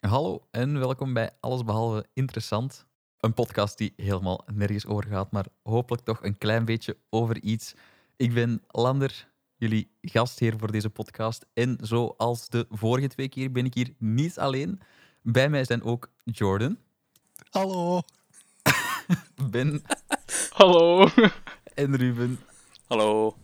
Hallo en welkom bij Allesbehalve Interessant. Een podcast die helemaal nergens over gaat, maar hopelijk toch een klein beetje over iets. Ik ben Lander, jullie gastheer voor deze podcast. En zoals de vorige twee keer ben ik hier niet alleen. Bij mij zijn ook Jordan, Hallo. Ben Hallo. en Ruben. Hallo.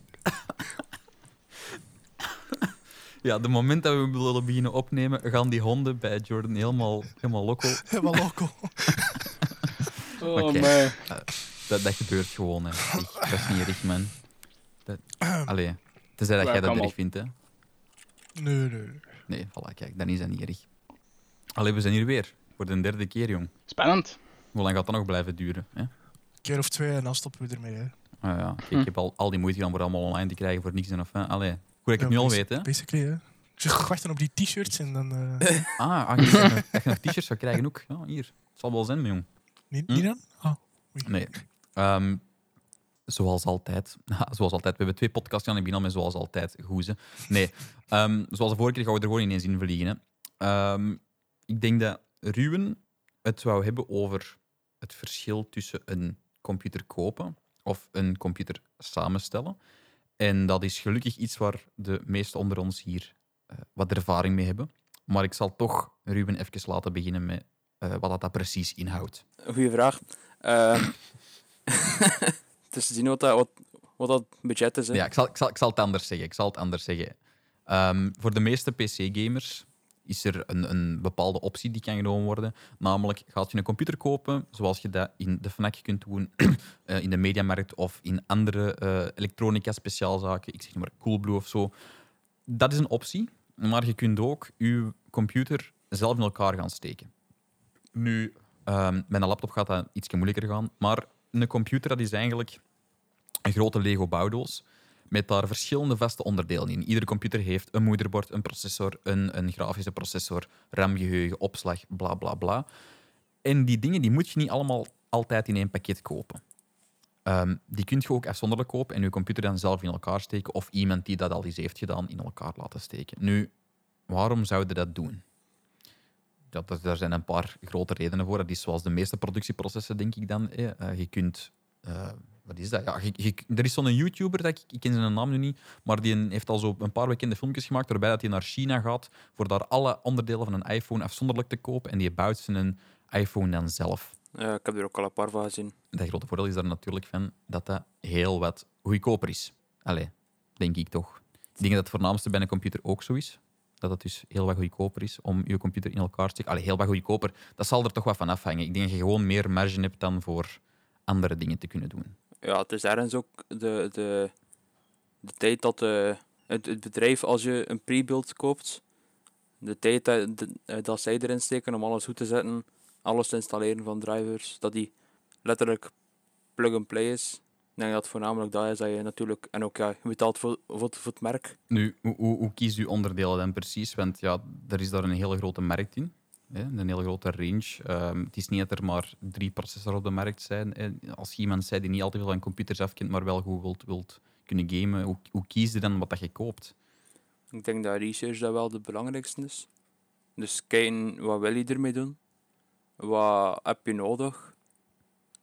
Ja, de moment dat we willen beginnen opnemen, gaan die honden bij Jordan helemaal, helemaal loco. Helemaal loco. Oh, Oké. my. Dat, dat gebeurt gewoon, hè. Echt, dat is niet erg, man. Dat, allee, tenzij dat Ja, jij dat erg vindt, hè. Nee, nee. nee. Voilà, kijk, dan is dat niet erg. Allee, we zijn hier weer. Voor de derde keer, jong. Spannend. Hoe lang gaat dat nog blijven duren? Hè? Een keer of twee en dan stoppen we ermee. Hè. Ah, ja. Kijk, Hm. ik heb al, al die moeite gedaan om het allemaal online te krijgen voor niks en of... hè. Allee, goed dat ik het nu al weet, hè. Basically, hè. Dus wachten op die t-shirts en dan... eh, Ah, ah, je- je nog t-shirts zou krijgen ook. Ja, hier. Het zal wel zijn, jong. niet, Hm? niet dan? Ah. Nee. Ehm, zoals altijd. Ja, zoals altijd. We hebben twee podcasts gedaan. Ik begin al met zoals altijd. Goezen. Nee. Ehm, zoals de vorige keer gaan we er gewoon ineens in vliegen. Hè. Ehm, ik denk dat Ruwen het wou hebben over het verschil tussen een computer kopen of een computer samenstellen. En dat is gelukkig iets waar de meesten onder ons hier eh, wat ervaring mee hebben. Maar ik zal toch Ruben even laten beginnen met eh, wat dat, dat precies inhoudt. Goeie vraag. Ehm het is te zien wat dat, wat, wat dat budget is. Hè. Ja, ik zal, ik, zal, ik zal het anders zeggen. Ik zal het anders zeggen. Ehm, voor de meeste PC-gamers is er een, een bepaalde optie die kan genomen worden. Namelijk, gaat je een computer kopen, zoals je dat in de FNAC kunt doen, eh, in de Mediamarkt of in andere eh, elektronica-speciaalzaken, ik zeg maar Coolblue of zo. Dat is een optie, maar je kunt ook je computer zelf in elkaar gaan steken. Nu, ehm, met een laptop gaat dat iets moeilijker gaan, maar een computer dat is eigenlijk een grote Lego-bouwdoos met daar verschillende vaste onderdelen in. Iedere computer heeft een moederbord, een processor, een, een grafische processor, RAM-geheugen, opslag, bla bla bla. En die dingen die moet je niet allemaal altijd in één pakket kopen. Ehm, die kun je ook afzonderlijk kopen en je computer dan zelf in elkaar steken of iemand die dat al eens heeft gedaan in elkaar laten steken. Nu, waarom zouden dat doen? Dat, daar zijn een paar grote redenen voor. Dat is zoals de meeste productieprocessen, denk ik dan. eh, je kunt... eh, wat is dat? Ja, je- je- er is zo'n YouTuber, dat ik, ik ken zijn naam nu niet, maar die heeft al zo een paar bekende filmpjes gemaakt waarbij dat hij naar China gaat voor daar alle onderdelen van een iPhone afzonderlijk te kopen en die bouwt zijn iPhone dan zelf. Ja, ik heb er ook al een paar van gezien. Het grote voordeel is daar natuurlijk van dat dat heel wat goedkoper is. Allee, denk ik toch. Ik denk dat het voornaamste bij een computer ook zo is. Dat het dus heel wat goedkoper is om je computer in elkaar te steken. Allee, heel wat goedkoper. Dat zal er toch wat van afhangen. Ik denk dat je gewoon meer marge hebt dan voor andere dingen te kunnen doen. Ja, het is ergens ook de, de, de tijd dat de, het, het bedrijf, als je een pre-build koopt, de tijd dat, eh, dat zij erin steken om alles goed te zetten, alles te installeren van drivers, dat die letterlijk plug-and-play is. Ik denk dat voornamelijk dat is dat je natuurlijk, en ook ja, je betaalt voor, voor, voor het merk. Nu, hoe, hoe, hoe kiest u onderdelen dan precies? Want ja, er is daar een hele grote markt in. Een hele grote range. Ehm, het is niet dat er maar drie processors op de markt zijn. hè. Als je iemand zei die niet altijd veel van computers afkent, maar wel goed wilt, kunnen gamen, hoe, hoe kies je dan wat dat je koopt? Ik denk dat research dat wel het belangrijkste is. Dus kijken wat wil je ermee doen, wat heb je nodig.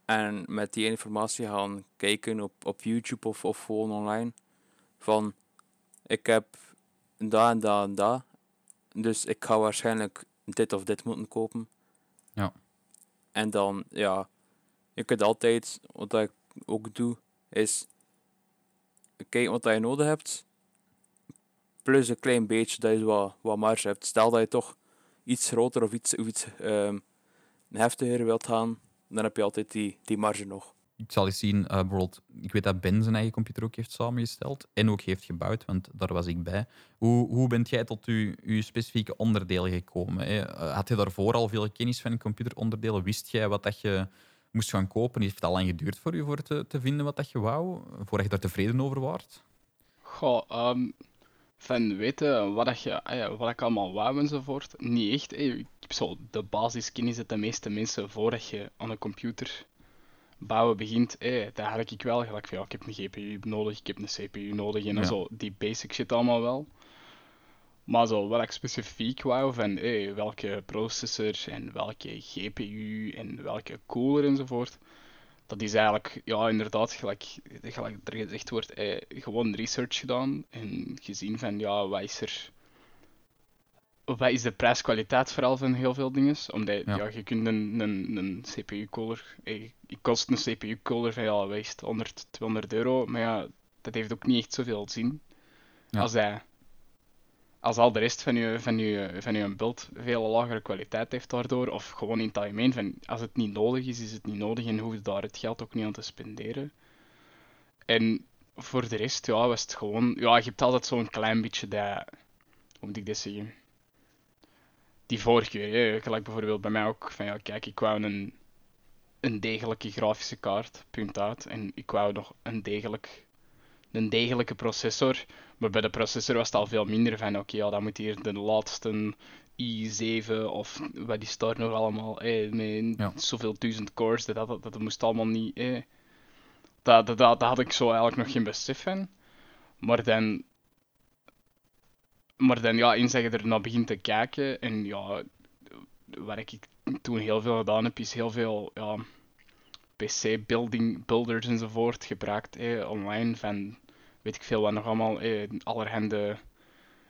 En met die informatie gaan kijken op, op YouTube of, of gewoon online. Van ik heb dat en dat en dat. Dus ik ga waarschijnlijk dit of dit moeten kopen. Ja. En dan, ja, je kunt altijd, wat ik ook doe, is kijken wat je nodig hebt plus een klein beetje dat je wat, wat marge hebt. Stel dat je toch iets groter of iets, of iets ehm, heftiger wilt gaan, dan heb je altijd die, die marge nog. Ik zal eens zien, eh, bijvoorbeeld, ik weet dat Ben zijn eigen computer ook heeft samengesteld en ook heeft gebouwd, want daar was ik bij. Hoe, hoe bent jij tot je, je specifieke onderdelen gekomen? Hè? Eh, Had je daarvoor al veel kennis van computeronderdelen? Wist jij wat dat je moest gaan kopen? Heeft het al lang geduurd voor je voor te, te vinden wat dat je wou, voordat je daar tevreden over waart? Goh, ehm, van weten wat, dat je, ah wat ik allemaal wou enzovoort. Niet echt. heb zo de basiskennis dat de meeste mensen voordat je aan een computer bouwen begint, eh, daar had ik wel gelijk van, ja, ik heb een GPU nodig, ik heb een CPU nodig en Ja. zo, die basic shit allemaal wel. Maar zo, wat ik specifiek wou van hey, welke processor en welke GPU en welke cooler enzovoort, dat is eigenlijk, ja, inderdaad, gelijk, gelijk er gezegd wordt, eh, gewoon research gedaan en gezien van, ja, wat is er... Wat is de prijs-kwaliteit vooral van heel veel dingen? Omdat Ja. ja. je kunt een, een, een CPU-cooler... Eh, je kost een CPU-cooler van ja, het, 100, 200 euro. Maar ja, dat heeft ook niet echt zoveel zin. Ja. Als, hij, als al de rest van je, van, je, van je beeld veel lagere kwaliteit heeft daardoor. Of gewoon in het algemeen, van, als het niet nodig is, is het niet nodig en hoef je daar het geld ook niet aan te spenderen. En voor de rest, ja, was het gewoon... Ja, je hebt altijd zo'n klein beetje dat... Hoe moet ik dit zeggen? Die voorkeur, hè. Gelijk bijvoorbeeld bij mij ook, van ja, kijk, ik wou een, een degelijke grafische kaart, punt uit. En ik wou nog een, degelijk, een degelijke processor. Maar bij de processor was het al veel minder van, oké, ja, dan moet hier de laatste i7 of wat is daar nog allemaal, eh, met Ja. zoveel duizend cores, dat, dat, dat moest allemaal niet, eh. Dat, dat, dat, had ik zo eigenlijk nog geen besef van. Maar dan, maar dan ja, eens dat je er naar begint te kijken, en ja, wat ik toen heel veel gedaan heb, is heel veel ja, PC-building builders enzovoort gebruikt eh, online van weet ik veel wat nog allemaal, eh, allerhande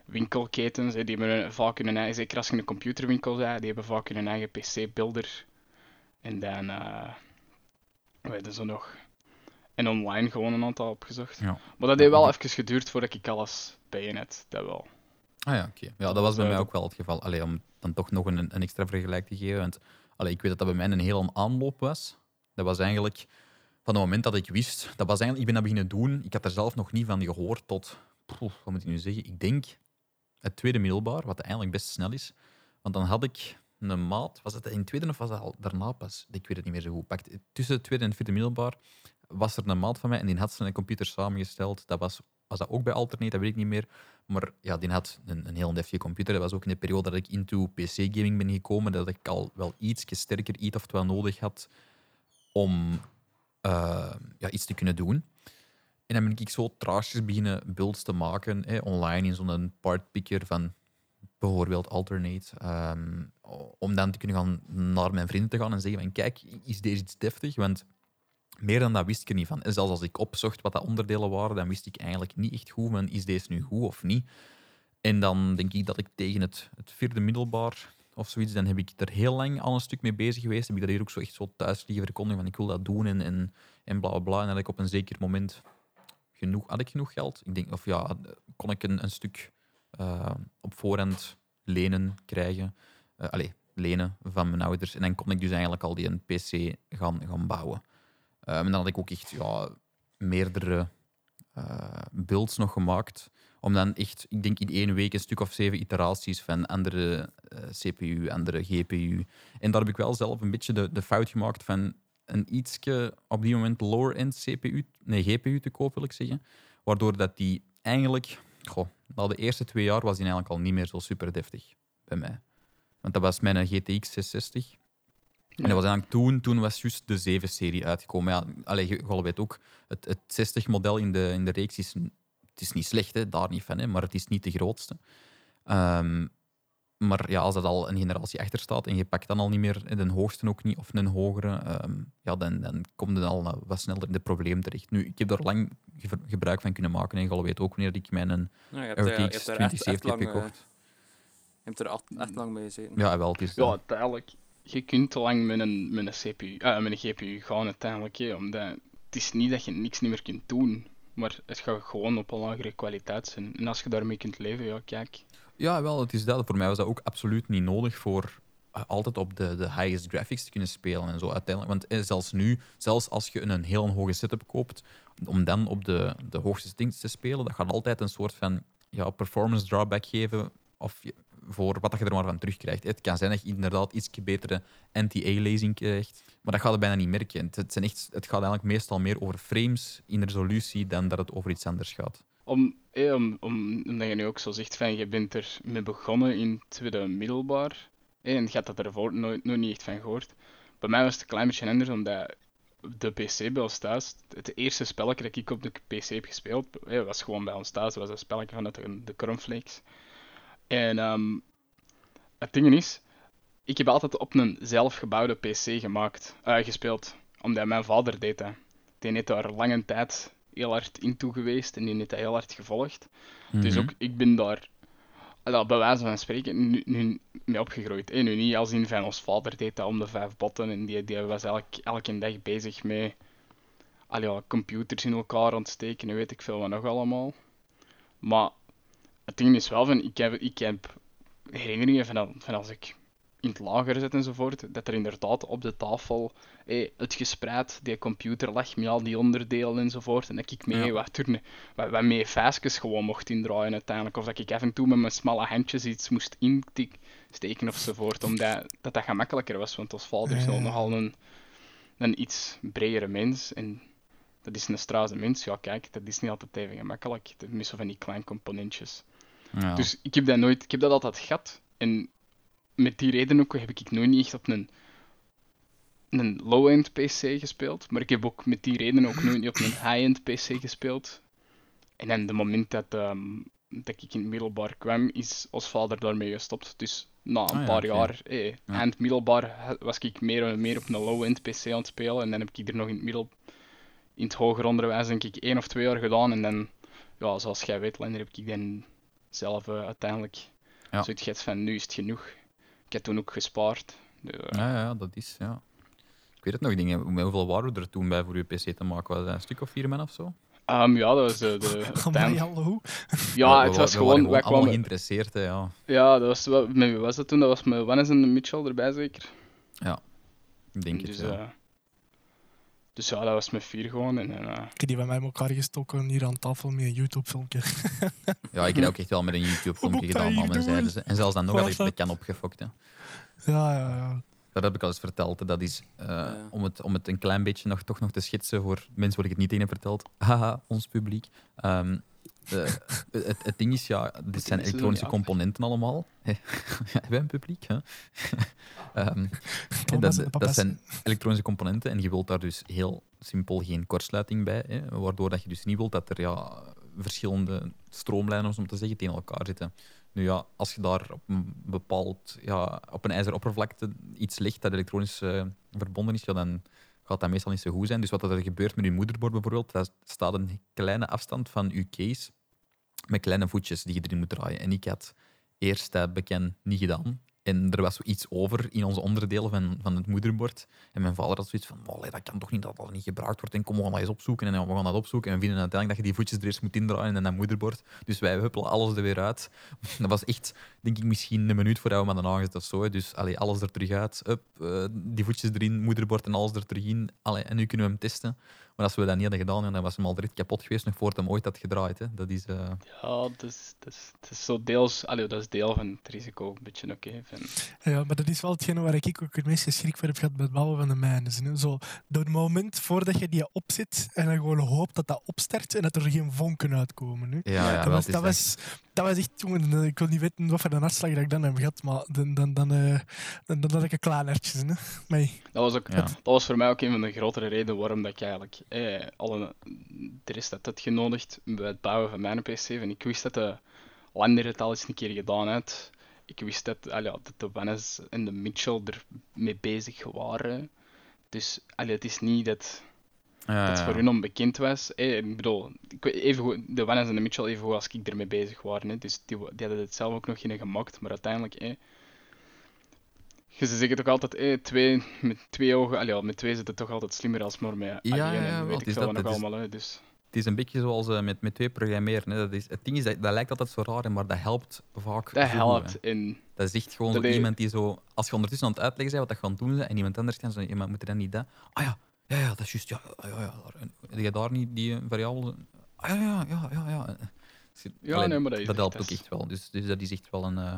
winkelketens. eh, die hebben vaak hun eigen, zeker als je een computerwinkel bent, die hebben vaak hun eigen PC-builder. En dan, eh weten ze nog. En online gewoon een aantal opgezocht. Ja. Maar dat heeft wel even geduurd voordat ik alles bijeen had, dat wel. Ah ja, oké. Ja, dat was bij Eh, mij dat- ook wel het geval. Allee, om dan toch nog een, een extra vergelijk te geven. Want allee, ik weet dat dat bij mij een heel aanloop was. Dat was eigenlijk van het moment dat ik wist. Dat was eigenlijk, ik ben dat beginnen doen. Ik had er zelf nog niet van gehoord tot, poeh, wat moet ik nu zeggen? Ik denk het tweede middelbaar, wat eigenlijk best snel is. Want dan had ik een maat. Was het in het tweede of was dat al daarna pas? Ik weet het niet meer zo goed. Pakt, tussen het tweede en het vierde middelbaar was er een maat van mij en die had zijn computer samengesteld. Dat was, was dat ook bij Alternate, dat weet ik niet meer. Maar ja, die had een, een heel deftige computer. Dat was ook in de periode dat ik into PC-gaming ben gekomen, dat ik al wel iets sterker iets of wat nodig had om eh, ja, iets te kunnen doen. En dan ben ik zo traagjes beginnen builds te maken, hè, online in zo'n partpicker van bijvoorbeeld Alternate. ehm, om dan te kunnen gaan naar mijn vrienden te gaan en zeggen van kijk, is deze iets deftig? Want meer dan dat wist ik er niet van. En zelfs als ik opzocht wat dat onderdelen waren, dan wist ik eigenlijk niet echt goed van is deze nu goed of niet. En dan denk ik dat ik tegen het, het vierde middelbaar of zoiets, dan heb ik er heel lang al een stuk mee bezig geweest. Heb ik dat hier ook zo echt zo thuis liggen verkondigen van ik wil dat doen en, en, en bla bla bla. En dat ik op een zeker moment genoeg, had ik genoeg geld? Ik denk, of ja, kon ik een, een stuk eh, op voorhand lenen krijgen. Allee, lenen van mijn ouders. En dan kon ik dus eigenlijk al die een PC gaan, gaan bouwen. Eh, en dan had ik ook echt ja, meerdere eh, builds nog gemaakt. Om dan echt, ik denk in één week, een stuk of zeven iteraties van andere eh, CPU, andere GPU. En daar heb ik wel zelf een beetje de, de fout gemaakt van een ietsje op die moment lower-end CPU, nee, GPU te kopen, wil ik zeggen. Waardoor dat die eigenlijk, goh, na de eerste twee jaar was die eigenlijk al niet meer zo super deftig bij mij. Want dat was mijn GTX 660. En dat was eigenlijk toen, toen was juist de 7-serie uitgekomen. Ja, allee, je, je weet ook, het, het 60-model in de, in de reeks is, het is niet slecht, hè, daar niet van, hè, maar het is niet de grootste. Ehm, maar ja, als dat al een generatie achter staat en je pakt dan al niet meer de hoogste ook niet, of een hogere, ehm, ja, dan, dan kom je al wat sneller in de probleem terecht. Nu, ik heb daar lang ge- gebruik van kunnen maken en je weet ook wanneer ik mijn Nou, eh, RTX hebt er echt, echt 2070 heb lang, eh, gekocht. je hebt er echt, echt lang mee gezeten. Ja, wel, het is... Ja, uiteindelijk. Je kunt te lang met een, met een, CPU, eh, met een GPU gaan uiteindelijk. Omdat het is niet dat je niks niet meer kunt doen. Maar het gaat gewoon op een lagere kwaliteit zijn. En als je daarmee kunt leven, ja, kijk. Ja, wel, het is dat. Voor mij was dat ook absoluut niet nodig voor eh, altijd op de, de highest graphics te kunnen spelen en zo uiteindelijk. Want eh, zelfs nu, zelfs als je een heel hoge setup koopt, om dan op de, de hoogste settings te spelen, dat gaat altijd een soort van ja, performance drawback geven of voor wat je er maar van terugkrijgt. Het kan zijn dat je inderdaad iets betere anti-aliasing krijgt, maar dat gaat je bijna niet merken. Het, zijn echt, het gaat eigenlijk meestal meer over frames in resolutie dan dat het over iets anders gaat. Om, eh, om, om, omdat je nu ook zo zegt van je bent er mee begonnen in het tweede middelbaar. Eh, en je had dat ervoor nooit, nog niet echt van gehoord. Bij mij was het een klein beetje anders, omdat de PC bij ons het eerste spelletje dat ik op de PC heb gespeeld, eh, was gewoon bij ons thuis. Was een spelletje vanuit de, de Cornflakes. En ehm, het ding is, ik heb altijd op een zelfgebouwde PC gemaakt, eh, gespeeld. Omdat mijn vader deed dat. Die heeft daar lange tijd heel hard in toe geweest en die heeft dat heel hard gevolgd. Dus Mhm. ook, ik ben daar, allee, bij wijze van spreken, nu, nu mee opgegroeid. En nu niet als in van ons vader deed dat om de vijf botten en die, die was elk, elke dag bezig met allee, computers in elkaar ontsteken en weet ik veel wat nog allemaal. Maar het ding is wel van, ik heb, ik heb herinneringen van, van als ik in het lager zit enzovoort, dat er inderdaad op de tafel eh, het gespreid, die computer lag met al die onderdelen enzovoort. En dat ik mee Ja. wat, turnen, wat, wat mee vijsjes gewoon mocht indraaien uiteindelijk. Of dat ik af en toe met mijn smalle handjes iets moest insteken ofzovoort. Omdat dat, dat gemakkelijker was, want als vader is Ja. nogal een, een iets bredere mens. En dat is een straze mens. Ja, kijk, dat is niet altijd even gemakkelijk. Dat is zo van die kleine componentjes. Ja. Dus ik heb dat nooit, ik heb dat altijd gehad. En met die reden ook heb ik nooit niet echt op een, een low-end PC gespeeld. Maar ik heb ook met die reden ook nooit niet op een high-end PC gespeeld. En dan de moment dat, ehm, dat ik in het middelbaar kwam, is ons vader daarmee gestopt. Dus na een Ah paar jaar, eh, Ja. eind middelbaar, ha- was ik meer en meer op een low-end PC aan het spelen. En dan heb ik er nog in het middel, in het hoger onderwijs, denk ik, één of twee jaar gedaan. En dan, ja, zoals jij weet, Lender, heb ik dan zelf eh, uiteindelijk Ja. zoiets gehad van, nu is het genoeg. Ik heb toen ook gespaard. Dus, eh, Ja, ja, dat is, ja. Ik weet het nog, dingen. Met hoeveel waren we er toen bij voor je PC te maken? Was dat een stuk of vier man of zo? ehm, ja, dat was de... de uiteindelijk- ja, het was gewoon... waren Wij kwamen, geïnteresseerd, hè, ja. ja, dat was, wel- met wie was dat toen? Dat was met Wannes en Mitchell erbij, zeker? Ik denk het, dus, ja. eh, dus ja, dat was met vier gewoon. En, eh, Ik heb die bij mij in elkaar gestoken hier aan tafel met een YouTube-filmpje. Ja, ik heb ook echt wel met een YouTube-filmpje gedaan, zeiden ze. En zelfs dan nog had ik de kan opgefokt, hè. Ja, ja, ja. Dat heb ik al eens verteld. Dat is, eh, Ja. om, het, om het een klein beetje nog, toch nog te schetsen voor mensen waar ik het niet tegen heb verteld. Haha, ons publiek. Ehm, de- het, het ding is, ja, dit zijn elektronische componenten allemaal. ja, hebben we een publiek? Hè? Ehm, Dat, de dat zijn elektronische componenten en je wilt daar dus heel simpel geen kortsluiting bij. Hè, waardoor dat je dus niet wilt dat er ja, verschillende stroomlijnen, om te zeggen, tegen elkaar zitten. Nu ja, als je daar op een bepaald, ja, op een ijzeroppervlakte iets legt dat elektronisch eh, verbonden is, ja, dan gaat dat meestal niet zo goed zijn. Dus wat er gebeurt met je moederbord bijvoorbeeld, dat staat een kleine afstand van je case met kleine voetjes die je erin moet draaien. En ik had eerst dat bekend niet gedaan. En er was iets over in onze onderdelen van, van het moederbord. En mijn vader had zoiets van, "Oh, allee, dat kan toch niet dat dat niet gebruikt wordt. En kom, we gaan dat eens opzoeken. En we gaan dat opzoeken. En we vinden uiteindelijk dat je die voetjes er eerst moet indraaien en dat moederbord. Dus wij huppelen alles er weer uit. Dat was echt, denk ik, misschien een minuut voordat we hem hadden aangezet of zo. Dus allee, alles er terug uit. Up, eh, die voetjes erin, moederbord en alles er terug in. Allee, en nu kunnen we hem testen. Maar als we dat niet hadden gedaan, dan was hem al direct kapot geweest nog voor het hem ooit had gedraaid. Hè. Dat is... eh, ja, dat is, dat, is, zo deels... Allee, dat is deel van het risico, een beetje oké. van Ja, maar dat is wel hetgene waar ik ook het meeste schrik voor heb gehad het bouwen van de mijnes. hè. Zo, door het moment voordat je die opzet en dan gewoon hoopt dat dat opstart en dat er geen vonken uitkomen. Hè. ja, ja, dat, was, dat, was, dat was echt, jongen, eh, ik wil niet weten wat voor een hartslag dat ik dan heb gehad, maar dan, dan, dan, eh, dan, dan had ik een. Hè. Maar Dat was, ook, Ja. dat was voor mij ook een van de grotere redenen waarom dat ik eigenlijk eh, alle, de rest had uitgenodigd bij het bouwen van mijn PC. En ik wist dat de Lander het al eens een keer gedaan had. Ik wist dat, allee, dat de Wannes en de Mitchell er mee bezig waren. Dus allee, het is niet dat Ja. voor hun onbekend was. Ik bedoel, even goed, de Wannes en de Mitchell even goed als ik ermee bezig waren. Hè. Dus die, die hadden het zelf ook nog geen gemaakt. Maar uiteindelijk, eh, je ze zeggen toch altijd, twee, met twee ogen, allee, met twee zit het toch altijd slimmer als maar met Ja, alleen. ja, weet ik is dat, nog is- allemaal. Hè. Dus, Het is een beetje zoals eh, met, met twee programmeren. Hè. Dat is, het ding is, dat, dat lijkt altijd zo raar, maar dat helpt vaak. dat helpt. hè. En Dat is echt gewoon Dat zo iemand die zo... Als je ondertussen aan het uitleggen bent wat dat gaan doen en iemand anders kan zo... Iemand moet er dan niet dat... Ah ja, ja, ja, dat is juist. Ja, ja, ja. Heb je daar niet die eh, variabele... Ah ja, ja, ja, ja. ja. Nee, maar dat is helpt ook echt wel. Dus, dus dat is echt wel een, eh,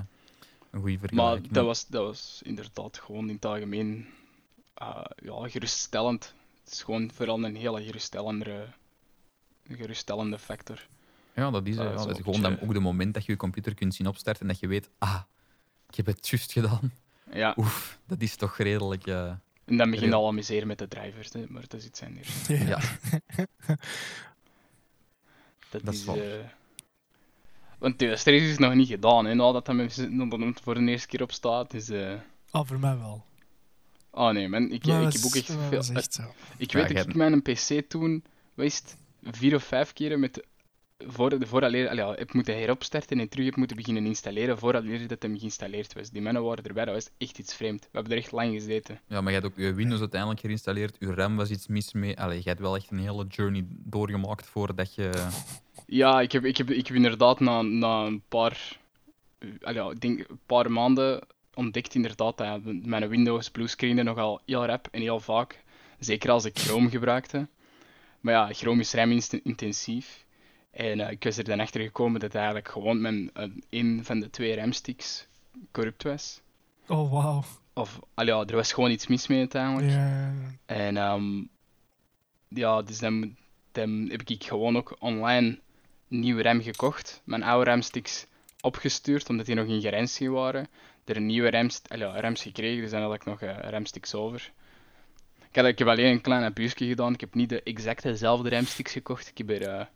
een goede Maar vergelijking. dat was, dat was inderdaad gewoon in het algemeen eh, ja, geruststellend. Het is gewoon vooral een hele geruststellende, geruststellende factor. Ja, dat is, eh, dat ja, is dat is wel gewoon dan ook de moment dat je je computer kunt zien opstarten en dat je weet, ah, ik heb het juist gedaan. Ja, Oef, dat is toch redelijk... eh, en dan begint Ja. al amuseren met de drivers, hè, maar dat is iets anders. ja. ja. Dat, Dat is waar. eh, Want de stress is nog niet gedaan, hè, nadat hij met- voor de eerste keer op staat. Dus, eh Ah, voor mij wel. Oh nee, man. Ik, Maar ik heb ook echt veel... is echt zo. Ik Ja, weet dat ik mijn PC toen, wat is het, vier of vijf keren met... Voor, vooraleer, allee, ja, heb moeten heropstarten en terug heb moeten beginnen installeren vooraleer dat hem geïnstalleerd was. Die mannen waren erbij, dat was echt iets vreemd. We hebben er echt lang gezeten. Ja, maar je hebt ook je Windows uiteindelijk geïnstalleerd. Je RAM was iets mis mee. Allee, je hebt wel echt een hele journey doorgemaakt voordat je. Ja, ik heb, ik heb, ik heb inderdaad na, na een paar... allee, ik denk een paar maanden ontdekt inderdaad dat mijn Windows bluescreende nogal heel rap en heel vaak. Zeker als ik Chrome gebruikte. Maar ja, Chrome is RAM-intensief. En eh, ik was er dan achter gekomen dat eigenlijk gewoon mijn, eh, een van de twee RAM-sticks corrupt was. Oh, wauw. Of, allee, ja, er was gewoon iets mis mee uiteindelijk. Ja. En ehm, ja, dus dan, dan heb ik gewoon ook online nieuwe RAM gekocht. Mijn oude RAM-sticks opgestuurd, omdat die nog in garantie waren. Er een nieuwe RAM allee, ja, RAMs gekregen, dus dan had ik nog eh RAM-sticks over. Ik, had, ik heb alleen een klein abuusje gedaan. Ik heb niet de exactezelfde RAM-sticks gekocht. Ik heb er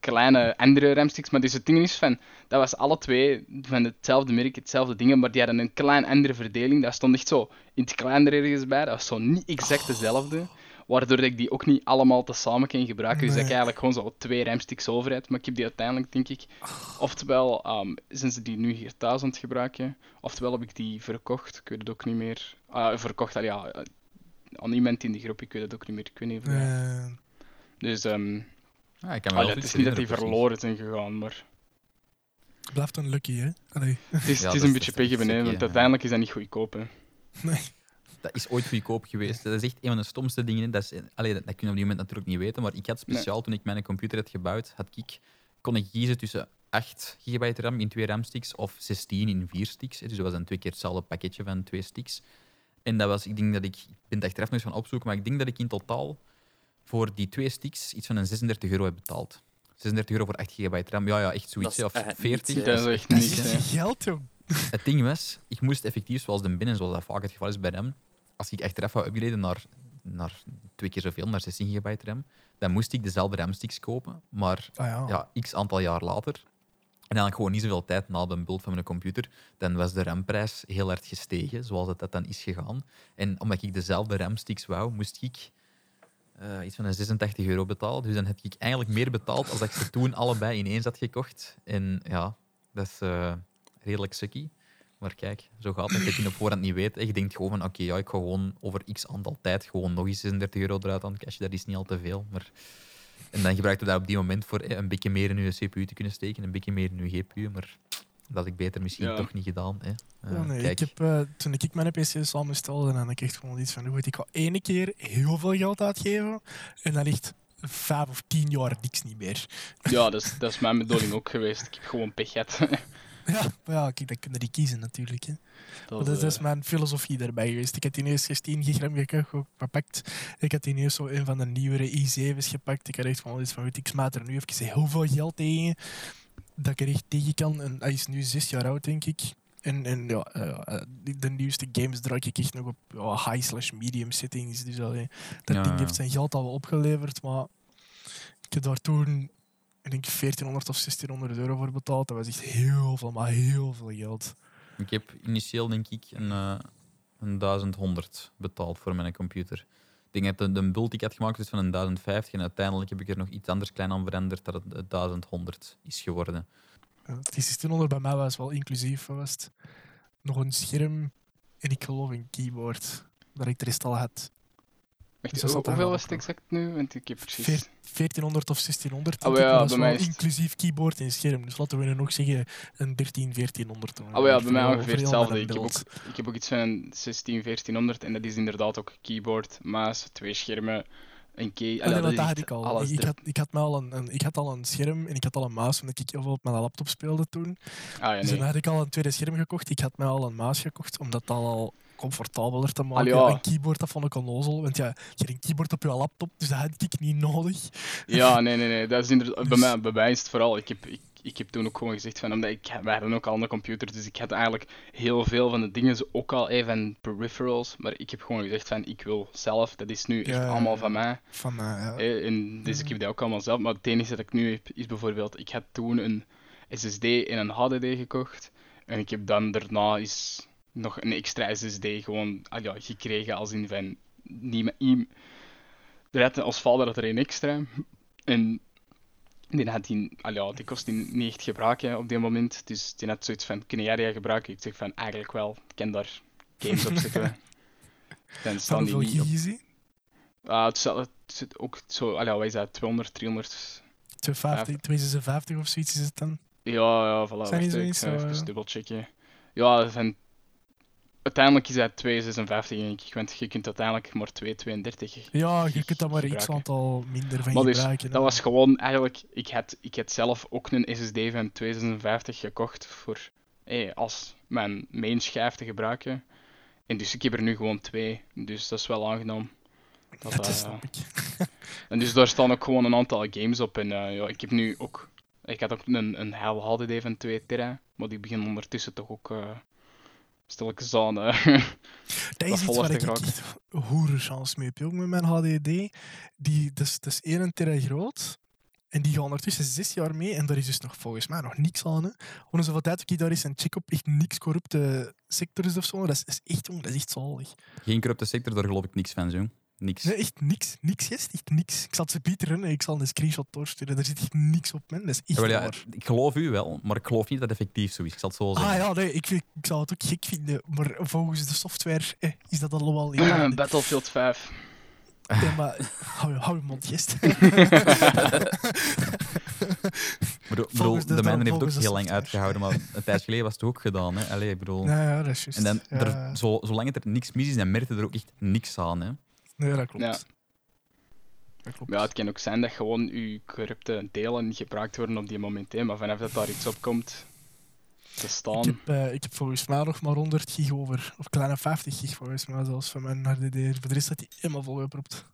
kleine andere RAM-sticks. Maar dus het ding is van, dat was alle twee van hetzelfde merk, hetzelfde dingen, maar die hadden een klein andere verdeling. Dat stond echt zo in het kleiner ergens bij. Dat was zo niet exact dezelfde. Waardoor ik die ook niet allemaal tezamen kan gebruiken. Dus dat ik eigenlijk gewoon zo twee remsticks over heb. Maar ik heb die uiteindelijk, denk ik, oftewel ehm, zijn ze die nu hier thuis aan het gebruiken, oftewel heb ik die verkocht. Ik weet het ook niet meer. Ah, verkocht, al ja, eh, aan iemand in de groep, ik weet het ook niet meer. Ik weet niet of Dus ehm Ja, ik kan het iets is niet dat precies. verloren zijn gegaan, maar blijft een lucky, hè? Allee. het is, Ja, het is is- een beetje is pech beneden, want uiteindelijk is dat niet goedkoop. Hè. Nee. Dat is ooit goedkoop geweest. Dat is echt een van de stomste dingen. Dat, is, allee, dat, dat kun je op die moment natuurlijk niet weten. Maar ik had speciaal, toen ik mijn computer had gebouwd, had ik, kon ik kiezen tussen 8 gigabyte RAM in twee RAM-sticks of 16 in vier sticks. hè. Dus dat was dan twee keer hetzelfde pakketje van twee sticks. En dat was, ik denk dat ik, ik ben het achteraf nog eens van opzoeken, maar ik denk dat ik in totaal voor die twee sticks iets van een 36 euro heb betaald. 36 euro voor 8 gigabyte RAM. Ja, ja, echt zoiets. Dat is Of echt niets, 40. hè. Dat is echt Dat niks. is hè. geld, jong. Het ding was, ik moest effectief, zoals de binnen, zoals dat vaak het geval is bij RAM, als ik achteraf wou upgraden naar, naar twee keer zoveel, naar 16 gigabyte RAM, dan moest ik dezelfde RAM-sticks kopen, maar Ah ja. ja, x aantal jaar later, en dan gewoon niet zoveel tijd na de build van mijn computer, dan was de RAM-prijs heel hard gestegen, zoals het dat dan is gegaan. En omdat ik dezelfde RAM-sticks wou, moest ik eh, iets van een 86 euro betalen. Dus dan heb ik eigenlijk meer betaald als dat ik ze toen allebei ineens had gekocht. En ja, dat is eh, redelijk sucky. Maar kijk, zo gaat het. Dat je op voorhand niet weet. Je denkt gewoon van, oké, ja, ik ga gewoon over x aantal tijd gewoon nog eens 36 euro eruit aan cashen. Dat is niet al te veel. Maar... En dan gebruik je dat op die moment voor eh, een beetje meer in je CPU te kunnen steken, een beetje meer in je GPU. Maar dat had ik beter misschien Ja. toch niet gedaan. Hè. Eh, Ja, nee, kijk, ik heb, eh, toen ik mijn PC samenstelde, dan had ik echt gewoon iets van, goed, ik ga ene keer heel veel geld uitgeven en dan echt vijf of tien jaar niks niet meer. Ja, dat is, dat is mijn bedoeling ook geweest. Ik heb gewoon pech gehad. Ja, maar ja, kijk, dan kunnen die kiezen natuurlijk. Hè. Dat, dat, is- dat is eh, mijn filosofie daarbij geweest. Ik heb die eerst 16 gigram gek- gepakt. Ik had die eerst zo een van de nieuwere i7's gepakt. Ik had echt gewoon iets van, goed, ik smaat er nu even heel veel geld tegen. Dat ik er echt tegen kan. En hij is nu zes jaar oud, denk ik. En, en ja, eh, eh, de nieuwste games draai ik echt nog op high slash medium settings. Dus allee, dat Ja, ding ja. heeft zijn geld al wel opgeleverd. Maar ik heb daar toen, ik denk 1400 of 1600 euro voor betaald. Dat was echt heel veel, maar heel veel geld. Ik heb initieel denk ik een, eh, een 1100 betaald voor mijn computer. Ik denk dat de, de build die ik had gemaakt is van een 1050 en uiteindelijk heb ik er nog iets anders klein aan veranderd dat het eh, 1100 is geworden. Ja, Die 1600 bij mij was wel inclusief. Was het nog een scherm en ik geloof een keyboard. Dat ik de rest al had. wacht, dus hoeveel was het exact nu? Want ik heb precies... Veer- 1400 of 1600. Oh denk ik, ja, dat is wel is inclusief keyboard en scherm. Dus laten we nu nog zeggen een 13, 1400. dan. Oh ja, bij mij ongeveer hetzelfde. Ik heb, ook, ik heb ook iets van een 16, 1400 en dat is inderdaad ook keyboard, muis, twee schermen, een key. Ah, nee, dat had ik al. Ik, ik had, ik, had mij al een, een- ik had al een scherm en ik had al een muis, omdat ik heel veel op mijn laptop speelde toen. Ah ja, Dus nee. dan had ik al een tweede scherm gekocht. Ik had mij al een muis gekocht, om dat al comfortabeler te maken. Allee, ja. Een keyboard, dat vond ik onnozel. Want ja, je hebt een keyboard op je laptop, dus dat had ik niet nodig. Ja, nee, nee, nee. Dat is inderdaad, bij, Dus- mij, bij mij is het vooral. Ik heb, ik, ik heb toen ook gewoon gezegd van, omdat ik, wij hadden ook al een computer, dus ik had eigenlijk heel veel van de dingen ook al even peripherals, maar ik heb gewoon gezegd van, ik wil zelf, dat is nu echt Ja, allemaal van mij. Van mij, ja. hè, en dus ik heb dat ook allemaal zelf, maar het enige dat ik nu heb, is bijvoorbeeld, ik had toen een SSD en een HDD gekocht. En ik heb dan daarna is nog een extra SSD gewoon ah ja, gekregen als in van iem. Er had als vader had er een extra. En die, had die, ah ja, die kost die niet echt gebruiken op dit moment. Dus die had zoiets van, kun jij die gebruiken? Ik zeg van, eigenlijk wel. Ik kan daar games op zetten. Dan staan die niet op. gig is die? Ah, het, zit, het zit ook zo, ah ja, wat is dat, 200, 300 250, 256 of zoiets is het dan? Ja, ja, voilà. Zijn wacht, ik ga even ja? dubbelchecken. Ja, van... uiteindelijk is dat 2,56 denk ik, want je kunt uiteindelijk maar 2,32. Ja, je kunt daar maar gebruiken. aantal minder van Maar dus, gebruiken. dat was gewoon eigenlijk... Ik had, ik had zelf ook een SSD van 256 gekocht voor eh, als mijn main schijf te gebruiken. En dus ik heb er nu gewoon twee, dus dat is wel aangenaam. Dat, Dat snap ik. en dus daar staan ook gewoon een aantal games op. En eh, ja, ik heb nu ook. Ik had ook een, een HDD van 2 tera, maar die beginnen ondertussen toch ook. Stilletjes aan. eh, Dat is iets waar ik echt hoerenchance mee heb. joh, Met mijn HDD, die, dat, is, dat is 1 tera groot. En die gaan ondertussen zes jaar mee. En daar is dus nog volgens mij nog niks aan. Hè. Om zoveel tijd ook daar is een check op. Echt niks corrupte sectors of zo. Dat is, dat is echt, jongen, dat is echt zalig. Geen corrupte sector, daar geloof ik niks van, zo. Niks. Nee, echt niks. Niks, yes, echt niks. Ik zal ze Pieter runnen. Ik zal een screenshot doorsturen. Daar zit echt niks op, man. Dat is echt Ja, wel, ja, waar. ik geloof u wel, maar ik geloof niet dat het effectief zo is. Ik zal het zo zeggen. Ah ja, nee, ik, ik zou het ook gek vinden. Maar volgens de software eh, is dat allemaal in Battlefield 5. Ja, maar hou, je- hou je mond, gest. Ik bedoel, Volgens de- de mijne heeft ook heel lang uitgehouden, maar een tijd geleden was het ook gedaan. Hè. Allee, ik bedoel... Ja, ja, dat is juist. En dan, ja, er, zo, zolang het er niks mis is, dan merk je er ook echt niks aan. Hè. Nee, dat klopt. Ja. Dat klopt. Ja, het kan ook zijn dat gewoon uw corrupte delen gebruikt worden op die moment. Hè, maar vanaf dat daar iets op komt te ik, staan. heb, eh, ik heb volgens mij nog maar 100 gig over. Of kleine 50 gig volgens mij zelfs van mijn HDD. Voor de rest staat die helemaal volgepropt.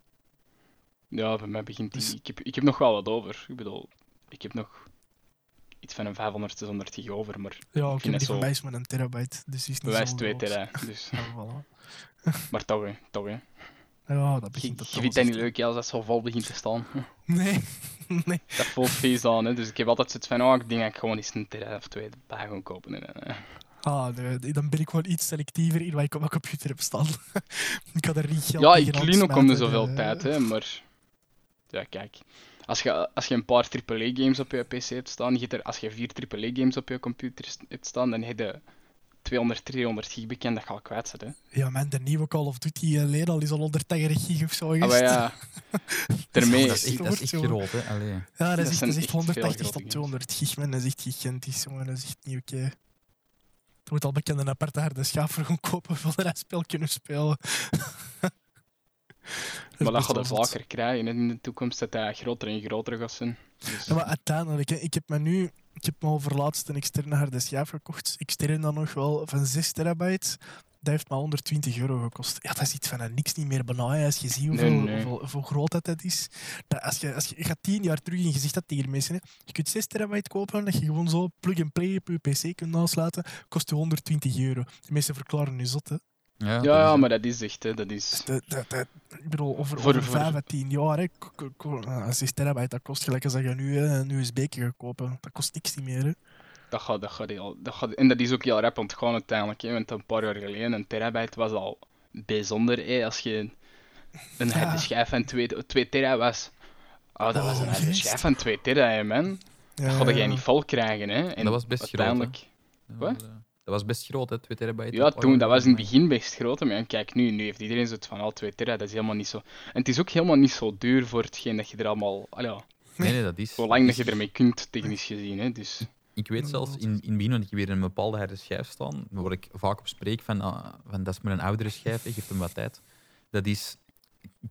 Ja, bij mij begint die. Dus- Ik, heb, ik heb nog wel wat over. Ik bedoel, ik heb nog iets van een 500, 600 gig over, maar Ja, Ik het die zo- maar een terabyte. Dus die is niet bewijs zo 2 groot. tera. Dus. Ja, voilà. Maar toch, hè, toch, hè. Ja, dat Je, begint het vindt dat niet leuk hè, als dat zo vol begint te staan. Nee, nee. Dat voelt vies aan, hè. Dus ik heb altijd zoiets van, oh, ik denk dat ik gewoon eens een tera of twee bij ga kopen. En, Ah, nee, dan ben ik gewoon iets selectiever in wat ik op mijn computer heb staan. ik had er niet geld Ja, ik lean ook om de zoveel tijd, hè, maar... Ja, kijk. Als je, als je een paar AAA-games op je PC hebt staan, je hebt er, als je vier AAA-games op je computer hebt staan, dan heb je 200, 300 gig bekend, dat ga je kwijt zijn, hè. Ja, man, de nieuwe Call of Duty uh, al is al 180 gig of zo. Ah, ja, daarmee... dat is echt, dat is echt groot. Hè. Allee. Ja, dat, Dat is echt, zijn dat is echt echt veel 180 grote tot games. 200 gig, man. Dat is echt gigantisch, jongen. Dat is echt niet oké. Je moet al bekend een aparte harde schijf voor gaan kopen voor dat spel kunnen spelen. Maar dat gaat je vaker krijgen in de toekomst, dat hij groter en groter gaat zijn. Dus, Ja, maar uiteindelijk, ik heb me nu... Ik heb me over laatst een externe harde schijf gekocht. Extern dan nog wel van 6 terabyte. Dat heeft me 120 euro gekost. Ja, dat is iets van een niks niet meer benaaien als je ziet hoeveel, Nee, nee. hoeveel, hoeveel groot dat, dat is. Dat als, je, als je, je gaat 10 jaar terug in je zegt dat tegen mensen. Hè. Je kunt 6 terabyte kopen dat je gewoon zo plug-and-play op je pc kunt aansluiten. Kost je 120 euro. De mensen verklaren je zot, hè. Ja, ja, dat maar dat is echt, hè, dat is... Dat, dat, dat- ik bedoel, over, Voor- over voor- 5 à 10 jaar, hè, 6 terabyte, dat kost gelijk als je nu hè, een USB gaat kopen. Dat kost niks niet meer. Hè. Dat gaat, dat gaat heel, dat gaat, en dat is ook heel rap ontgaan uiteindelijk. Hè, want een paar jaar geleden, een terabyte was al bijzonder. Hè, als je een Ja. harde schijf van 2, 2 tera was. Oh, dat was een Oh, harde juist. schijf van 2 tera, hè, man. Dat Ja, ga jij ja. niet vol krijgen. Hè. En Dat was best groot, hè? uiteindelijk, Dat Wat? Dat was best groot, hè, 2 terabyte. Ja, toen, dat was in het begin best groot. Maar kijk, nu, nu heeft iedereen zoiets van al 2 tera. Dat is helemaal niet zo. En het is ook helemaal niet zo duur voor hetgeen dat je er allemaal. al ja, Nee, nee, dat is. zolang dat je ermee kunt, technisch gezien. Hè, dus. Ik weet zelfs in, in het begin, want ik weer een bepaalde harde schijf staan, waar ik vaak op spreek van, ah, van dat is maar een oudere schijf, hè, geef hem wat tijd. Dat is, ik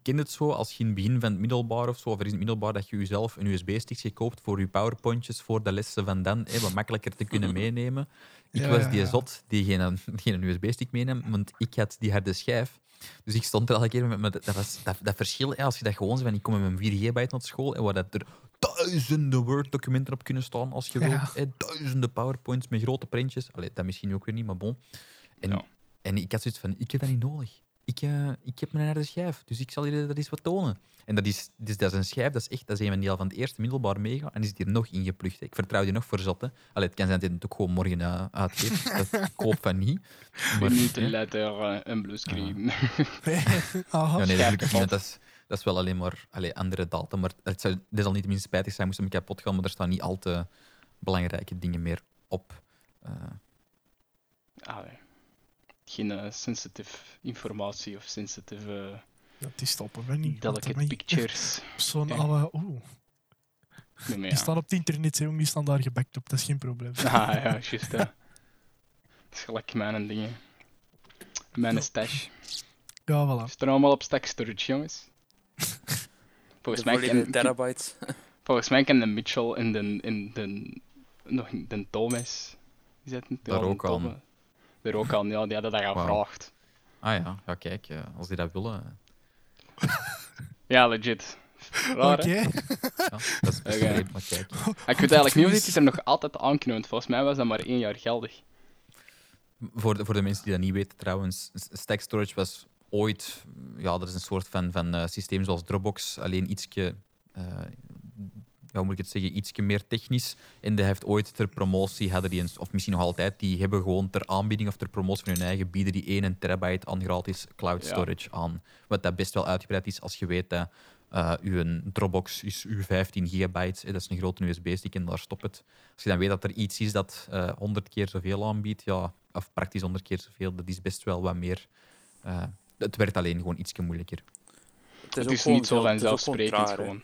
ken het zo als je in het begin van het middelbaar of zo, of er is in het middelbaar dat je jezelf een USB-stick koopt voor je powerpointjes voor de lessen van dan, hè, wat makkelijker te kunnen meenemen. Ik Ja, was die ja. zot die geen, geen USB-stick meenam, want ik had die harde schijf. Dus ik stond er elke keer met, dat, was, dat, dat verschil, hè, als je dat gewoon van, ik kom met mijn 4 gigabyte naar school en waar dat er duizenden Word-documenten op kunnen staan als je Ja. wilt. Hè, duizenden PowerPoints met grote printjes. Allee, dat misschien ook weer niet, maar bon. En, en ik had zoiets van, ik heb dat niet nodig. Ik, eh, ik heb mijn harde schijf, dus ik zal jullie dat eens wat tonen. En dat is, dus dat is een schijf, dat is echt dat is een deel van het eerste middelbaar mega en die zit hier nog ingeplucht. hè. Ik vertrouw die nog voor zot. hè. Allee, het kan zijn dat hij het ook gewoon morgen uh, uitgeeft. dus dat ik hoop van niet. Maar, Minuten hè. later eh, een bluescreen. Aha. Ja, nee, dat, niet, want dat, is, dat is wel alleen maar allee, andere data. Maar het zou desalniettemin spijtig zijn moest hem kapot gaan, maar er staan niet al te belangrijke dingen meer op. Eh, Allee. Geen eh, sensitive informatie of sensitive eh, Ja, die stoppen we niet. delicate pictures. Zo'n Ja. oude... Oeh, Nee, die ja. staan op het internet, jong, die staan daar gebackt op. Dat is geen probleem. Ah ja, juist. hè. Dat is gelijk mijn dingen. Mijn stash. Ja, voilà. Is er allemaal op stack storage, jongens? Volgens de mij, ken, terabytes. volgens mij ken de Mitchell in de, in de, nog de Thomas. Dat niet? Daar ook de Daar ook aan, ja, die hadden dat gevraagd. ah ja, ja kijk, eh, als die dat willen. Ja, legit. Raar, Oké. hè? Ja, dat is best Oké. vreemd, maar kijk. Ik weet eigenlijk niet of dit er nog altijd aan kunnen, want volgens mij was dat maar één jaar geldig. Voor de, voor de mensen die dat niet weten, trouwens, stack storage was ooit, ja, dat is een soort van, van eh, systeem zoals Dropbox, alleen ietsje, eh, ja, hoe moet ik het zeggen, ietsje meer technisch. En die heeft ooit ter promotie, hadden die een, of misschien nog altijd, die hebben gewoon ter aanbieding of ter promotie van hun eigen, bieden die 1 terabyte aan gratis cloud Ja. storage aan. Wat dat best wel uitgebreid is als je weet dat eh uw Dropbox is uw 15 gigabyte, hè, dat is een grote USB-stick en daar stopt het. Als je dan weet dat er iets is dat eh 100 keer zoveel aanbiedt, ja, of praktisch 100 keer zoveel, dat is best wel wat meer. eh, het werd alleen gewoon iets moeilijker. Het is niet zo vanzelfsprekend gewoon.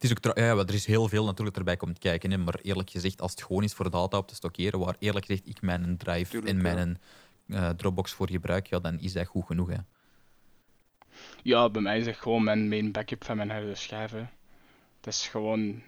Het is ook ja, er is heel veel natuurlijk erbij komt kijken. Hè, maar eerlijk gezegd, als het gewoon is voor data op te stockeren, waar eerlijk gezegd ik mijn drive Tuurlijk, en mijn eh, Dropbox voor gebruik, ja, dan is dat goed genoeg. Hè. Ja, bij mij is het gewoon mijn main backup van mijn harde schijven. Het is gewoon...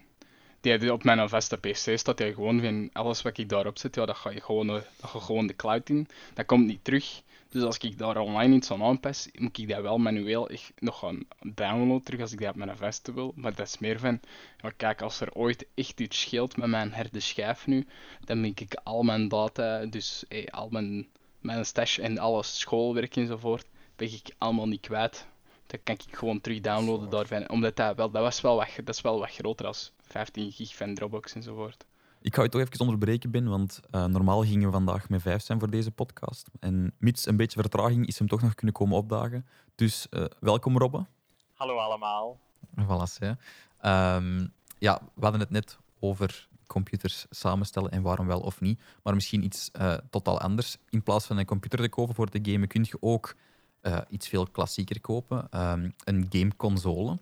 Die op mijn vaste PC staat hij gewoon van alles wat ik daarop zet, ja, dat ga je gewoon, eh, dat gewoon de cloud in. Dat komt niet terug. Dus als ik daar online iets aan aanpas, moet ik dat wel manueel echt nog gaan downloaden terug als ik dat op mijn vaste wil. Maar dat is meer van, ja, kijk, als er ooit echt iets scheelt met mijn harde schijf nu, dan ben ik al mijn data, dus eh, al mijn, mijn stash en alles, schoolwerk enzovoort, ben ik allemaal niet kwijt. Dat kan ik gewoon terug downloaden daarvan. Omdat dat wel, dat was wel wat, dat is wel wat groter als 15 gig van Dropbox enzovoort. Ik ga je toch even onderbreken, Ben, want eh, normaal gingen we vandaag met vijf zijn voor deze podcast. En mits een beetje vertraging is hem toch nog kunnen komen opdagen. Dus eh, welkom, Robbe. Hallo allemaal. Voilà, hè. Ehm, ja, we hadden het net over computers samenstellen en waarom wel of niet. Maar misschien iets eh, totaal anders. In plaats van een computer te kopen voor te gamen, kun je ook eh, iets veel klassieker kopen. Ehm, een gameconsole,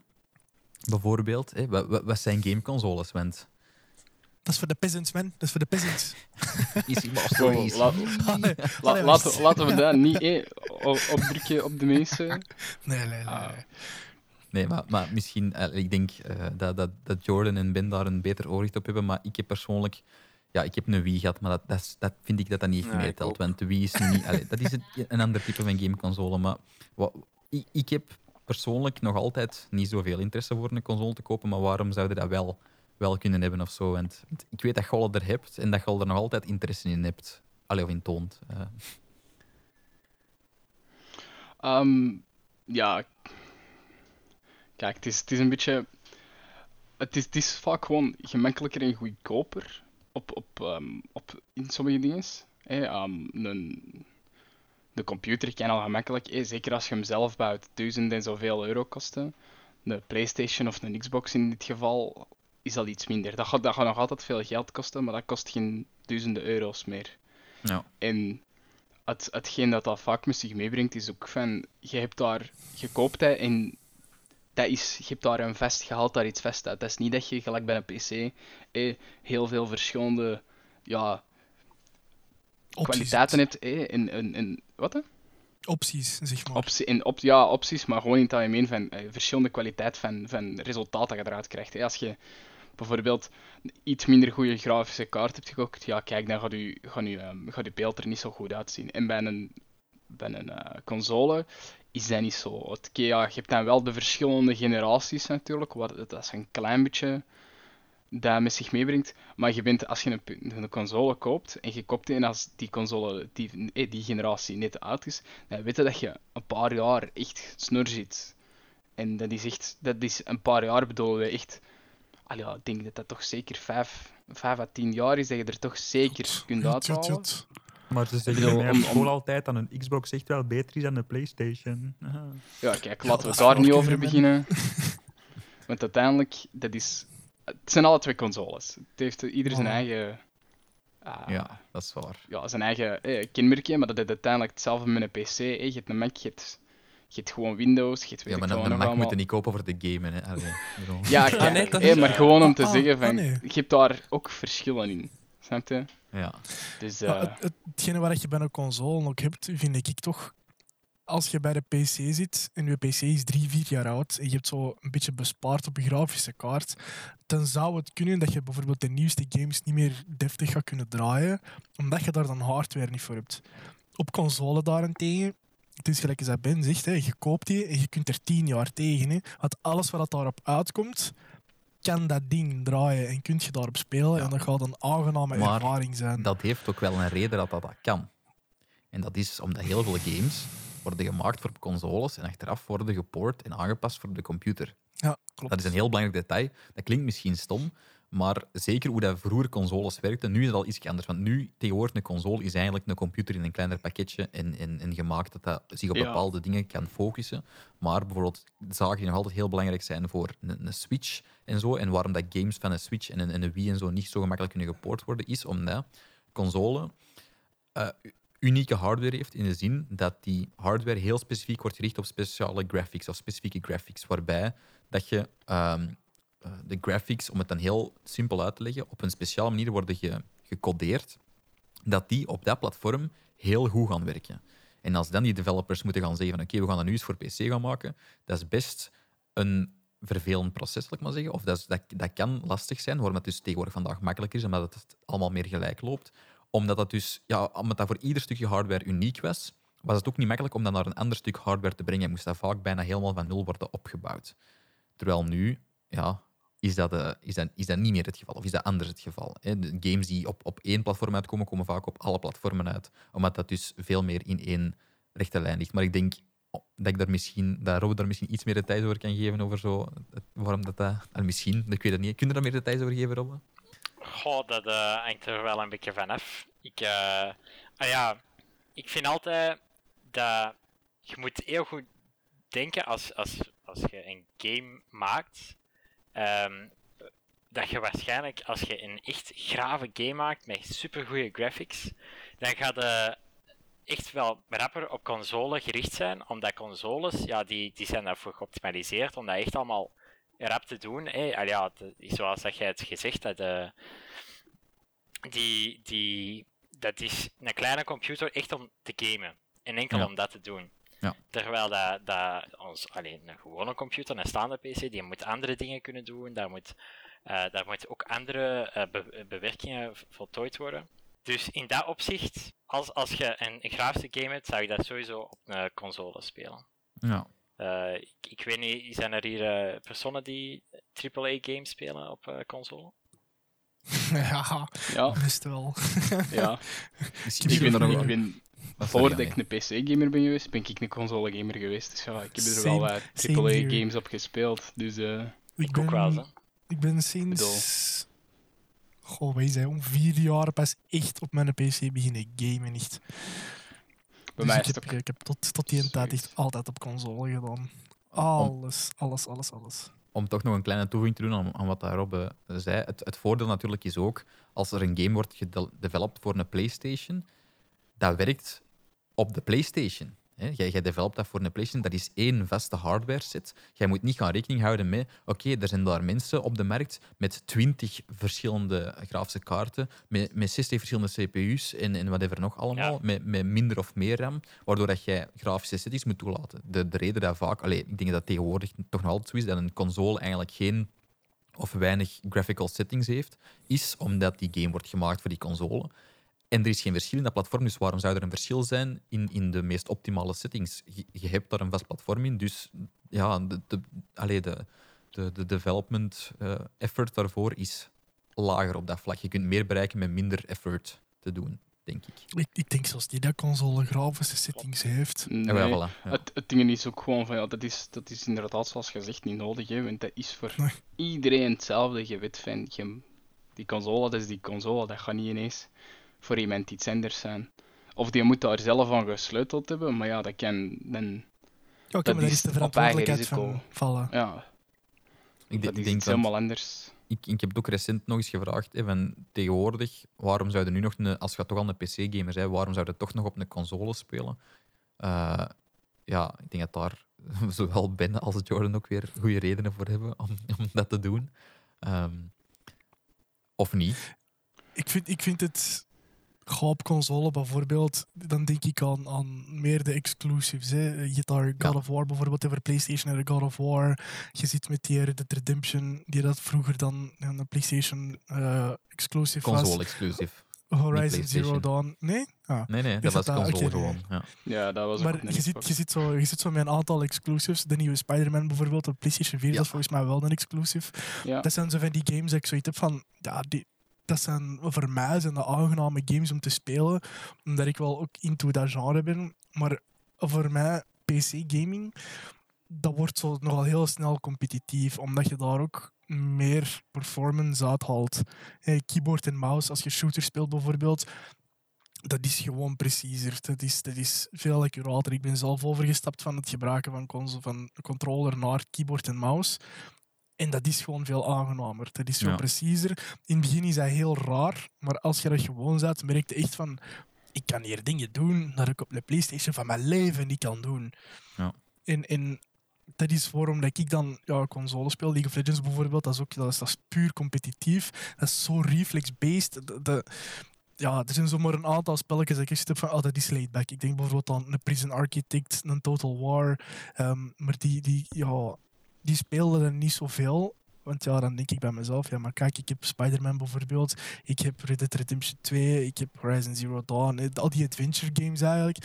bijvoorbeeld. Hè. Wat, zijn gameconsoles, Went? Dat is voor de peasants, man. Dat is voor de peasants. Easy master, Zo, easy. la- Allee, la- allee, laten, laten we dat niet eh, o- opdrukken op de mensen. Nee, nee, nee. Ah. nee. Nee, maar, maar misschien, eh, ik denk eh, dat, dat, dat Jordan en Ben daar een beter oorzicht op hebben. Maar ik heb persoonlijk, ja, ik heb een Wii gehad, maar dat, dat, is- dat vind ik dat dat niet echt meetelt. ook. Want de Wii is niet, allee, dat is het, een ander type van gameconsole. Maar wat, ik, ik heb persoonlijk nog altijd niet zoveel interesse voor een console te kopen. Maar waarom zouden dat wel, wel kunnen hebben of zo? Want, ik weet dat je er hebt en dat je er nog altijd interesse in hebt. Allee, of in toont. Eh, Ehm, ja, kijk, het is, het is een beetje. Het is, vaak gewoon gemakkelijker en goedkoper op, op, ehm, op, in sommige dingen. Ehm, een, de computer kan al gemakkelijk, zeker als je hem zelf bouwt, duizend en zoveel euro kosten. De PlayStation of een Xbox in dit geval is al iets minder. Dat gaat, dat gaat nog altijd veel geld kosten, maar dat kost geen duizenden euro's meer. ja. En het, hetgeen dat dat vaak met zich meebrengt, is ook van, je hebt daar, je koopt het en dat is, je hebt daar een vest, je haalt daar iets vast uit. Dat is niet dat je, gelijk bij een PC, eh, heel veel verschillende ja, Opties. kwaliteiten hebt. Eh, en, en, en, wat? hè? Opties, zeg maar. Optie, en op, ja, opties, maar gewoon in het algemeen van eh, verschillende kwaliteit van, van resultaten dat je eruit krijgt. Als je bijvoorbeeld een iets minder goede grafische kaart hebt gekocht, ja, kijk, dan gaat je, gaat ehm, gaat beeld er niet zo goed uitzien. En bij een, bij een eh, console is dat niet zo. Het, ja, je hebt dan wel de verschillende generaties natuurlijk, waar, dat is een klein beetje dat met zich meebrengt. Maar je bent, als je een, een console koopt en je koopt die en als die console, die, eh, die generatie net uit is, dan weet je dat je een paar jaar echt snor zit. En dat is echt, dat is een paar jaar bedoelen we echt. Al ja, ik denk dat dat toch zeker 5 à 10 jaar is dat je er toch zeker kunt uithalen. Maar ze zeggen bij school altijd dat een Xbox echt wel beter is dan een PlayStation. Aha. Ja, kijk, laten we daar niet over beginnen. Want uiteindelijk, dat is... Het zijn alle twee consoles. Het heeft ieder zijn Voilà. eigen... ah, Ja, dat is waar. ja, zijn eigen eh, kenmerkje, maar dat is uiteindelijk hetzelfde met een PC. eh. Je hebt een Mac, je hebt, je hebt gewoon Windows, je hebt weet Ja, maar een nog Mac moet allemaal. je niet kopen voor de gamen. Hè. Allee. Ja, kijk, nee, dat eh, is, maar gewoon om te ah, zeggen ah, van, nee. je hebt daar ook verschillen in. Snap je? ja. Dus, Ja, eh, het, het- hetgene wat je bij een console ook hebt, vind ik toch. Als je bij de PC zit en je PC is drie, vier jaar oud en je hebt zo een beetje bespaard op je grafische kaart, dan zou het kunnen dat je bijvoorbeeld de nieuwste games niet meer deftig gaat kunnen draaien, omdat je daar dan hardware niet voor hebt. Op console daarentegen, het is gelijk als dat Ben zegt, hè, je koopt die en je kunt er tien jaar tegen. Hè, want alles wat daarop uitkomt, kan dat ding draaien en kun je daarop spelen Ja. en dat gaat een aangename Maar ervaring zijn. Dat heeft ook wel een reden dat dat, dat kan. En dat is omdat heel veel games worden gemaakt voor consoles en achteraf worden gepoord en aangepast voor de computer. Ja, klopt. Dat is een heel belangrijk detail. Dat klinkt misschien stom, maar zeker hoe dat vroeger consoles werkten, nu is het al iets anders. Want nu, tegenwoordig, een console is eigenlijk een computer in een kleiner pakketje en, en, en gemaakt dat dat zich op Ja. bepaalde dingen kan focussen. Maar bijvoorbeeld zaken die nog altijd heel belangrijk zijn voor een, een Switch en zo, en waarom dat games van een Switch en een, en een Wii en zo niet zo gemakkelijk kunnen gepoord worden, is omdat console eh, unieke hardware heeft in de zin dat die hardware heel specifiek wordt gericht op speciale graphics of specifieke graphics, waarbij dat je ehm, eh, de graphics, om het dan heel simpel uit te leggen, op een speciale manier worden ge- gecodeerd, dat die op dat platform heel goed gaan werken. En als dan die developers moeten gaan zeggen van oké, we gaan dat nu eens voor PC gaan maken, dat is best een vervelend proces, zal ik maar zeggen. Of dat, dat, dat kan lastig zijn, waarom het dus tegenwoordig vandaag makkelijker is, omdat het allemaal meer gelijk loopt. Omdat dat dus, ja, omdat dat voor ieder stukje hardware uniek was, was het ook niet makkelijk om dat naar een ander stuk hardware te brengen. Moest dat vaak bijna helemaal van nul worden opgebouwd. Terwijl nu, ja, is dat, eh, is, dat, is dat niet meer het geval. Of is dat anders het geval? Hè? De games die op, op één platform uitkomen, komen vaak op alle platformen uit. Omdat dat dus veel meer in één rechte lijn ligt. Maar ik denk dat ik daar misschien, dat Robert daar misschien iets meer details over kan geven over zo, waarom dat dat... ah, misschien, ik weet het niet. Kun je daar meer details over geven, Robbe? Goh, dat eh, hangt er wel een beetje van af. Ik, eh, ah ja, ik vind altijd dat je moet heel goed denken als, als, als je een game maakt. Ehm, dat je waarschijnlijk, als je een echt grave game maakt met supergoeie graphics, dan gaat je echt wel rapper op console gericht zijn. Omdat consoles, ja, die, die zijn daarvoor geoptimaliseerd om dat echt allemaal rap te doen. Hè. Al ja, de- zoals dat jij het gezegd hebt, eh, die, die, dat is een kleine computer echt om te gamen. En enkel Ja. om dat te doen. Ja. Terwijl dat, dat ons, alleen een gewone computer, een staande PC, die moet andere dingen kunnen doen. Daar moet, eh, daar moet ook andere eh, be- bewerkingen voltooid worden. Dus in dat opzicht, als, als je een, een grafische game hebt, zou je dat sowieso op een console spelen. Ja. Eh, ik, ik weet niet, zijn er hier eh, personen die AAA-games spelen op eh, console? ja, ja, best wel. ja. Misschien Ik ben er ik nog- ben, voordat ik een PC-gamer ben geweest, ben ik een console-gamer geweest. Dus ja, ik heb er Same- wel wat. AAA-games op gespeeld. Dus eh, Ik ook wel, hè. Ik ben sinds. Goh, wij zijn om vier jaar pas echt op mijn PC beginnen gamen. Echt. bij Dus mij ik heb, ook... ik heb tot, tot die tijd echt altijd op console gedaan. Alles, alles, alles, alles. om toch nog een kleine toevoeging te doen aan, aan wat daar Rob eh, zei. Het, het voordeel natuurlijk is ook, als er een game wordt gedeveloped voor een PlayStation, dat werkt op de PlayStation. Hè. Jij, jij developt dat voor een PlayStation, dat is één vaste hardware set. Jij moet niet gaan rekening houden met, oké, er zijn daar mensen op de markt met 20 verschillende grafische kaarten, met, met 60 verschillende CPU's en, en whatever nog allemaal, Ja. met, met minder of meer RAM, waardoor dat jij grafische settings moet toelaten. De, de reden dat vaak, allee, ik denk dat tegenwoordig toch nog altijd zo is, dat een console eigenlijk geen of weinig graphical settings heeft, is omdat die game wordt gemaakt voor die console. En er is geen verschil in dat platform, dus waarom zou er een verschil zijn in, in de meest optimale settings? Je, je hebt daar een vast platform in, dus ja, de, de, allee, de, de, de development eh, effort daarvoor is lager op dat vlak. Je kunt meer bereiken met minder effort te doen, denk ik. Ik, ik denk zelfs niet dat console grafische settings heeft. Nee. Ja, wel, voilà, ja. Het, het ding is ook gewoon van ja, dat is, dat is inderdaad zoals gezegd niet nodig, hè, want dat is voor Nee. iedereen hetzelfde. Je weet van, je, die console, dat is die console, dat gaat niet ineens voor iemand iets anders zijn. Of die moet daar zelf aan gesleuteld hebben, maar ja, dat kan dan, Ja, oké, Dat maar daar is de op verantwoordelijkheid eigen van risico. vallen. ja, Ik, dat ik is denk iets dat helemaal anders. ik, ik heb het ook recent nog eens gevraagd. Hè, van tegenwoordig, waarom zouden nu nog, een, als je toch al een PC-gamer bent, waarom zouden toch nog op een console spelen? Eh, ja, ik denk dat daar zowel Ben als Jordan ook weer goede redenen voor hebben om, om dat te doen. Ehm, of niet. Ik vind, ik vind het. Console bijvoorbeeld, dan denk ik aan, aan meer de exclusives. Hè. Je hebt daar God Ja. of War bijvoorbeeld over PlayStation en God of War. Je zit met die Red Dead Redemption, die dat vroeger dan een PlayStation eh, exclusive was. Console-exclusief. Horizon Zero. Dawn. Nee? Ah. Nee, nee, dat was dat console gewoon. Ja. Ja, dat was Maar je zit, je, zit zo, je zit zo met een aantal exclusives. De nieuwe Spider-Man bijvoorbeeld op PlayStation 4, Ja. dat is volgens mij wel een exclusive. Ja. Dat zijn zo van die games dat ik zoiets heb van, ja, die, dat zijn voor mij zijn de aangename games om te spelen, omdat ik wel ook into dat genre ben. Maar voor mij, PC-gaming, dat wordt zo nogal heel snel competitief, omdat je daar ook meer performance uithaalt. Hey, keyboard en mouse, als je shooter speelt bijvoorbeeld, dat is gewoon preciezer. Dat is, dat is veel accurater. Ik ben zelf overgestapt van het gebruiken van, van controller naar keyboard en mouse. En dat is gewoon veel aangenamer. Dat is veel Ja. preciezer. In het begin is dat heel raar, maar als je dat gewoon zet, merk je echt van... Ik kan hier dingen doen dat ik op de PlayStation van mijn leven niet kan doen. Ja. En, en dat is waarom dat ik dan ja, console speel. League of Legends bijvoorbeeld, dat is, ook, dat is, dat is puur competitief. Dat is zo reflex-based. Ja, er zijn zomaar een aantal spelletjes dat ik heb van, oh, dat is laid back. Ik denk bijvoorbeeld aan een Prison Architect, een Total War. ehm, maar die, die, ja, die speelden er niet zoveel. Want ja, dan denk ik bij mezelf, ja, maar kijk, ik heb Spider-Man bijvoorbeeld, ik heb Red Dead Redemption 2, ik heb Horizon Zero Dawn, eh, al die adventure games eigenlijk.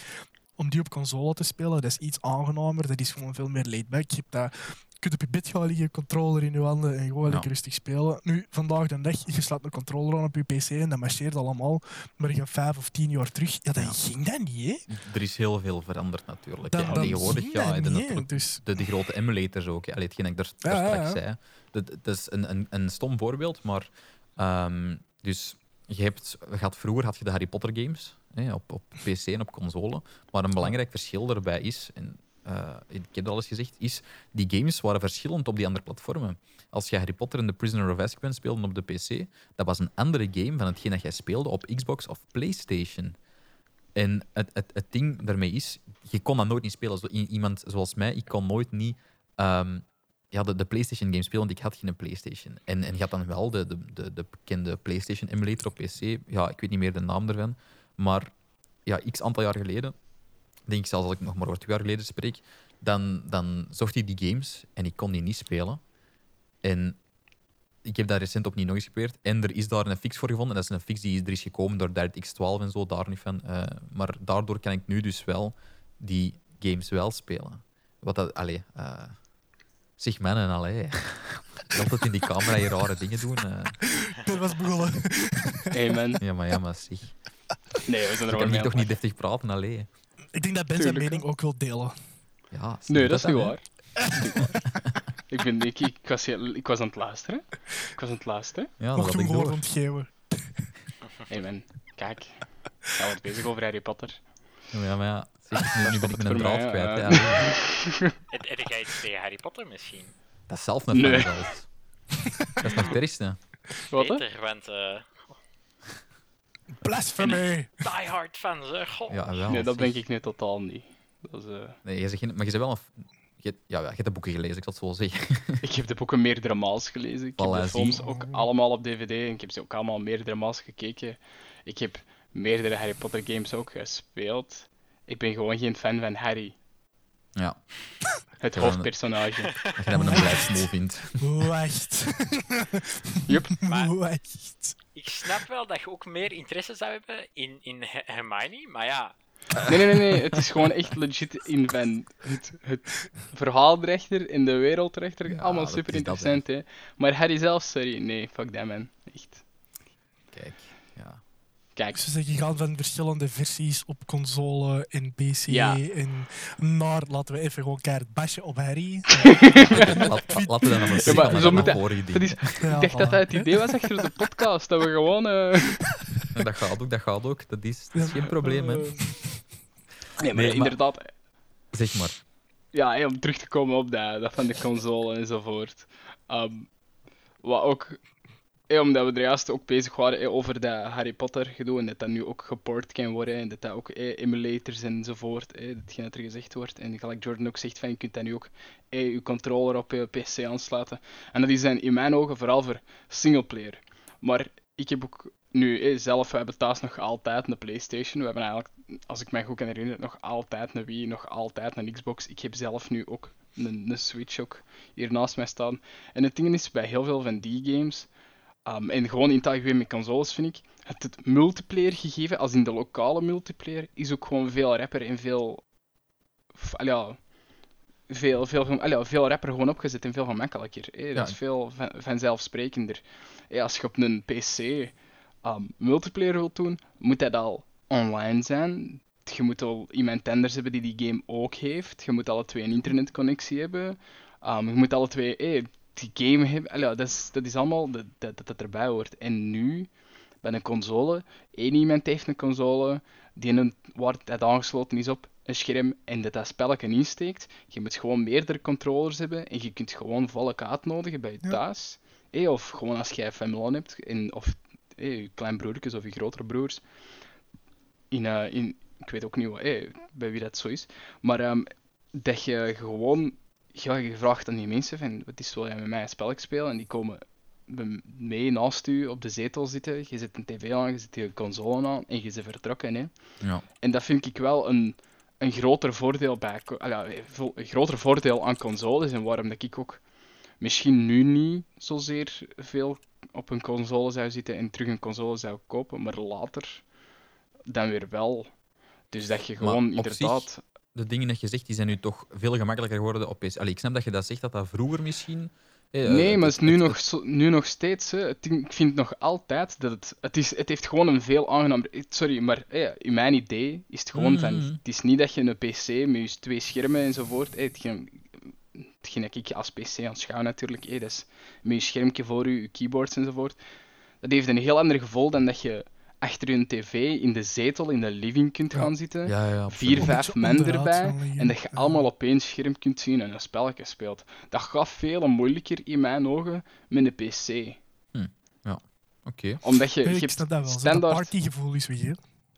Om die op console te spelen, dat is iets aangenamer, dat is gewoon veel meer laid back. Je, hebt je kunt op je bed gaan liggen, controller in je handen en gewoon Ja. lekker rustig spelen. Nu, vandaag de dag, je slaat een controller aan op je PC en dat marcheert allemaal. Maar je gaat vijf of tien jaar terug, ja, Ja. ging dat niet, hè? Er is heel veel veranderd natuurlijk. Dan, ja, tegenwoordig, ja, dat en niet, Dus, de, de grote emulators ook. Allee, hetgeen dat ik daar, daar Ja, straks zei. Dat, dat is een, een, een stom voorbeeld, maar ehm, dus je hebt, had, vroeger had je de Harry Potter games hè, op, op PC en op console. Maar een belangrijk verschil daarbij is, en eh, ik heb al eens gezegd, is die games waren verschillend op die andere platformen. Als je Harry Potter en The Prisoner of Azkaban speelde op de PC, dat was een andere game van hetgeen dat jij speelde op Xbox of PlayStation. En het, het, het ding daarmee is, je kon dat nooit niet spelen. Zo, iemand zoals mij, ik kon nooit niet ehm, ja, de, de PlayStation game spelen, want ik had geen PlayStation. En, en je had dan wel de, de, de, de bekende PlayStation emulator op PC. Ja, ik weet niet meer de naam ervan. Maar ja, x aantal jaar geleden, denk ik zelfs als ik nog maar over twee jaar geleden spreek, dan, dan zocht ik die games en ik kon die niet spelen. En ik heb dat recent opnieuw nog eens geprobeerd. En er is daar een fix voor gevonden. Dat is een fix die er is gekomen door DirectX 12 en zo, daar niet van. Eh, maar daardoor kan ik nu dus wel die games wel spelen. Wat dat, allee, eh, zeg mannen, allee. Altijd in die camera hier rare dingen doen. eh. dat was begonnen. Hey man. ja, maar ja, maar zeg. Nee, we zijn er wel mee toch niet deftig praten, allee. Ik denk dat Ben zijn mening ook wil delen. Ja, Nee, dat is niet waar. Dat is niet waar. ik, ben, ik, ik, was, ik was aan het luisteren. Ik was aan het luisteren. Ja, dat Mocht ik hem gewoon door. ontgeven. Hey man, kijk. Hij wordt bezig over Harry Potter. Ja, maar ja, zeg, nu, nu ben ik mijn mij, draad kwijt. Ja. Heb jij iets tegen Harry Potter misschien? Dat is zelf een Nee. Dat is nog het ergste. Wat? Beter, want eh Blasphemy! die hard fans, hè. Goh. Ja, wel. Nee, dat zeg. denk ik niet totaal niet. Dat is, eh, Nee, je zegt maar je bent wel een... Je, hebt- ja, ja, je hebt de boeken gelezen, ik zal het zo zeggen. Ik heb de boeken meerdere maals gelezen. Ik heb de films ook allemaal op DVD en ik heb ze ook allemaal meerdere maals gekeken. Ik heb meerdere Harry Potter games ook gespeeld. Ik ben gewoon geen fan van Harry, Ja, het hoofdpersonage. dat je dat een blijfsmol vindt. Wacht. Maar- Wacht. Ik snap wel dat je ook meer interesse zou hebben in, in He- Hermione, maar ja, Nee, nee, nee, nee. Het is gewoon echt legit in van het, het verhaal erachter en de wereld erachter. Ja, Allemaal super interessant, hè. Maar Harry zelf, sorry. Nee, fuck that, man. Echt. Kijk. Kijk, Ze zeggen gaan van verschillende versies op console en PC Ja. en naar, laten we even gewoon keihard bashen op Harry. Laten we dan nog eens Ja, maar zo dat moet is, ik dacht dat dat het idee was achter de podcast. Dat we gewoon... eh, Ja, Dat gaat ook, dat gaat ook. Dat is, dat is geen probleem, hè. Eh, Nee, maar Nee, maar- inderdaad... Zeg maar. Ja, om terug te komen op dat, dat van de console enzovoort. Ehm wat ook... omdat we er juist ook bezig waren over dat Harry Potter gedoe en dat dat nu ook geport kan worden en dat dat ook emulators enzovoort, datgene dat er gezegd wordt. En gelijk Jordan ook zegt van je kunt dat nu ook je controller op je PC aansluiten. En dat is in mijn ogen vooral voor singleplayer. Maar ik heb ook nu zelf, we hebben thuis nog altijd een PlayStation. We hebben eigenlijk, als ik mij goed kan herinneren, nog altijd een Wii, nog altijd een Xbox. Ik heb zelf nu ook een, een Switch ook hier naast mij staan. En het ding is, bij heel veel van die games, um, en gewoon in het algemeen met consoles vind ik, het, het multiplayer gegeven, als in de lokale multiplayer, is ook gewoon veel rapper en veel... ja, veel, veel, veel, al ja, veel rapper gewoon opgezet en veel gemakkelijker. Dat Ja. is veel van, vanzelfsprekender. Als je op een PC um, multiplayer wilt doen, moet dat al online zijn. Je moet al iemand anders hebben die die game ook heeft. Je moet alle twee een internetconnectie hebben. Um, je moet alle twee die game hebben. Ja, dat, is, dat is allemaal dat, dat, dat erbij hoort. En nu, bij een console, één iemand heeft een console, die een, waar het aangesloten is op een scherm en dat dat spelletje insteekt. Je moet gewoon meerdere controllers hebben en je kunt gewoon volk uitnodigen bij je Ja. thuis. Eh, of gewoon als jij familie hebt, en, of eh, je kleinbroertjes of je grotere broers. In, eh, in, ik weet ook niet wat, eh, bij wie dat zo is. Maar ehm, dat je gewoon, ja, je vraagt aan die mensen van, wat is wil jij met mij een spelletje spelen? En die komen mee naast u op de zetel zitten. Je zet een tv aan, je zet je console aan en je ze vertrokken. Hè. Ja. En dat vind ik wel een, een groter voordeel bij, een groter voordeel aan consoles en waarom dat ik ook misschien nu niet zozeer veel op een console zou zitten en terug een console zou kopen, maar later dan weer wel. Dus dat je gewoon inderdaad. De dingen dat je zegt, die zijn nu toch veel gemakkelijker geworden op PC. Allee, ik snap dat je dat zegt, dat dat vroeger misschien... eh, Nee, maar het is nu, het- nog, zo- nu nog steeds. Hè. Het ik vind nog altijd dat het. Het, is, het heeft gewoon een veel aangenamer. Sorry, maar eh, in mijn idee is het gewoon van. Mhm. Het is niet dat je een PC met je twee schermen enzovoort. Eh, hetgeen, hetgeen dat ik als PC aanschouw natuurlijk. Eh, dat is met je schermpje voor je, je keyboards enzovoort. Dat heeft een heel ander gevoel dan dat je achter je tv in de zetel in de living kunt Ja. gaan zitten Ja, ja, vier, vijf men erbij en dat je Ja. allemaal op één scherm kunt zien en een spelletje speelt. Dat gaat veel moeilijker in mijn ogen met een PC. Oké. Omdat je, je hebt dat wel. zo. Dat standaard, partygevoel is weg. hè.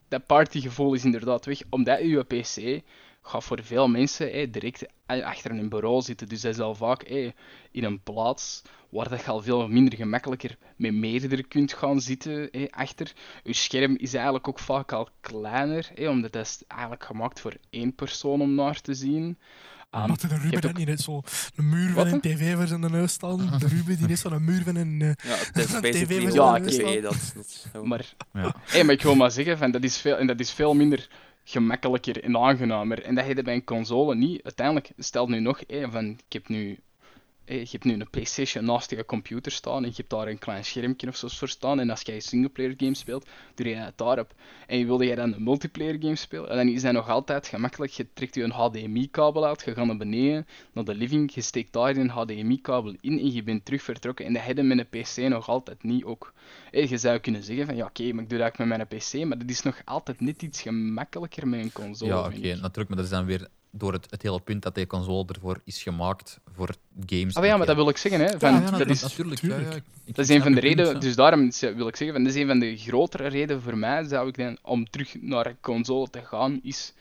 dat partygevoel is inderdaad weg. Omdat je PC gaat voor veel mensen direct achter een bureau zitten. Dus dat is al vaak in een plaats waar dat je al veel minder gemakkelijker met meerdere kunt gaan zitten achter. Je scherm is eigenlijk ook vaak al kleiner, omdat dat is eigenlijk gemaakt voor één persoon om naar te zien. Um, Had de je Ruben dat ook- niet net zo een muur Wat, van een tv voor zijn neus staan? De Ruben die is zo'n muur van een... eh, Ja, het is TV dat is niet zo. Maar, Ja. hey, maar ik wil maar zeggen, van, dat, is veel, en dat is veel minder gemakkelijker en aangenamer. En dat je bij een console niet. Uiteindelijk, stel nu nog, hey, van, ik heb nu, je hebt nu een PlayStation naast je computer staan en je hebt daar een klein schermpje of zo voor staan. En als jij een singleplayer game speelt, doe je het daarop. En wilde jij dan een multiplayer game spelen, en dan is dat nog altijd gemakkelijk. Je trekt je een HDMI-kabel uit, je gaat naar beneden, naar de living, je steekt daar een HDMI-kabel in en je bent terug vertrokken. En dat je met een PC nog altijd niet ook. Hey, je zou kunnen zeggen van ja oké, maar ik doe dat ook met mijn PC, maar dat is nog altijd net iets gemakkelijker met een console. Ja, oké, ik. natuurlijk. Maar is dan weer door het, het hele punt dat die console ervoor is gemaakt voor games. Ah, ja, maar dat wil ik zeggen, hè. Van, Ja, ja, dat, is, natuurlijk. tuurlijk. Ja, ja, ik dat is een van de redenen, dus daarom wil ik zeggen, van, dat is een van de grotere redenen voor mij, zou ik dan, om terug naar een console te gaan, is,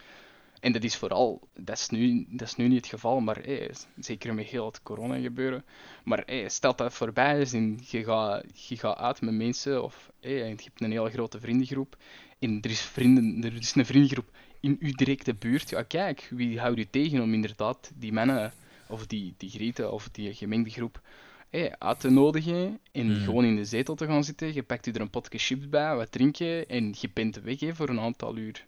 en dat is vooral, dat is nu, dat is nu niet het geval, maar hey, zeker met heel het corona gebeuren, maar hey, stel dat voorbij is en je gaat, je gaat uit met mensen, of hey, en je hebt een hele grote vriendengroep, en er is, vrienden, er is een vriendengroep in uw directe buurt, ja kijk, wie houdt u tegen om inderdaad die mannen, of die, die grieten, of die gemengde groep, hey, uit te nodigen en Mm. gewoon in de zetel te gaan zitten. Je pakt u er een potje chips bij, wat drinken en je bent weg hè, voor een aantal uur.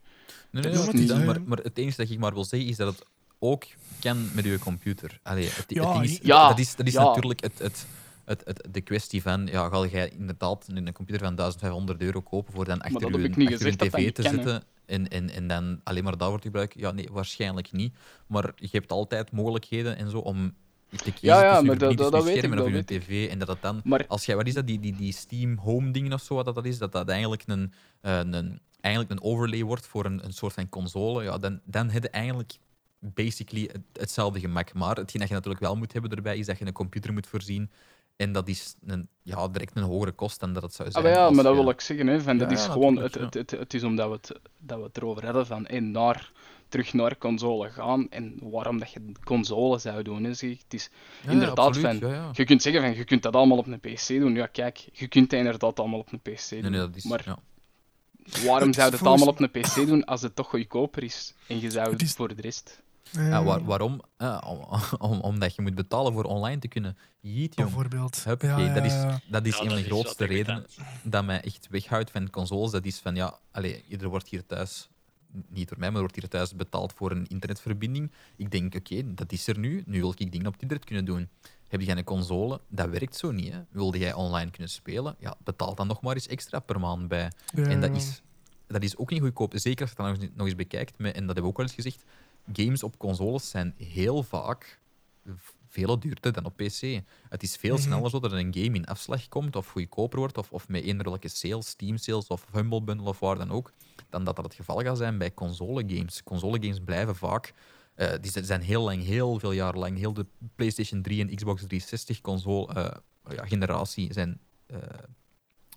Nee, nee, maar dat het is eh, maar, maar het enige dat ik maar wil zeggen is dat het ook kan met je computer. Allee, het, Ja, is, ja, dat is, dat is ja. natuurlijk het, het, het, het, de kwestie van, ja, ga jij inderdaad een, computer van 1500 euro kopen voor dan achter dat je, dat dat tv te zitten en, en, en dan alleen maar daarvoor te gebruiken? Ja, nee, waarschijnlijk niet. Maar je hebt altijd mogelijkheden en zo om te kiezen Ja, ja, tussen dat- dat- dat weet ik, dat of je tv en dat het dan Maar als jij, wat is dat, die, die, die Steam Home dingen of zo, wat dat is, dat dat eigenlijk een, een, eigenlijk een overlay wordt voor een, een soort van console, ja, dan, dan heb je eigenlijk basically het- hetzelfde gemak. Maar hetgeen dat je natuurlijk wel moet hebben erbij, is dat je een computer moet voorzien. En dat is een, ja, direct een hogere kost dan dat het zou Ah, zijn. maar ja, als maar dat wil ik zeggen. Hè, van, dat is ja, gewoon, het, het, het, het is omdat we het, dat we het erover hadden van hey, naar, terug naar console gaan en waarom dat je console zou doen. Hè, zeg. Het is, Ja, ja, inderdaad, absoluut, van- ja, ja. je kunt zeggen van je kunt dat allemaal op een PC doen. Ja, kijk, je kunt dat inderdaad allemaal op een PC doen. Nee, nee, dat is, maar ja. waarom Het zou je het allemaal op een PC doen als het toch goedkoper is en je zou Het het is- voor de rest. Ja, Eh, waar- waarom? Om, om- omdat je moet betalen voor online te kunnen. Jeet, jong. Bijvoorbeeld. Ja, dat is, ja, ja. dat is Ja, een van de grootste redenen dat mij echt weghoudt van consoles. Dat is van, ja, iedereen wordt hier thuis, niet door mij, maar wordt hier thuis betaald voor een internetverbinding. Ik denk, oké, dat is er nu. Nu wil ik dingen op het internet kunnen doen. Heb jij een console? Dat werkt zo niet. Hè? Wilde jij online kunnen spelen? Ja, betaal dan nog maar eens extra per maand bij. Ja, En dat ja. is, dat is ook niet goedkoop. Zeker als je dat nog eens, nog eens bekijkt, met, en dat hebben we ook wel eens gezegd, games op consoles zijn heel vaak veel duurder dan op PC. Het is veel Mhm. sneller zo dat een game in afslag komt of goedkoper wordt, of, of met welke sales, Steam sales of Humble Bundle of waar dan ook, dan dat dat het geval gaat zijn bij console games. Console games blijven vaak eh, die zijn- heel lang, heel veel jaar lang, heel de PlayStation 3 en Xbox 360 console eh, ja, generatie zijn, eh,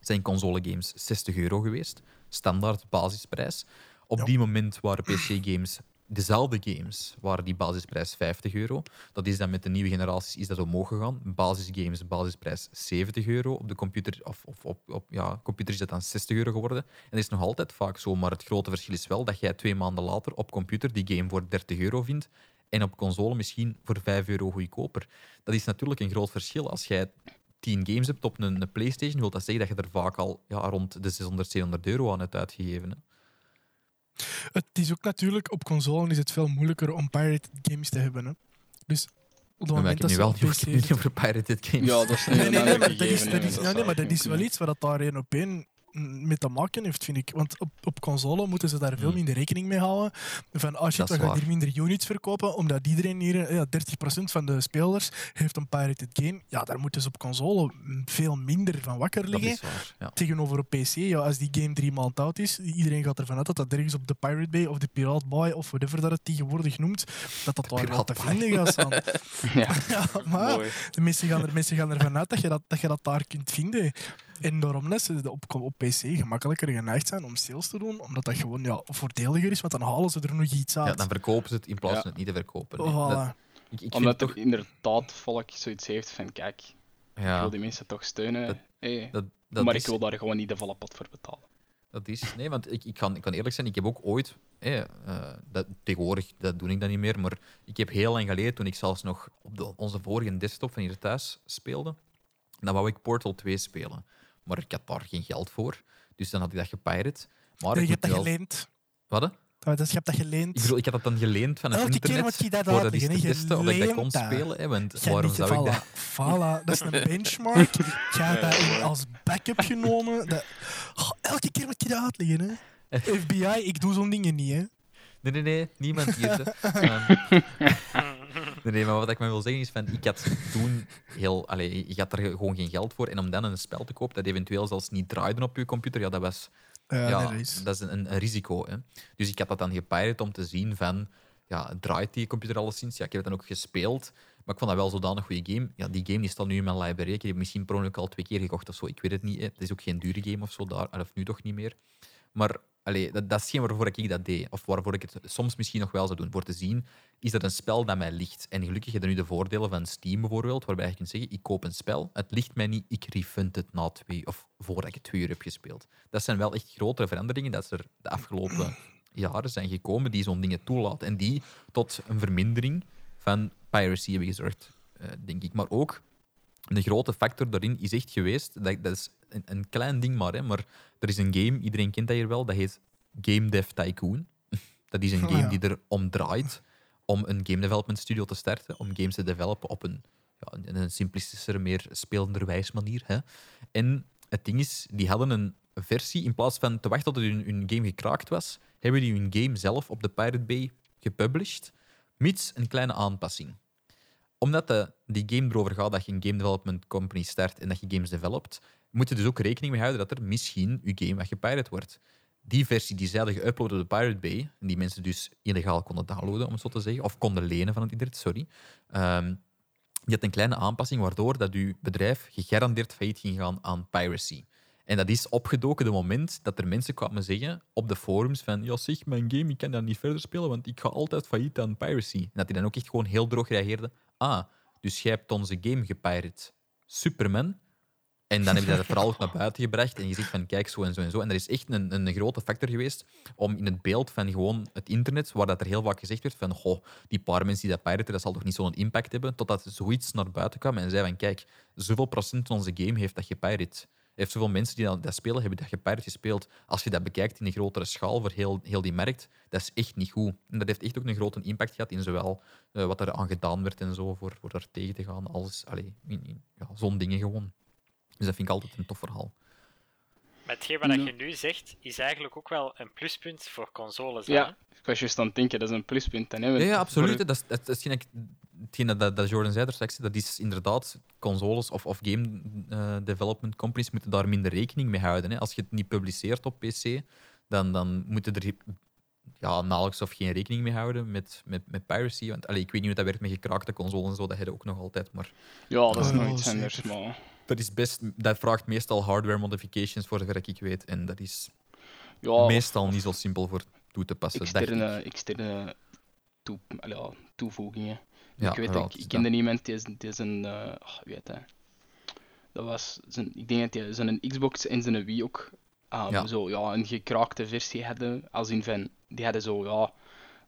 zijn console games 60 euro geweest. Standaard basisprijs. Op Ja. die moment waren PC-games dezelfde games, waren die basisprijs 50 euro. Dat is dan met de nieuwe generaties is dat omhoog gegaan. Basisgames, basisprijs 70 euro. Op de computer, of, of op, op ja, computer is dat dan 60 euro geworden. En dat is nog altijd vaak zo, maar het grote verschil is wel dat jij twee maanden later op computer die game voor 30 euro vindt en op console misschien voor 5 euro goedkoper. Dat is natuurlijk een groot verschil. Als jij 10 games hebt op een, een PlayStation, wil dat zeggen dat je er vaak al ja, rond de 600, 700 euro aan hebt uitgegeven. Het is ook natuurlijk, op console is het veel moeilijker om pirated games te hebben. Hè. Dus op het moment ik dat ze wel PC over- pirated games. Ja, dat is niet Nee, nee, maar dat is, dat nee, maar dat is wel iets waar dat daar één op één mee te maken heeft, vind ik. Want op, op console moeten ze daar veel Hmm. minder rekening mee houden. Van, als je waar. hier minder units verkopen, omdat iedereen hier, ja, 30% van de spelers heeft een pirated game. Ja, daar moeten ze op console mm, veel minder van wakker liggen. is waar. Ja. Tegenover op PC, ja, als die game drie maand oud is, iedereen gaat ervan uit dat dat ergens op de Pirate Bay of de Pirate Bay of whatever dat het tegenwoordig noemt, dat dat daar wel te vinden gaat staan. Ja, ja, maar mooi. de mensen gaan, er, mensen gaan ervan uit dat je dat, dat je dat daar kunt vinden. En daarom dat ze op, op PC gemakkelijker geneigd zijn om sales te doen, omdat dat gewoon ja, voordeliger is, want dan halen ze er nog iets uit. Ja, dan verkopen ze het in plaats Ja. van het niet te verkopen. Nee, Voilà. dat- ik, ik vind Omdat toch... er inderdaad volk zoiets heeft van kijk, ik Ja, wil die mensen toch steunen. Dat- hey, dat, dat maar is, ik wil daar gewoon niet de volle pot voor betalen. Dat is, nee, want ik, ik, kan, ik kan eerlijk zijn, ik heb ook ooit, eh, eh, dat, tegenwoordig dat doe ik dat niet meer, maar ik heb heel lang geleden, toen ik zelfs nog op de, onze vorige desktop van hier thuis speelde, dan wou ik Portal 2 spelen. Maar ik had daar geen geld voor, dus dan had ik dat gepirate. Maar Nee, ik je hebt dat wel... geleend. Wat? Dat is- Je hebt dat geleend. Ik bedoel, ik had dat dan geleend van het Elke keer internet, moet je dat uitleggen, te hè. testen of ik dat kon spelen. Hè, want Ja, waarom zou ik dat... Voilà, dat is een benchmark. Je hebt dat als backup genomen. Dat... Oh, elke keer moet je dat uitleggen. Hè. FBI, ik doe zo'n dingen niet. Hè. Nee, nee, nee, niemand hier. Nee, nee, maar wat ik maar wil zeggen is van, ik had toen heel, allee, je had er gewoon geen geld voor en om dan een spel te kopen dat eventueel zelfs niet draaide op je computer, ja, dat was, Ja, ja, nee, dat is- dat is een, een risico. Hè. Dus ik had dat dan gepirate om te zien van, ja, draait die computer alleszins? Ja, ik heb het dan ook gespeeld, maar ik vond dat wel zodanig goede game. Ja, die game die staat nu in mijn library. Ik heb misschien per ongeluk al twee keer gekocht of zo. Ik weet het niet. Hè. Het is ook geen dure game of zo, daar, of nu toch niet meer. Maar allee, dat, dat is geen waarvoor ik dat deed. Of waarvoor ik het soms misschien nog wel zou doen. Voor te zien, is dat een spel dat mij ligt. En gelukkig heb je nu de voordelen van Steam bijvoorbeeld, waarbij je kunt zeggen, ik koop een spel, het ligt mij niet, ik refund het na twee, of voordat ik het twee uur heb gespeeld. Dat zijn wel echt grotere veranderingen dat er de afgelopen jaren zijn gekomen die zo'n dingen toelaten. En die tot een vermindering van piracy hebben gezorgd, eh, denk ik. Maar ook, een grote factor daarin is echt geweest, dat, dat is een, een klein ding maar, hè, maar er is een game, iedereen kent dat hier wel, dat heet Game Dev Tycoon. Dat is een Ah, game ja. die er om draait om een game development studio te starten, om games te developen op een, ja, een- simplistischere, meer spelenderwijs manier. Hè. En het ding is, die hadden een versie, in plaats van te wachten tot hun, hun game gekraakt was, hebben die hun game zelf op de Pirate Bay gepublished, mits een kleine aanpassing. Omdat de, die game erover gaat dat je een game development company start en dat je games developt, moet je dus ook rekening mee houden dat er misschien je game wat gepirate wordt. Die versie die zij hadden geüpload op de Pirate Bay, die mensen dus illegaal konden downloaden, om het zo te zeggen, of konden lenen van het internet, sorry, ehm, die had een kleine aanpassing waardoor dat uw bedrijf gegarandeerd failliet ging gaan aan piracy. En dat is opgedoken de moment dat er mensen kwamen zeggen op de forums van ja zeg, mijn game, ik kan dat niet verder spelen, want ik ga altijd failliet aan piracy. En dat die dan ook echt gewoon heel droog reageerde. Ah, dus jij hebt onze game gepirate. Superman. En dan heb je dat vooral ook naar buiten gebracht en je zegt van kijk, zo en zo en zo. En dat is echt een, een grote factor geweest om in het beeld van gewoon het internet, waar dat er heel vaak gezegd werd van goh, die paar mensen die dat piraten, dat zal toch niet zo'n impact hebben, totdat zoiets naar buiten kwam en zei van kijk, zoveel procent van onze game heeft dat gepirate. heeft zoveel mensen die dat, dat spelen, hebben dat gepirate gespeeld. Als je dat bekijkt in een grotere schaal voor heel, heel die markt, dat is echt niet goed. En dat heeft echt ook een grote impact gehad in zowel eh, wat er aan gedaan werd en zo, voor, voor daar tegen te gaan, als allee, in, in, ja, zo'n dingen gewoon. Dus dat vind ik altijd een tof verhaal. Met hetgeen wat Ja. je nu zegt, is eigenlijk ook wel een pluspunt voor consoles. hè? Ja, ik was juist aan het denken, dat is een pluspunt. Dan, Ja, want ja, absoluut. voor-. Dat is, dat, dat is hetgeen, dat Jordan zei straks, dat is inderdaad, consoles of, of game eh, development companies moeten daar minder rekening mee houden. Hè. Als je het niet publiceert op PC, dan, dan moeten er ja, nauwelijks of geen rekening mee houden met, met, met piracy. Want allee, ik weet niet hoe dat werkt met gekraakte consoles en zo, dat heb je ook nog altijd. Maar Ja, dat is Oh, nog ja, iets anders, maar... dat, is best, dat vraagt meestal hardware modifications, voor zover ik weet. En dat is Ja, meestal niet zo simpel voor toe te passen. ik. externe, externe toe, ja, toevoegingen. Ja, ik weet, ik, ik dat. kende iemand die is, die is een, eh oh, heet hij? Dat was zijn, ik denk dat hij zijn Xbox en zijn Wii ook. Zo, ja, een gekraakte versie hadden. Als in van, die hadden zo, ja,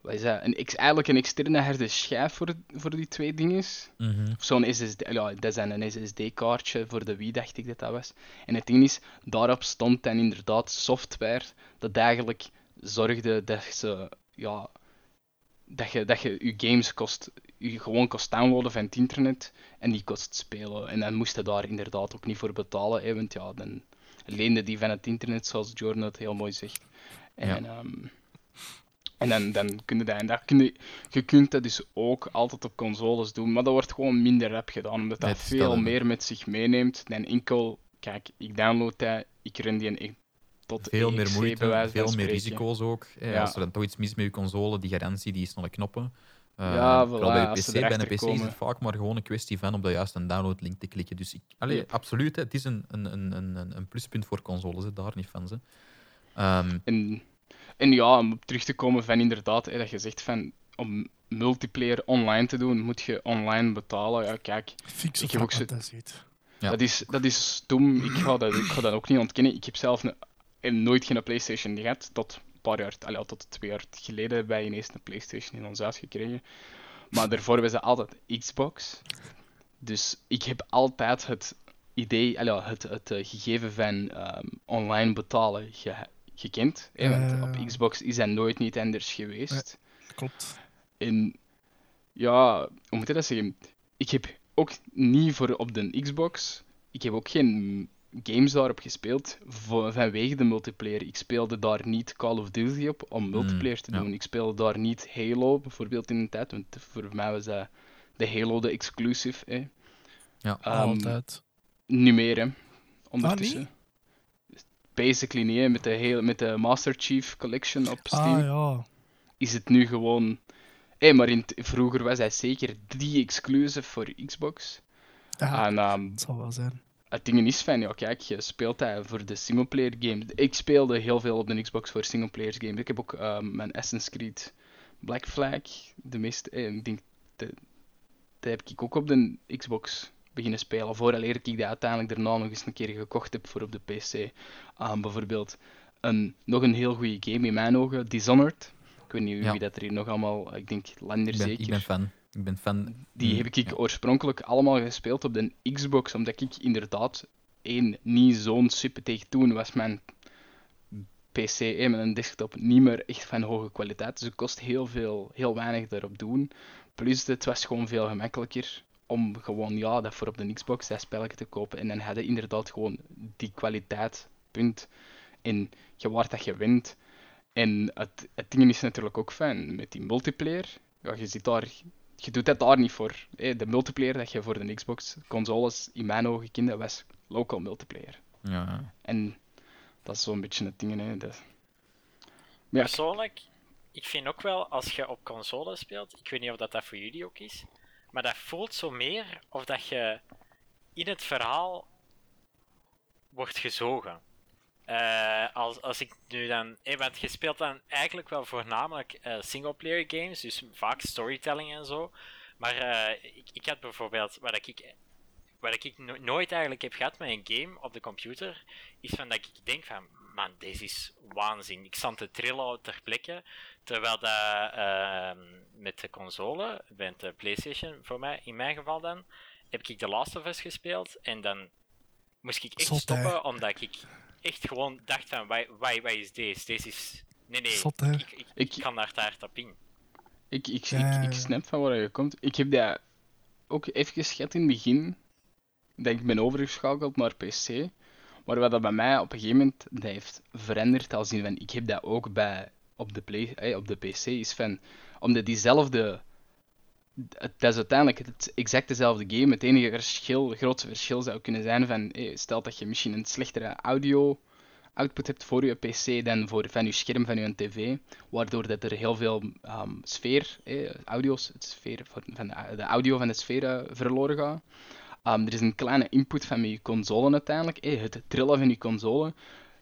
wat is dat? Een, ex- eigenlijk een externe harde schijf voor, voor die twee dingen. Mhm. Of zo'n SSD, ja, dat is dan een SSD-kaartje voor de Wii, dacht ik dat dat was. En het ding is, daarop stond dan inderdaad software dat eigenlijk zorgde dat ze, ja, dat je, dat je je games kost, je gewoon kost downloaden van het internet en die kost spelen. En dan moest je daar inderdaad ook niet voor betalen, hè, want ja, dan leende die van het internet, zoals Jordan het heel mooi zegt. En, ehm, en dan, dan kun je dat, en dat kun je, je kunt dat dus ook altijd op consoles doen, maar dat wordt gewoon minder rap gedaan, omdat dat veel meer met zich meeneemt dan enkel, kijk, ik download dat, ik ren die in- tot Veel meer EXE, moeite, veel meer risico's ook. Eh, Ja. Als er dan toch iets mis met je console, die garantie die is naar de knoppen. Eh, Ja, voilà, bij PC, bij een PC is het vaak maar gewoon een kwestie van op de juiste downloadlink te klikken. Dus ik, allee, Yep. absoluut, hè, het is een, een, een, een, een pluspunt voor consoles, hè, daar niet van. Ze. Ehm, En, en ja, om op terug te komen van inderdaad, hè, dat je zegt van om multiplayer online te doen, moet je online betalen. Ja, kijk, Fix Ik het heb ook ook zo- dat ziet. Ja. dat, is, dat is stom. Ik ga dat, ik ga dat ook niet ontkennen. Ik heb zelf een- nooit geen PlayStation gehad, tot een paar jaar, allee, tot twee jaar geleden hebben wij ineens een PlayStation in ons huis gekregen. Maar daarvoor was het altijd Xbox. Dus ik heb altijd het idee, allee, het, het eh, gegeven van ehm, online betalen ge- gekend. hè, want op Xbox is dat nooit niet anders geweest. Klopt. En ja, hoe moet ik dat zeggen? Ik heb ook niet voor op de Xbox, ik heb ook geen games daarop gespeeld vanwege de multiplayer. Ik speelde daar niet Call of Duty op om multiplayer te ja. doen. Ik speelde daar niet Halo bijvoorbeeld in de tijd, want voor mij was dat de Halo de exclusive. Hè. ja. Ehm, Altijd. niet meer, hè. Ondertussen. niet? Basically niet, hè. Met de, hele, met de Master Chief Collection op Steam Ah ja. is het nu gewoon. Hé, maar in vroeger was hij zeker die exclusive voor Xbox. Ja, En ehm, het zal wel zijn. het ding is van, ja, kijk, je speelt hij voor de singleplayer games. Ik speelde heel veel op de Xbox voor singleplayer games. Ik heb ook ehm, mijn Assassin's Creed Black Flag, de meeste. eh, ik denk, de, dat heb ik ook op de Xbox beginnen spelen. Vooraleer ik dat uiteindelijk daarna nog eens een keer gekocht heb voor op de PC. Bijvoorbeeld een, nog een heel goede game in mijn ogen, Dishonored. Ik weet niet Ja. wie dat er hier nog allemaal, ik denk Lander zeker. ik ben fan. Ik ben fan. Die Mm, heb ik ja. oorspronkelijk allemaal gespeeld op de Xbox, omdat ik inderdaad één niet zo'n super tegen toen was mijn PC en een desktop niet meer echt van hoge kwaliteit. Dus het kost heel veel, heel weinig erop doen. Plus, het was gewoon veel gemakkelijker om gewoon, ja, dat voor op de Xbox dat spelletje te kopen. En dan had je inderdaad gewoon die kwaliteit, punt. En je wordt dat gewend. En het, het ding is natuurlijk ook fijn met die multiplayer. Ja, je zit daar, je doet dat daar niet voor. hè. De multiplayer dat je voor de Xbox consoles in mijn ogen kende, was local multiplayer. Ja. En dat is zo'n beetje het ding, hè. Dat... Maar ja, Persoonlijk, ik vind ook wel als je op console speelt, ik weet niet of dat, dat voor jullie ook is, maar dat voelt zo meer of dat je in het verhaal wordt gezogen. Eh, als, als ik nu dan. eh, je speelt dan eigenlijk wel voornamelijk eh singleplayer games, dus vaak storytelling en zo. Maar ik, ik had bijvoorbeeld. Wat ik, wat ik no- nooit eigenlijk heb gehad met een game op de computer, is van dat ik denk van. Man, deze is waanzin. Ik stond te trillen ter plekke. Terwijl dat ehm, met de console, met de PlayStation voor mij, in mijn geval dan, heb ik The Last of Us gespeeld. En dan moest ik echt Zot, hè? stoppen, omdat ik echt gewoon dacht van, waar, waar, waar is deze? Deze is... Nee, nee, Zot, ik, ik, Ik- ik kan daar taart op in. Ik, ik, Ja. ik, ik snap van waar je komt. Ik heb dat ook even geschat in het begin. Dat ik ben overgeschakeld naar PC. Maar wat dat bij mij op een gegeven moment dat heeft veranderd, als in van, ik heb dat ook bij, op, de play, eh, op de PC, is van, omdat diezelfde... Het is uiteindelijk het exact dezelfde game. Het enige verschil, grootste verschil zou kunnen zijn van, eh, stel dat je misschien een slechtere audio output hebt voor je PC dan voor van je scherm van je tv, waardoor dat er heel veel ehm, sfeer, eh, audio's, het sfeer van, de, de audio van de sfeer verloren gaat. Ehm, er is een kleine input van je console uiteindelijk, eh, het trillen van je console.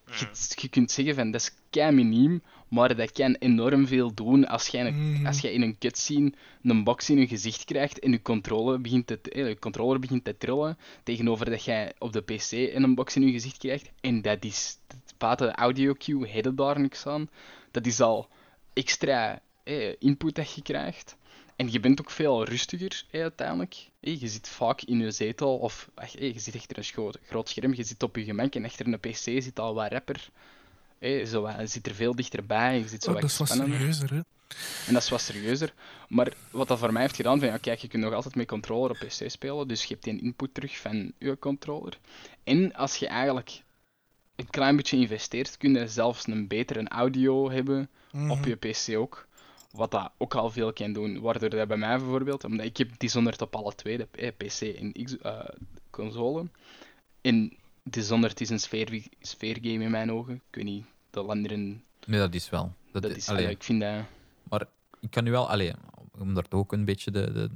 Je, je kunt zeggen van dat is kei miniem, maar dat kan enorm veel doen als jij, een, Mhm. als jij in een cutscene een box in je gezicht krijgt en je, controle begint te, eh, je controller begint te trillen, tegenover dat jij op de PC een box in je gezicht krijgt. En dat is, de audio cue, je daar niks aan. Dat is al extra eh, input dat je krijgt. En je bent ook veel rustiger eh, uiteindelijk. Eh, je zit vaak in je zetel of ach, eh, je zit achter een groot, groot scherm, je zit op je gemak en achter een PC zit al wat rapper. Eh, zo, je zit er veel dichterbij, je zit zo Oh, wat dat is wat spannender. serieuzer, hè? En dat is wat serieuzer. Maar wat dat voor mij heeft gedaan, van ja, kijk, je kunt nog altijd met controller op PC spelen, dus je hebt die input terug van je controller. En als je eigenlijk een klein beetje investeert, kun je zelfs een betere audio hebben op Mhm. je PC ook. Wat dat ook al veel kan doen. Waardoor dat bij mij bijvoorbeeld, omdat ik heb Dishonored op alle twee, de eh, PC en X, eh, console. En Dishonored is een sfeer, sfeergame in mijn ogen. Ik weet niet, de anderen... Nee, dat is wel. Dat, Dat is, is, allee, allee, ik vind dat... Maar ik kan nu wel, allee, om daar toch ook een beetje de, de,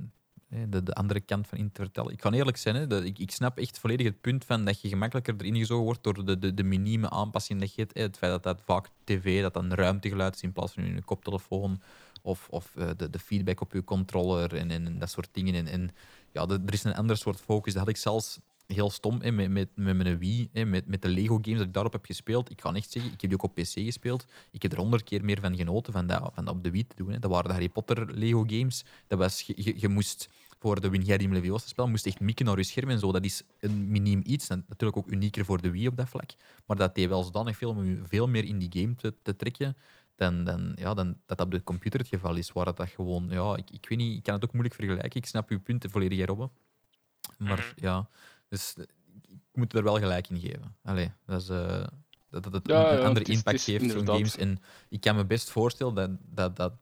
de, de andere kant van in te vertellen. Ik kan eerlijk zijn, hè, dat, ik, ik snap echt volledig het punt van dat je gemakkelijker erin gezogen wordt door de, de, de minieme aanpassing dat je hebt. hè. Het feit dat dat vaak tv, dat dan ruimtegeluid is in plaats van in een koptelefoon. Of, of eh, de, de feedback op je controller en, en, dat soort dingen. En, en ja, er is een ander soort focus. Dat had ik zelfs heel stom hè, met, met, met mijn Wii, hè, met, met de Lego games dat ik daarop heb gespeeld. Ik kan echt zeggen, ik heb die ook op PC gespeeld. Ik heb er honderd keer meer van genoten van dat, van dat op de Wii te doen. Hè. Dat waren de Harry Potter Lego games. Dat was, je, je, je moest voor de Wingardium Leviosa spel moest echt mikken naar je scherm en zo. Dat is een miniem iets. En natuurlijk ook unieker voor de Wii op dat vlak. Maar dat deed wel zodanig veel om je veel meer in die game te, te trekken dan, dan, ja, dan dat dat op de computer het geval is. Waar dat, dat gewoon... Ja, ik, ik weet niet, ik kan het ook moeilijk vergelijken. Ik snap uw punten volledig, Robbe. Maar Mhm. ja, dus eh, ik moet er wel gelijk in geven. Allee, dat is... eh, dat, dat het Ja, een, een ja, andere is- impact geeft, zo'n games. En ik kan me best voorstellen dat, dat, dat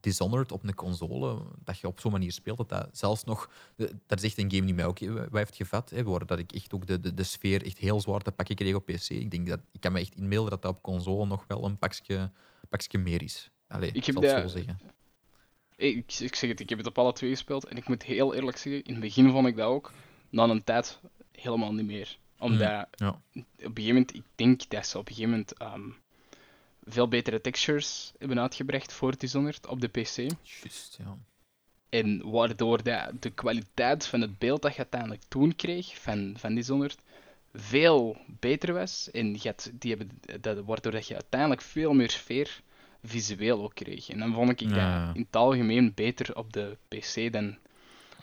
Dishonored op een console, dat je op zo'n manier speelt, dat dat zelfs nog... Dat is echt een game die mij ook heeft gevat, hè, dat ik echt ook de, de, de sfeer echt heel zwaar te pakken kreeg op PC. Ik, denk dat, ik kan me echt inbeelden dat dat op console nog wel een pakje, pakje meer is. Allee, Ik zal het dat- zo zeggen. Ik, ik zeg het, ik heb het op alle twee gespeeld en ik moet heel eerlijk zeggen, in het begin vond ik dat ook. Na een tijd helemaal niet meer. Omdat ja. op een gegeven moment, ik denk dat ze op een gegeven moment ehm, veel betere textures hebben uitgebracht voor Dishonored op de PC. Juist, ja. En waardoor dat de kwaliteit van het beeld dat je uiteindelijk toen kreeg van, van Dishonored veel beter was. En je had, die hebben, dat, waardoor dat je uiteindelijk veel meer sfeer visueel ook kreeg. En dan vond ik Ja. dat in het algemeen beter op de PC dan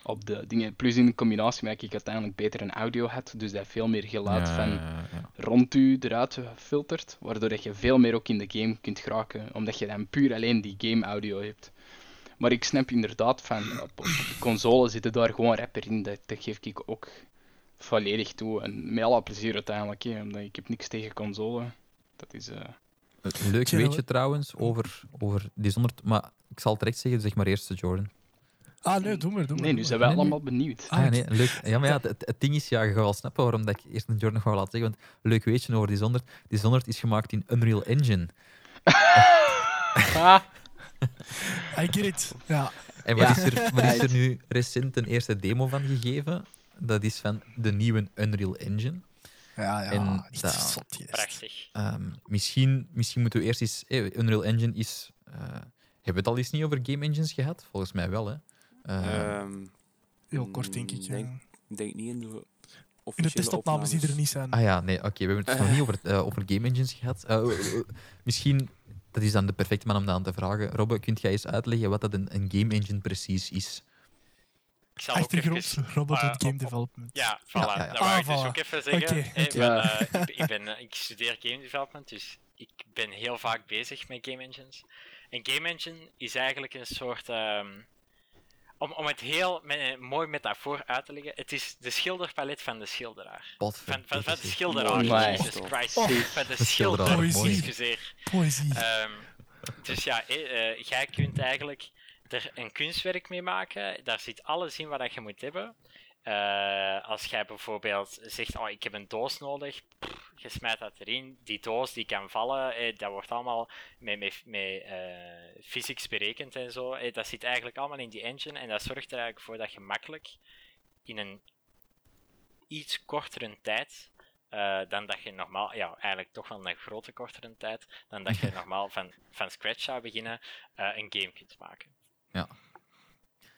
op de dingen. Plus in combinatie dat ik uiteindelijk beter een audio had, dus dat veel meer geluid Ja, van ja, ja. rond u eruit filtert, waardoor dat je veel meer ook in de game kunt geraken, omdat je dan puur alleen die game audio hebt. Maar ik snap inderdaad van, op, op de console zitten daar gewoon rapper in, dat, dat geef ik ook volledig toe. En met alle plezier uiteindelijk, hè, omdat ik heb niks tegen console. Dat is... eh, Een leuk weetje trouwens over, over Dishonored. Maar ik zal het direct zeggen, zeg maar eerst, Jordan. Ah, nee, doe maar, doe maar. Nee, nu zijn wij Nee, nee. allemaal benieuwd. Ah, Ah, het- nee, leuk. Ja, maar ja, het, ding is, ja, je gaat wel snappen waarom dat ik eerst een Jordan nog wel laat zeggen. Want leuk weetje over Dishonored. Dishonored is gemaakt in Unreal Engine. Ah, I get it. Ja. En wat, Ja. is er, wat is er nu recent een eerste demo van gegeven? Dat is van de nieuwe Unreal Engine. Ja, ja. En dat-. Prachtig. Ehm, misschien, misschien moeten we eerst eens... eh, Unreal Engine is... eh, hebben we het al eens niet over game engines gehad? Volgens mij wel, hè. Eh, Ehm, Heel kort, denk ik. Mm, ja. denk- Ik denk niet in de In de testopnames die er niet zijn. Ah ja, nee, oké. we hebben het nog niet over, eh, over game engines gehad. Eh, misschien, dat is dan de perfecte man om dat aan te vragen. Robbe, kunt jij eens uitleggen wat dat een, een game engine precies is? Ik zal ook Achtergrond, even... Robot eh, doet game op- op- development. Ja, voilà. Ja, ja, ja. Dat wou ik Ah, dus voilà. ook even zeggen. Van, eh, ik, ik ben, ik studeer game development, dus ik ben heel vaak bezig met game engines. Een game engine is eigenlijk een soort... ehm, om, om het heel mooi metafoor uit te leggen, het is de schilderpalet van de schilderaar. Van, van, van de schilderaar, Mooi. Jesus Christ. Oh. Van de schilder, mooi. excuseer. Poëzie. Ehm, dus ja, eh, eh, jij kunt eigenlijk er een kunstwerk mee maken. Daar zit alles in wat je moet hebben. Eh, als jij bijvoorbeeld zegt, oh, ik heb een doos nodig, pff, je smijt dat erin. Die doos die kan vallen, eh, dat wordt allemaal met, met, met eh, physics berekend en zo. Eh, dat zit eigenlijk allemaal in die engine en dat zorgt er eigenlijk voor dat je makkelijk in een iets kortere tijd eh, dan dat je normaal, ja, eigenlijk toch wel een grote kortere tijd, dan dat je normaal van, van scratch zou beginnen, een game kunt maken. Ja.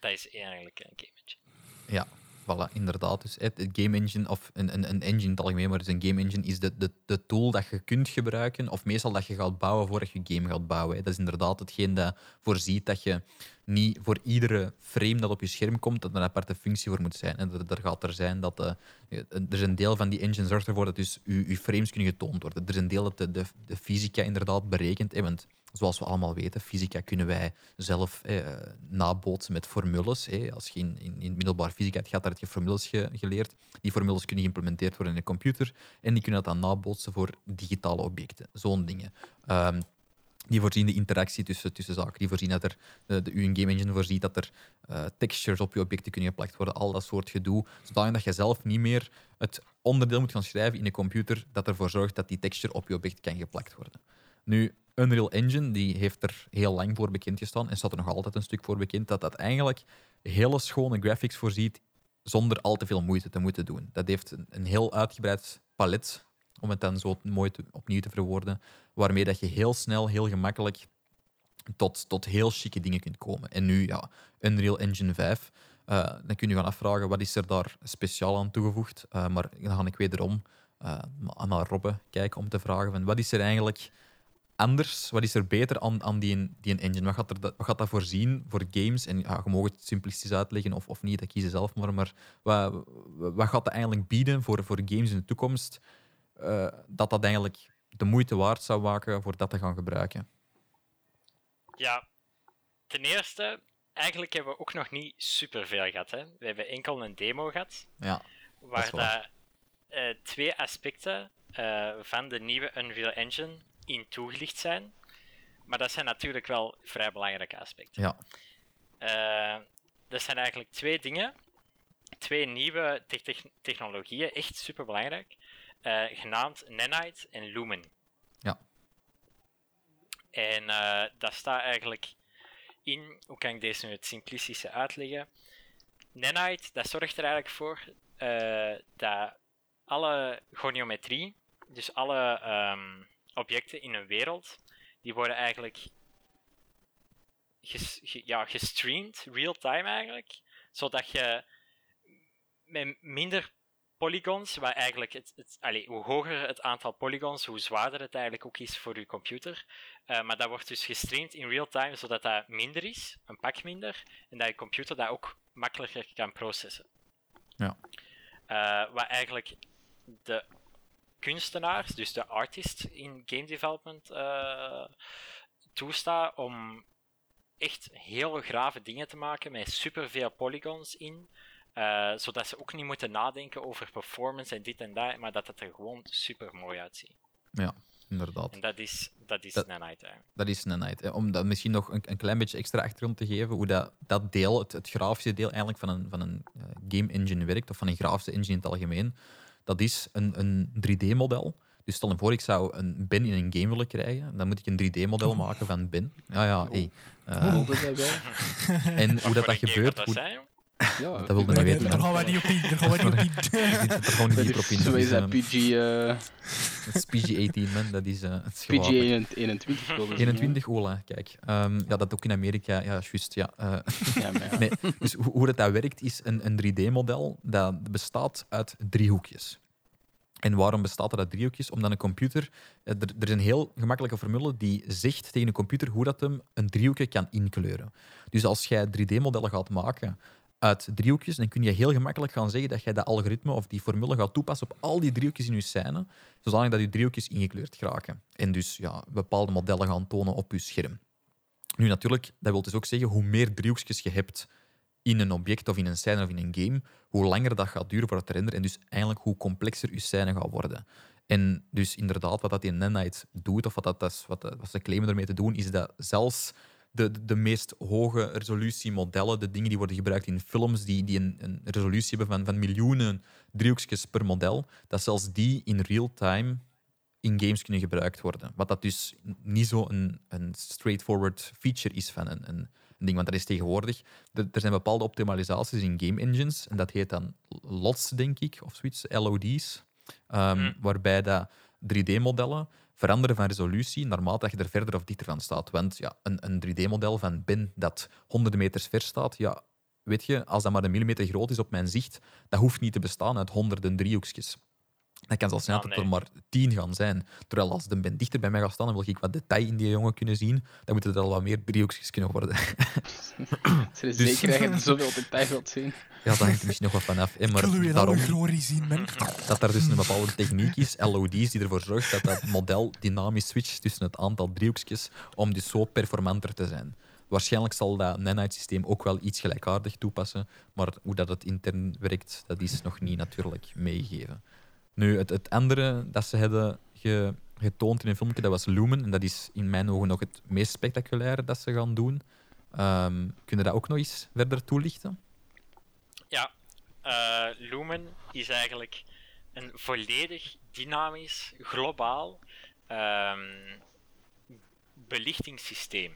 Dat is eigenlijk een game. Ja, voilà, inderdaad. Dus het, game engine, of een, een, een engine in het algemeen, maar dus een game engine is de, de, de tool dat je kunt gebruiken, of meestal dat je gaat bouwen voordat je game gaat bouwen. Dat is inderdaad hetgeen dat voorziet dat je niet voor iedere frame dat op je scherm komt, dat er een aparte functie voor moet zijn. En dat er gaat er zijn dat de, er is een deel van die engine zorgt ervoor dat dus je, je frames kunnen getoond worden. Er is een deel dat de, de, de fysica inderdaad berekent. hè, want zoals we allemaal weten, fysica kunnen wij zelf eh, nabootsen met formules. Als je in, in, in middelbaar fysica hebt gehad, daar heb je formules ge- geleerd. Die formules kunnen geïmplementeerd worden in een computer en die kunnen dat dan nabootsen voor digitale objecten. Zo'n dingen. Ehm, die voorzien de interactie tussen, tussen zaken. Die voorzien dat er, de, uw game engine voorziet dat er eh, textures op je objecten kunnen geplakt worden. Al dat soort gedoe. Zodanig dat je zelf niet meer het onderdeel moet gaan schrijven in een computer dat ervoor zorgt dat die texture op je object kan geplakt worden. Nu, Unreal Engine die heeft er heel lang voor bekend gestaan en staat er nog altijd een stuk voor bekend dat dat eigenlijk hele schone graphics voorziet zonder al te veel moeite te moeten doen. Dat heeft een, een heel uitgebreid palet, om het dan zo mooi opnieuw te verwoorden, waarmee dat je heel snel, heel gemakkelijk tot, tot heel chique dingen kunt komen. En nu, ja, Unreal Engine 5, eh, dan kun je gaan afvragen, wat is er daar speciaal aan toegevoegd? Eh, maar dan ga ik wederom eh, naar Robbe kijken om te vragen, van, wat is er eigenlijk anders? Wat is er beter aan, aan die, die engine? Wat gaat, er, dat- wat gaat dat voorzien voor games? En ja, je mag het simplistisch uitleggen of, of niet, dat kiezen zelf maar. Maar wat, wat gaat dat eigenlijk bieden voor, voor games in de toekomst? eh, dat dat eigenlijk de moeite waard zou maken voor dat te gaan gebruiken. Ja, ten eerste, eigenlijk hebben we ook nog niet superveel gehad. Hè. We hebben enkel een demo gehad, Ja, waar. dat, eh, twee aspecten eh, van de nieuwe Unreal Engine in toegelicht zijn. Maar dat zijn natuurlijk wel vrij belangrijke aspecten. ja. Eh, dat zijn eigenlijk twee dingen. Twee nieuwe te- techn- technologieën, echt super belangrijk. genaamd Nanite en Lumen. Ja. En eh dat staat eigenlijk in, hoe kan ik deze nu het simplistische uitleggen? Nanite, dat zorgt er eigenlijk voor eh, dat alle goniometrie, dus alle ehm, objecten in een wereld, die worden eigenlijk ges, ge- ja, gestreamd, real-time eigenlijk, zodat je met minder polygons, waar eigenlijk het, het, allee, hoe hoger het aantal polygons, hoe zwaarder het eigenlijk ook is voor je computer. Eh, maar dat wordt dus gestreamd in real-time, zodat dat minder is, een pak minder, en dat je computer dat ook makkelijker kan processen. Ja. Wat eigenlijk de kunstenaars, dus de artist in game development, eh, toestaat om echt heel grave dingen te maken met superveel polygons in. eh, zodat ze ook niet moeten nadenken over performance en dit en dat, maar dat het er gewoon super mooi uitziet. Inderdaad. En dat is, dat is Dat- een night. Hè. Dat is een night. hè. Om dat misschien nog een, een klein beetje extra achtergrond te geven, hoe dat, dat deel, het, het grafische deel eigenlijk van een, van een eh, game engine werkt, of van een grafische engine in het algemeen, dat is een, een 3D-model. Dus stel je voor, ik zou een Ben in een game willen krijgen, dan moet ik een 3D-model maken van Ben. Ja, ja, hey. Eh, en hoe dat, dat gebeurt, dat hoe- zijn, joh? Ja, dat wilde Daar niet weten. daar gaan we niet op in. Daar gaan we niet op in. Zit er gewoon niet op in. is, zo Dat is dat eh, PG, eh het is PG-18, man. Dat is, eh, het is PG gevaarlijk. 21 wilde zeggen, 21, ola, kijk. Ehm, ja, dat ook in Amerika. Ja, juist, ja. Eh. Ja, maar ja. Nee, dus hoe, hoe dat, dat werkt is een, een 3D-model dat bestaat uit driehoekjes. En waarom bestaat dat uit driehoekjes? Omdat een computer... eh, Er, er is een heel gemakkelijke formule die zegt tegen een computer hoe dat hem een driehoekje kan inkleuren. Dus als jij 3D-modellen gaat maken uit driehoekjes, dan kun je heel gemakkelijk gaan zeggen dat jij dat algoritme of die formule gaat toepassen op al die driehoekjes in je scène, zodanig dat je driehoekjes ingekleurd geraken. En dus ja, bepaalde modellen gaan tonen op je scherm. Nu natuurlijk, dat wil dus ook zeggen, hoe meer driehoekjes je hebt in een object of in een scène of in een game, hoe langer dat gaat duren voor het renderen en dus eigenlijk hoe complexer je scène gaat worden. En dus inderdaad, wat dat in Nanite doet, of wat, dat wat, wat ze claimen ermee te doen, is dat zelfs de, de, de meest hoge resolutiemodellen, de dingen die worden gebruikt in films, die, die een, een resolutie hebben van, van miljoenen driehoekjes per model, dat zelfs die in real time in games kunnen gebruikt worden. Wat dat dus niet zo een, een straightforward feature is van een, een, ding. Want dat is tegenwoordig... de- er zijn bepaalde optimalisaties in game engines. En dat heet dan LODs, denk ik, of zoiets, LOD's. ehm, Hmm. Waarbij dat 3D-modellen veranderen van resolutie naarmate je er verder of dichter van staat. Want ja, een, een 3D-model van bin dat honderden meters ver staat, ja, weet je, als dat maar een millimeter groot is op mijn zicht, dat hoeft niet te bestaan uit honderden driehoekjes. Dan kan zelfs zijn Ah, dat er maar tien gaan zijn. Terwijl als de ben dichter bij mij gaat staan, dan wil ik wat detail in die jongen kunnen zien, dan moeten er al wat meer driehoekjes kunnen worden. Ze is Dus- zeker dat je er zoveel detail wilt zien. Ja, daar hangt er misschien nog wat van af. Maar wil weer alle daarom glorie zien, man. dat daar dus een bepaalde techniek is, LOD's, die ervoor zorgt dat dat model dynamisch switcht tussen het aantal driehoekjes om dus zo performanter te zijn. Waarschijnlijk zal dat Nanite-systeem ook wel iets gelijkaardig toepassen, maar hoe dat het intern werkt, dat is nog niet natuurlijk meegegeven. Nu, het, het andere dat ze hadden ge- getoond in een filmpje, dat was Lumen. En dat is in mijn ogen nog het meest spectaculaire dat ze gaan doen. Ehm kun je dat ook nog eens verder toelichten? Ja, eh, Lumen is eigenlijk een volledig dynamisch, globaal ehm, belichtingssysteem.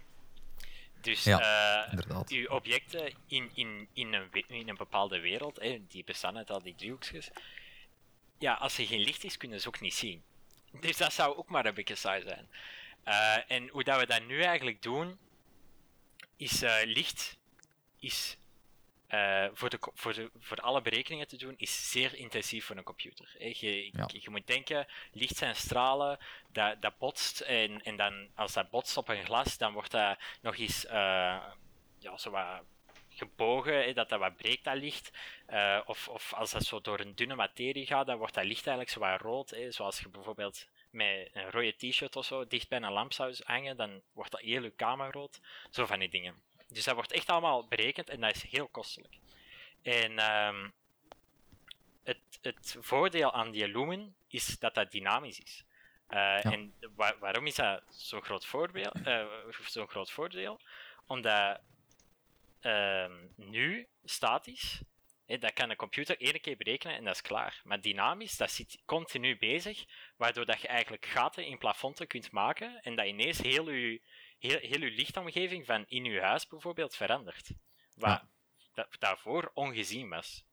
Dus Ja, Inderdaad. uw objecten in, in, in, een, in een bepaalde wereld, hè, die bestaan uit al die driehoekjes, ja, als er geen licht is, kunnen ze ook niet zien. Dus dat zou ook maar een beetje saai zijn. Eh, en hoe dat we dat nu eigenlijk doen, is eh, licht is eh, voor, de, voor, de, voor alle berekeningen te doen, is zeer intensief voor een computer. Je, Ja. je moet denken, licht zijn stralen, dat, dat botst. En, en dan, als dat botst op een glas, dan wordt dat nog eens ja, zo wat gebogen, dat dat wat breekt, dat licht. Eh, of, of als dat zo door een dunne materie gaat, dan wordt dat licht eigenlijk zo wat rood. Hè. Zoals je bijvoorbeeld met een rode t-shirt of zo dicht bij een lamp zou hangen, dan wordt dat heel je kamer rood. Zo van die dingen. Dus dat wordt echt allemaal berekend en dat is heel kostelijk. En ehm, het, het voordeel aan die lumen is dat dat dynamisch is. Eh, En wa- waarom is dat zo'n groot, voordeel, zo'n groot voordeel? Omdat ehm, nu statisch, dat kan een computer één keer berekenen en dat is klaar. Maar dynamisch, dat zit continu bezig, waardoor dat je eigenlijk gaten in plafonten kunt maken en dat ineens heel je, heel, heel uw lichtomgeving van in je huis bijvoorbeeld verandert. Wat Ja. dat, daarvoor ongezien was.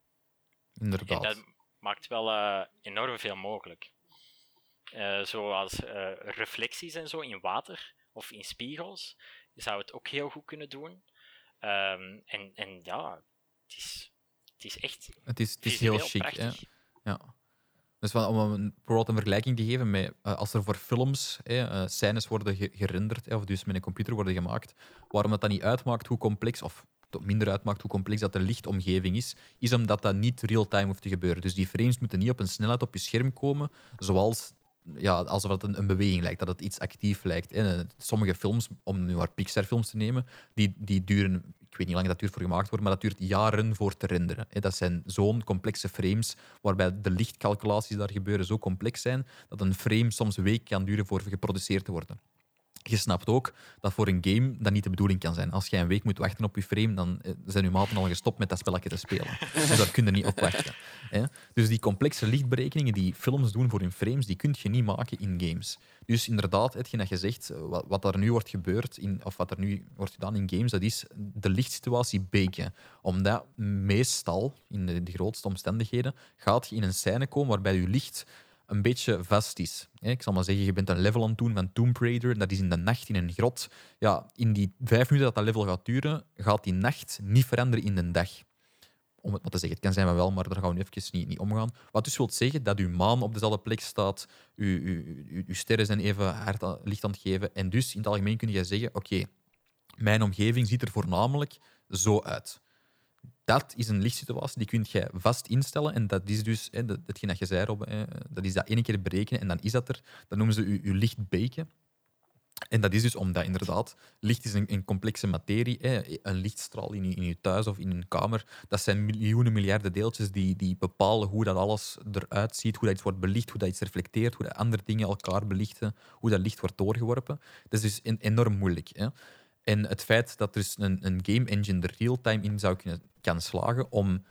En Inderdaad. dat maakt wel eh, enorm veel mogelijk. Eh, zoals eh, reflecties en zo in water of in spiegels zou het ook heel goed kunnen doen. Ehm, en, en ja, het is, het is echt Het is, het is heel chic. Hè? Ja. Dus om een, bijvoorbeeld een vergelijking te geven met eh, als er voor films hè, eh, scènes worden ge- gerenderd, of dus met een computer worden gemaakt, waarom dat dan niet uitmaakt hoe complex, of minder uitmaakt hoe complex dat de lichtomgeving is, is omdat dat niet real-time hoeft te gebeuren. Dus die frames moeten niet op een snelheid op je scherm komen, zoals ja, alsof het een, beweging lijkt, dat het iets actief lijkt. En sommige films, om nu maar Pixar-films te nemen, die, die duren, ik weet niet hoe lang dat duurt voor gemaakt wordt, maar dat duurt jaren voor te renderen. hè. Dat zijn zo'n complexe frames, waarbij de lichtcalculaties daar gebeuren zo complex zijn, dat een frame soms week kan duren voor geproduceerd te worden. Je snapt ook dat voor een game dat niet de bedoeling kan zijn. Als jij een week moet wachten op je frame, dan eh, zijn je maten al gestopt met dat spelletje te spelen. Dus daar kun je niet op wachten. Hè? Dus die complexe lichtberekeningen die films doen voor hun frames, die kun je niet maken in games. Dus inderdaad, hetgeen dat je zegt, eh, wat, wat er nu wordt gebeurd, in, of wat er nu wordt gedaan in games, dat is de lichtsituatie baken. Omdat meestal, in de, de grootste omstandigheden, gaat je in een scène komen waarbij je licht een beetje vast is. Ik zal maar zeggen, je bent een level aan het doen van Tomb Raider, en dat is in de nacht in een grot. Ja, in die vijf minuten dat dat level gaat duren, gaat die nacht niet veranderen in de dag. Om het maar te zeggen, het kan zijn maar wel, maar daar gaan we nu even niet, niet omgaan. Wat dus wil zeggen dat uw maan op dezelfde plek staat, uw, sterren zijn even hard licht aan het geven. En dus in het algemeen kun je zeggen, oké, mijn omgeving ziet er voornamelijk zo uit. Dat is een lichtsituatie, die kun je vast instellen. En dat is dus, hè, dat, hetgeen dat je zei, Rob, dat is dat één keer berekenen en dan is dat er. Dat noemen ze je, je lichtbeken. En dat is dus omdat inderdaad, licht is een, een complexe materie. Hè. Een lichtstraal in je, in thuis of in een kamer, dat zijn miljoenen, miljarden deeltjes die, die bepalen hoe dat alles eruit ziet, hoe dat iets wordt belicht, hoe dat iets reflecteert, hoe andere dingen elkaar belichten, hoe dat licht wordt doorgeworpen. Dat is dus en- enorm moeilijk. Hè. En het feit dat er dus een, een game engine er real-time in zou kunnen kan slagen om,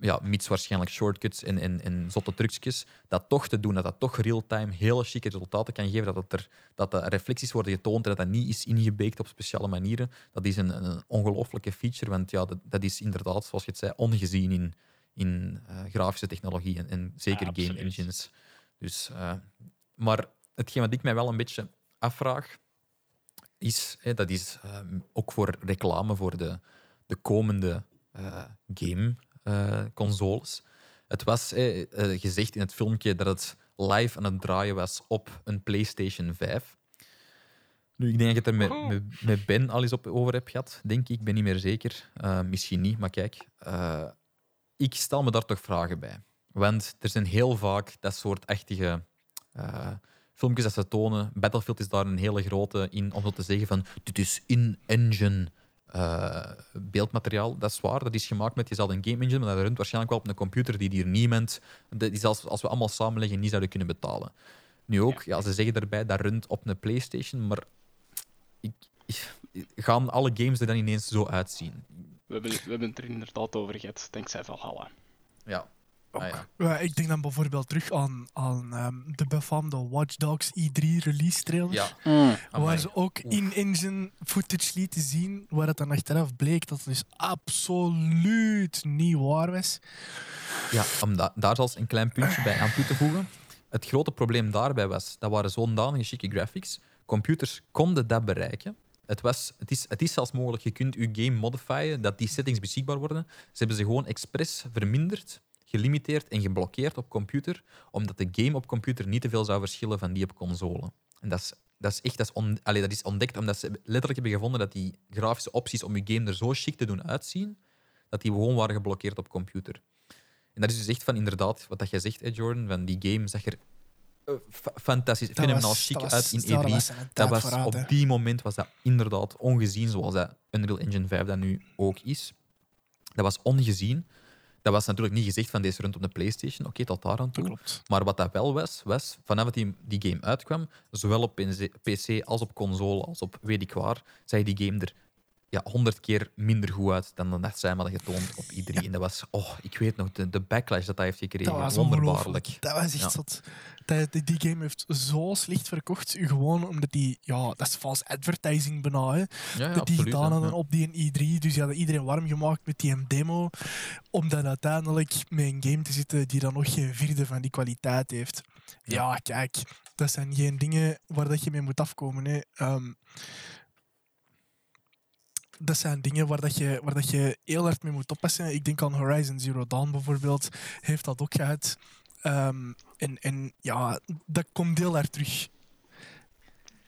ja, mits waarschijnlijk shortcuts en, en, en zotte trucjes, dat toch te doen, dat dat toch real-time hele chique resultaten kan geven, dat, het er, dat de reflecties worden getoond en dat dat niet is ingebeekt op speciale manieren, dat is een, een ongelooflijke feature, want ja, dat, dat is inderdaad, zoals je het zei, ongezien in, in eh, grafische technologie en, en zeker Ja, game engines. Dus, eh, maar hetgeen wat ik mij wel een beetje afvraag, is, hè, dat is ehm, ook voor reclame voor de, de komende eh, game-consoles. het was eh, eh, gezegd in het filmpje dat het live aan het draaien was op een PlayStation 5. Nu, ik denk dat ik het er met, Woehoe. met, met Ben al eens op over heb gehad, denk ik. Ik ben niet meer zeker. Eh, misschien niet, maar kijk. eh, ik stel me daar toch vragen bij. Want er zijn heel vaak dat soort echtige eh, filmpjes dat ze tonen. Battlefield is daar een hele grote in, om zo te zeggen van dit is in-engine eh, beeldmateriaal. Dat is waar, dat is gemaakt met jezelf een game engine, maar dat runt waarschijnlijk wel op een computer die hier niemand, die zelfs als we allemaal samenleggen, niet zouden kunnen betalen. Nu ook, ja, ze zeggen daarbij dat runt op een PlayStation, maar ik, ik- gaan alle games er dan ineens zo uitzien? We hebben, we hebben het er inderdaad over gehad, dankzij Valhalla. Ja. Ah, ja. Ja, ik denk dan bijvoorbeeld terug aan, aan ehm, de befaamde Watch Dogs E3 release trailer. ja. Mm. Waar ze ook in-engine footage lieten zien, waar het dan achteraf bleek dat het dus absoluut niet waar was. Ja, om da- daar zelfs een klein puntje bij aan toe te voegen. Het grote probleem daarbij was, dat waren zodanige chique graphics. Computers konden dat bereiken. Het, was, het, is, het is zelfs mogelijk, je kunt je game modifieren, dat die settings beschikbaar worden. Ze hebben ze gewoon expres verminderd, gelimiteerd en geblokkeerd op computer, omdat de game op computer niet te veel zou verschillen van die op console. En dat is, dat is echt dat is on, dat is ontdekt omdat ze letterlijk hebben gevonden dat die grafische opties om je game er zo chic te doen uitzien, dat die gewoon waren geblokkeerd op computer. En dat is dus echt van inderdaad, wat dat jij zegt, Jordan, van die game zag er eh, fa- fantastisch, Dat fenomenaal was- chic uit in daar E3. was ze een Dat was, vooruit, hè. op die moment was dat inderdaad ongezien, zoals dat Unreal Engine 5 dat nu ook is. Dat was ongezien. Dat was natuurlijk niet gezegd van deze rond op de PlayStation. Oké, tot daar aan toe. klopt. Maar wat dat wel was, was vanaf dat die, die game uitkwam, zowel op PC als op console, als op weet ik waar, zag die game er ja, honderd keer minder goed uit dan dat zij hadden getoond op E3. En dat was, oh, ik weet nog, de, de backlash dat hij heeft gekregen. Dat was Wonderbaarlijk. Dat was echt Ja. zot. Dat, die, die game heeft zo slecht verkocht, gewoon omdat die, ja, dat is false advertising bijna, hè. Ja, ja, dat die gedaan hadden op die E3. Dus die hadden iedereen warm gemaakt met die demo. Om dan uiteindelijk met een game te zitten die dan nog geen vierde van die kwaliteit heeft. Ja, kijk, dat zijn geen dingen waar dat je mee moet afkomen. Hè. Ehm, dat zijn dingen waar, dat je, waar dat je heel hard mee moet oppassen. Ik denk aan Horizon Zero Dawn bijvoorbeeld, heeft dat ook gehad. Ehm, en, en ja, dat komt heel hard terug.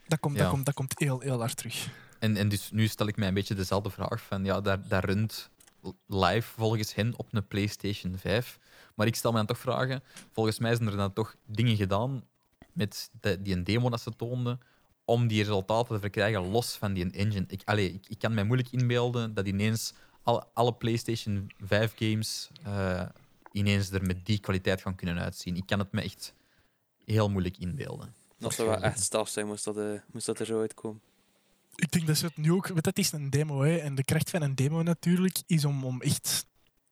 Dat komt, Ja. dat komt, dat komt heel, heel hard terug. En, en dus nu stel ik mij een beetje dezelfde vraag van, ja, daar, daar runt live volgens hen op een PlayStation 5. Maar ik stel me dan toch vragen, volgens mij zijn er dan toch dingen gedaan met de, die een demo dat ze toonden, om die resultaten te verkrijgen los van die engine. Ik, allee, ik, ik kan mij moeilijk inbeelden dat ineens alle, alle PlayStation 5 games eh, ineens er met die kwaliteit gaan kunnen uitzien. Ik kan het me echt heel moeilijk inbeelden. Dat zou wel echt staf zijn, moest dat, eh, moest dat er zo uitkomen. Ik denk dat ze het nu ook... Want het is een demo, hè. En de kracht van een demo natuurlijk is om, om echt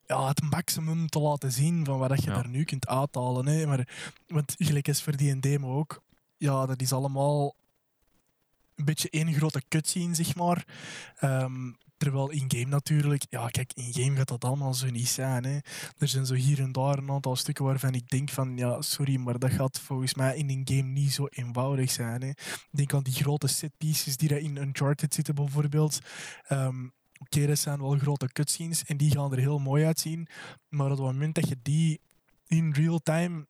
ja, het maximum te laten zien van wat dat je Ja. daar nu kunt uithalen. Hè. Maar, want gelijk is voor die een demo ook. Ja, dat is allemaal een beetje één grote cutscene, zeg maar. Ehm, terwijl in-game natuurlijk... Ja, kijk, in-game gaat dat allemaal zo niet zijn. Hè. Er zijn zo hier en daar een aantal stukken waarvan ik denk van... Ja, sorry, maar dat gaat volgens mij in een game niet zo eenvoudig zijn. Hè. Denk aan die grote setpieces die er in Uncharted zitten bijvoorbeeld. Ehm, Oké, dat zijn wel grote cutscenes en die gaan er heel mooi uitzien. Maar op het moment dat je die in real time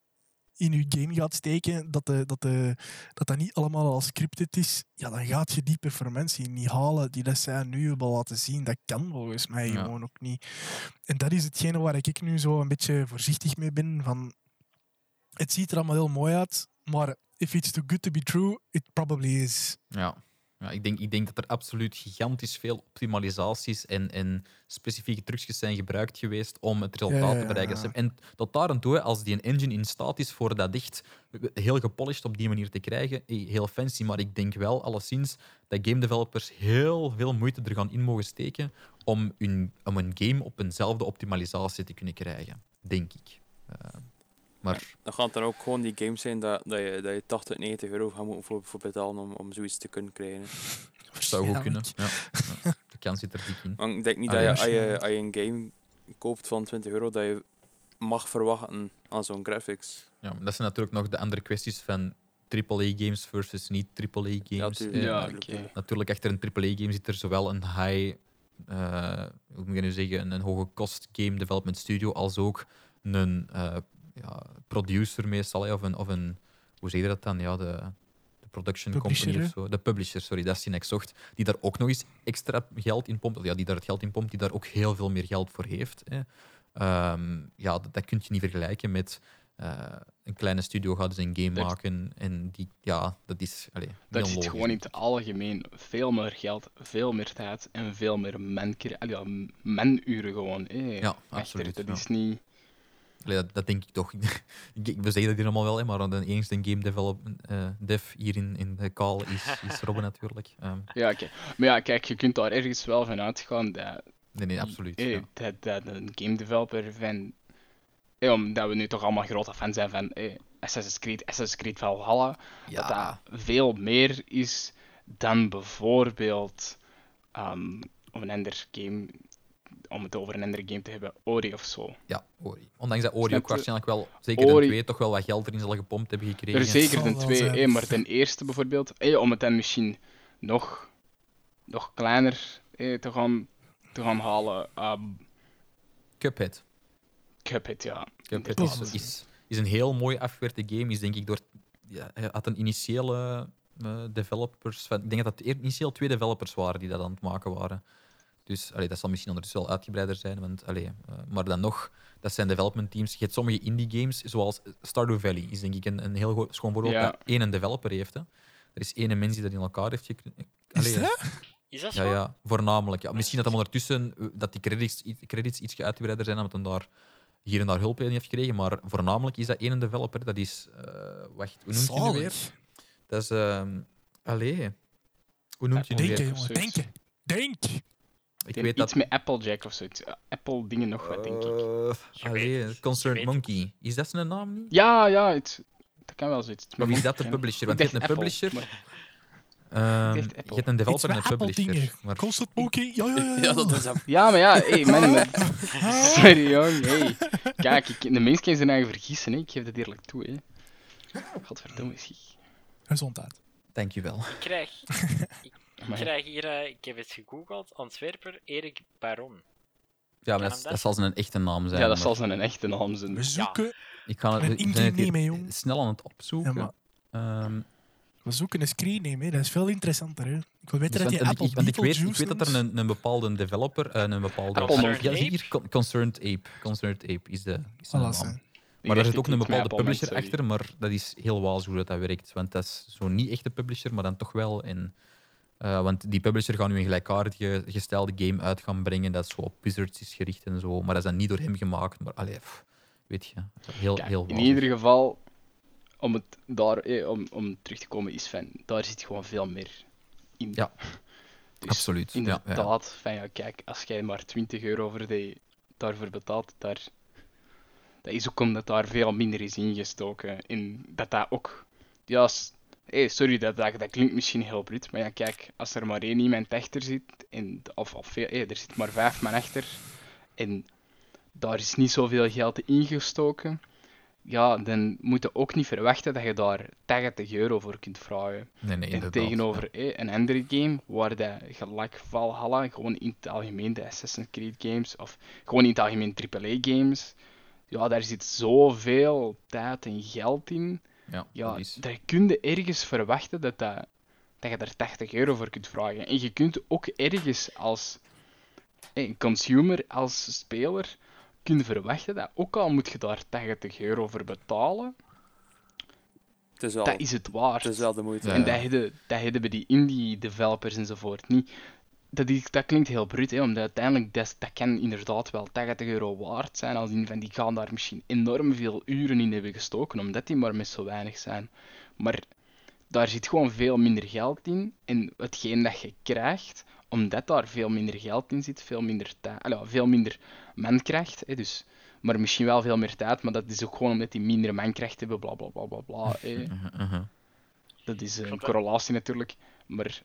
in je game gaat steken, dat, de, dat, de, dat dat niet allemaal al scripted is, ja, dan gaat je die performantie niet halen die dat zij nu hebben laten zien. Dat kan volgens mij Ja. gewoon ook niet. En dat is hetgene waar ik nu zo een beetje voorzichtig mee ben. Van, het ziet er allemaal heel mooi uit, maar if it's too good to be true, it probably is. Ja, ja ik, denk, ik denk dat er absoluut gigantisch veel optimalisaties en, en specifieke trucjes zijn gebruikt geweest om het resultaat Ja, ja, te bereiken. En tot daar aan toe, als die een engine in staat is voor dat echt heel gepolished op die manier te krijgen, heel fancy. Maar ik denk wel alleszins dat game developers heel veel moeite er gaan in mogen steken om, hun, om een game op eenzelfde optimalisatie te kunnen krijgen. Denk ik. Eh, maar Dan gaan het dan ook gewoon die games zijn dat, dat, je, dat je 80, 90 euro gaat moeten voor, voor betalen om, om zoiets te kunnen krijgen. dat zou goed kunnen. Ja. Ja. De kans zit er dik in. Want ik denk niet Ah, dat je, ja. als je, als je een game koopt van 20 euro, dat je mag verwachten aan zo'n graphics. Ja, maar dat zijn natuurlijk nog de andere kwesties van AAA-games versus niet AAA-games. tuurlijk. Eh, Ja, natuurlijk, oké. ja. Natuurlijk, achter een AAA-game zit er zowel een high, eh, hoe moet ik nu zeggen, een, een hoge kost game development studio, als ook een eh, ja, producer meestal, hè, of een, of een, hoe zeg je dat dan? Ja, de, de production Publisher, company of zo. De publisher, sorry, dat is die ik zocht. Die daar ook nog eens extra geld in pompt, ja, die daar het geld in pompt, die daar ook heel veel meer geld voor heeft. Hè. Ehm, ja, dat, dat kun je niet vergelijken met eh, een kleine studio gaat dus een game Dat- maken en die, ja, dat is allee, Dat zit gewoon in het algemeen veel meer geld, veel meer tijd en veel meer allee, ja, menuren gewoon. Ja, achter. absoluut, Dat ja. is niet... Dat, dat denk ik toch. Ik- We zeggen dat hier allemaal wel, hè, maar de enigste game development, eh, dev hier in, in de call is, is Robin natuurlijk. Ehm, Ja, oké. Maar ja, kijk, je kunt daar ergens wel van uitgaan dat, nee, nee, absoluut. eh, ja. dat, dat een game developer van... eh, omdat we nu toch allemaal grote fans zijn van eh, Assassin's Creed, Assassin's Creed Valhalla, dat Ja, dat veel meer is dan bijvoorbeeld om een ander game, om het over een andere game te hebben, Ori of zo. ja, Ori. Ondanks dat Ori ook waarschijnlijk wel, zeker de twee, toch wel wat geld erin zal gepompt hebben gekregen. Er zeker de twee, eh, maar ten eerste bijvoorbeeld, eh, om het dan misschien nog, nog kleiner eh, te, gaan, te gaan halen. ehm Cuphead. Cuphead, ja. Cuphead is, is, is een heel mooi afgewerkte game. Is denk ik door. Ja, hij had een initiële eh, developers. Van, ik denk dat het initieel twee developers waren die dat aan het maken waren. Dus allee, dat zal misschien ondertussen wel uitgebreider zijn. Want, allee, eh, maar dan nog, dat zijn development teams. Je hebt sommige indie games, zoals Stardew Valley, is denk ik een, een heel schoon voorbeeld Ja. dat één een developer heeft. Hè. Er is één mens die dat in elkaar heeft geknipt. Is dat? Is dat Ja, zo? ja, voornamelijk. Ja, misschien dat hem ondertussen eh, dat die credits, credits iets uitgebreider zijn, omdat hij daar hier en daar hulp in heeft gekregen. Maar voornamelijk is dat één developer. Dat is. eh, wacht, hoe noemt je nu weer? Dat is. ehm allee. Hoe noemt je Denken, weer? jongen. Denken. Denk. Ik weet dat. iets met Applejack of zoiets. Ja, Apple dingen nog wat, denk ik. Eh, Je allee, weet het, je Concerned. Monkey. Is dat zijn naam niet? Ja, ja, het, dat kan wel zoiets. Of is dat de publisher? Want je hebt een Apple, publisher. maar- ehm, je hebt een developer en een Apple publisher. Maar Constant Monkey. Ja, ja, ja. Ja, dat is dat. Ja, maar ja, hey, man. maar- Sorry, jong. Hey. Kijk, ik, de mens kan zijn eigen vergissen, hè. ik geef dat eerlijk toe. Hè. Godverdomme, schiet. Gezondheid. dankjewel. Ik krijg, ik, ik Maar- krijg hier, eh, ik heb het gegoogeld, Antwerper Erik Baron. Ja, maar dat, hem dat? dat zal zijn echte naam zijn. Ja, dat maar zal zijn een echte naam zijn. We zoeken Ik ga het, een jong. snel aan het opzoeken. Ja, maar- Ehm, We zoeken een screen name, hè. dat is veel interessanter. Hè. Ik wil weten Dus dat want- die Apple ik, want ik, weet, ik weet dat er een, een bepaalde developer, eh, een bepaalde... Concerned ja, hier, Con- Concerned Ape. Concerned Ape is de, is de naam. Maar daar zit ook een bepaalde publisher achter, maar dat is heel waas hoe dat, dat werkt. Want dat is zo niet echt de publisher, maar dan toch wel. En, eh, want die publisher gaat nu een gelijkaardige gestelde game uit gaan brengen dat zo op Wizards is gericht en zo. Maar dat is dan niet door hem gemaakt. Maar allee, pff, weet je, heel, Kijk, heel in ieder geval, om, het daar, eh, om, om terug te komen, is van, daar zit gewoon veel meer in. Ja, Dus Absoluut. Ja, ja. Inderdaad, van ja, kijk, als jij maar 20 euro voor die, daarvoor betaalt, daar, dat is ook omdat daar veel minder is ingestoken. En dat dat ook, ja, s- hey, sorry, dat, dat, dat klinkt misschien heel bruut, maar ja, kijk, als er maar één iemand achter zit, en, of, of veel, hey, er zit maar vijf man achter, en daar is niet zoveel geld ingestoken, ja, dan moet je ook niet verwachten dat je daar 80 euro voor kunt vragen. Nee, nee, En tegenover eh, een andere game, waar dat gelijk Valhalla, gewoon in het algemeen de Assassin's Creed games, of gewoon in het algemeen AAA games, ja, daar zit zoveel tijd en geld in. Ja, Ja, dat is. daar kun je ergens verwachten dat, dat, dat je daar 80 euro voor kunt vragen. En je kunt ook ergens als eh, consumer, als speler, kun verwachten dat ook al moet je daar 80 euro voor betalen, Het is wel, dat is het waard. het is wel de moeite. Ja, En ja. dat hebben, dat hebben bij die indie developers enzovoort niet. Dat, is, dat klinkt heel bruut, hè, omdat uiteindelijk dat, dat kan inderdaad wel 80 euro waard zijn. Als in van die gaan daar misschien enorm veel uren in hebben gestoken, omdat die maar met zo weinig zijn. Maar daar zit gewoon veel minder geld in. En hetgeen dat je krijgt, omdat daar veel minder geld in zit, veel minder tijd, veel minder mankracht. Hè, dus, maar misschien wel veel meer tijd, maar dat is ook gewoon omdat die minder mankracht hebben, bla bla bla bla bla. hè. Uh-huh, uh-huh. Dat is een correlatie natuurlijk. Maar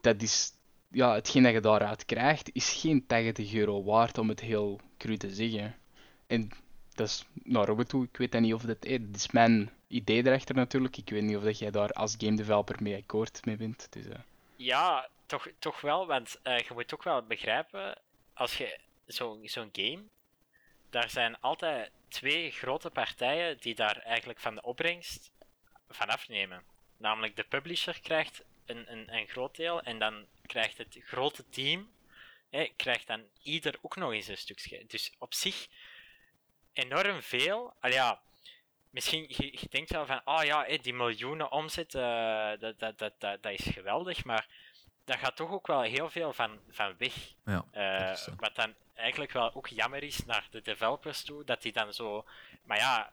dat is, ja, hetgeen dat je daaruit krijgt, is geen 80 euro waard om het heel cru te zeggen. En dat is naar Robert toe. Ik weet niet of dat, eh, dat is mijn idee erachter natuurlijk. Ik weet niet of dat jij daar als game developer mee akkoord mee bent. Dus, eh, Ja, toch, toch wel, want eh, je moet ook wel begrijpen, als je zo- zo'n game, daar zijn altijd twee grote partijen die daar eigenlijk van de opbrengst van afnemen. Namelijk de publisher krijgt een, een, een groot deel en dan krijgt het grote team, hè, krijgt dan ieder ook nog eens een stukje. Dus op zich enorm veel. Al ja, misschien je, je denkt wel van, ah ja, hé, die miljoenen omzet, eh, dat, dat, dat, dat, dat is geweldig, maar daar gaat toch ook wel heel veel van, van weg. Ja, Eh, wat dan eigenlijk wel ook jammer is naar de developers toe, dat die dan zo... Maar ja,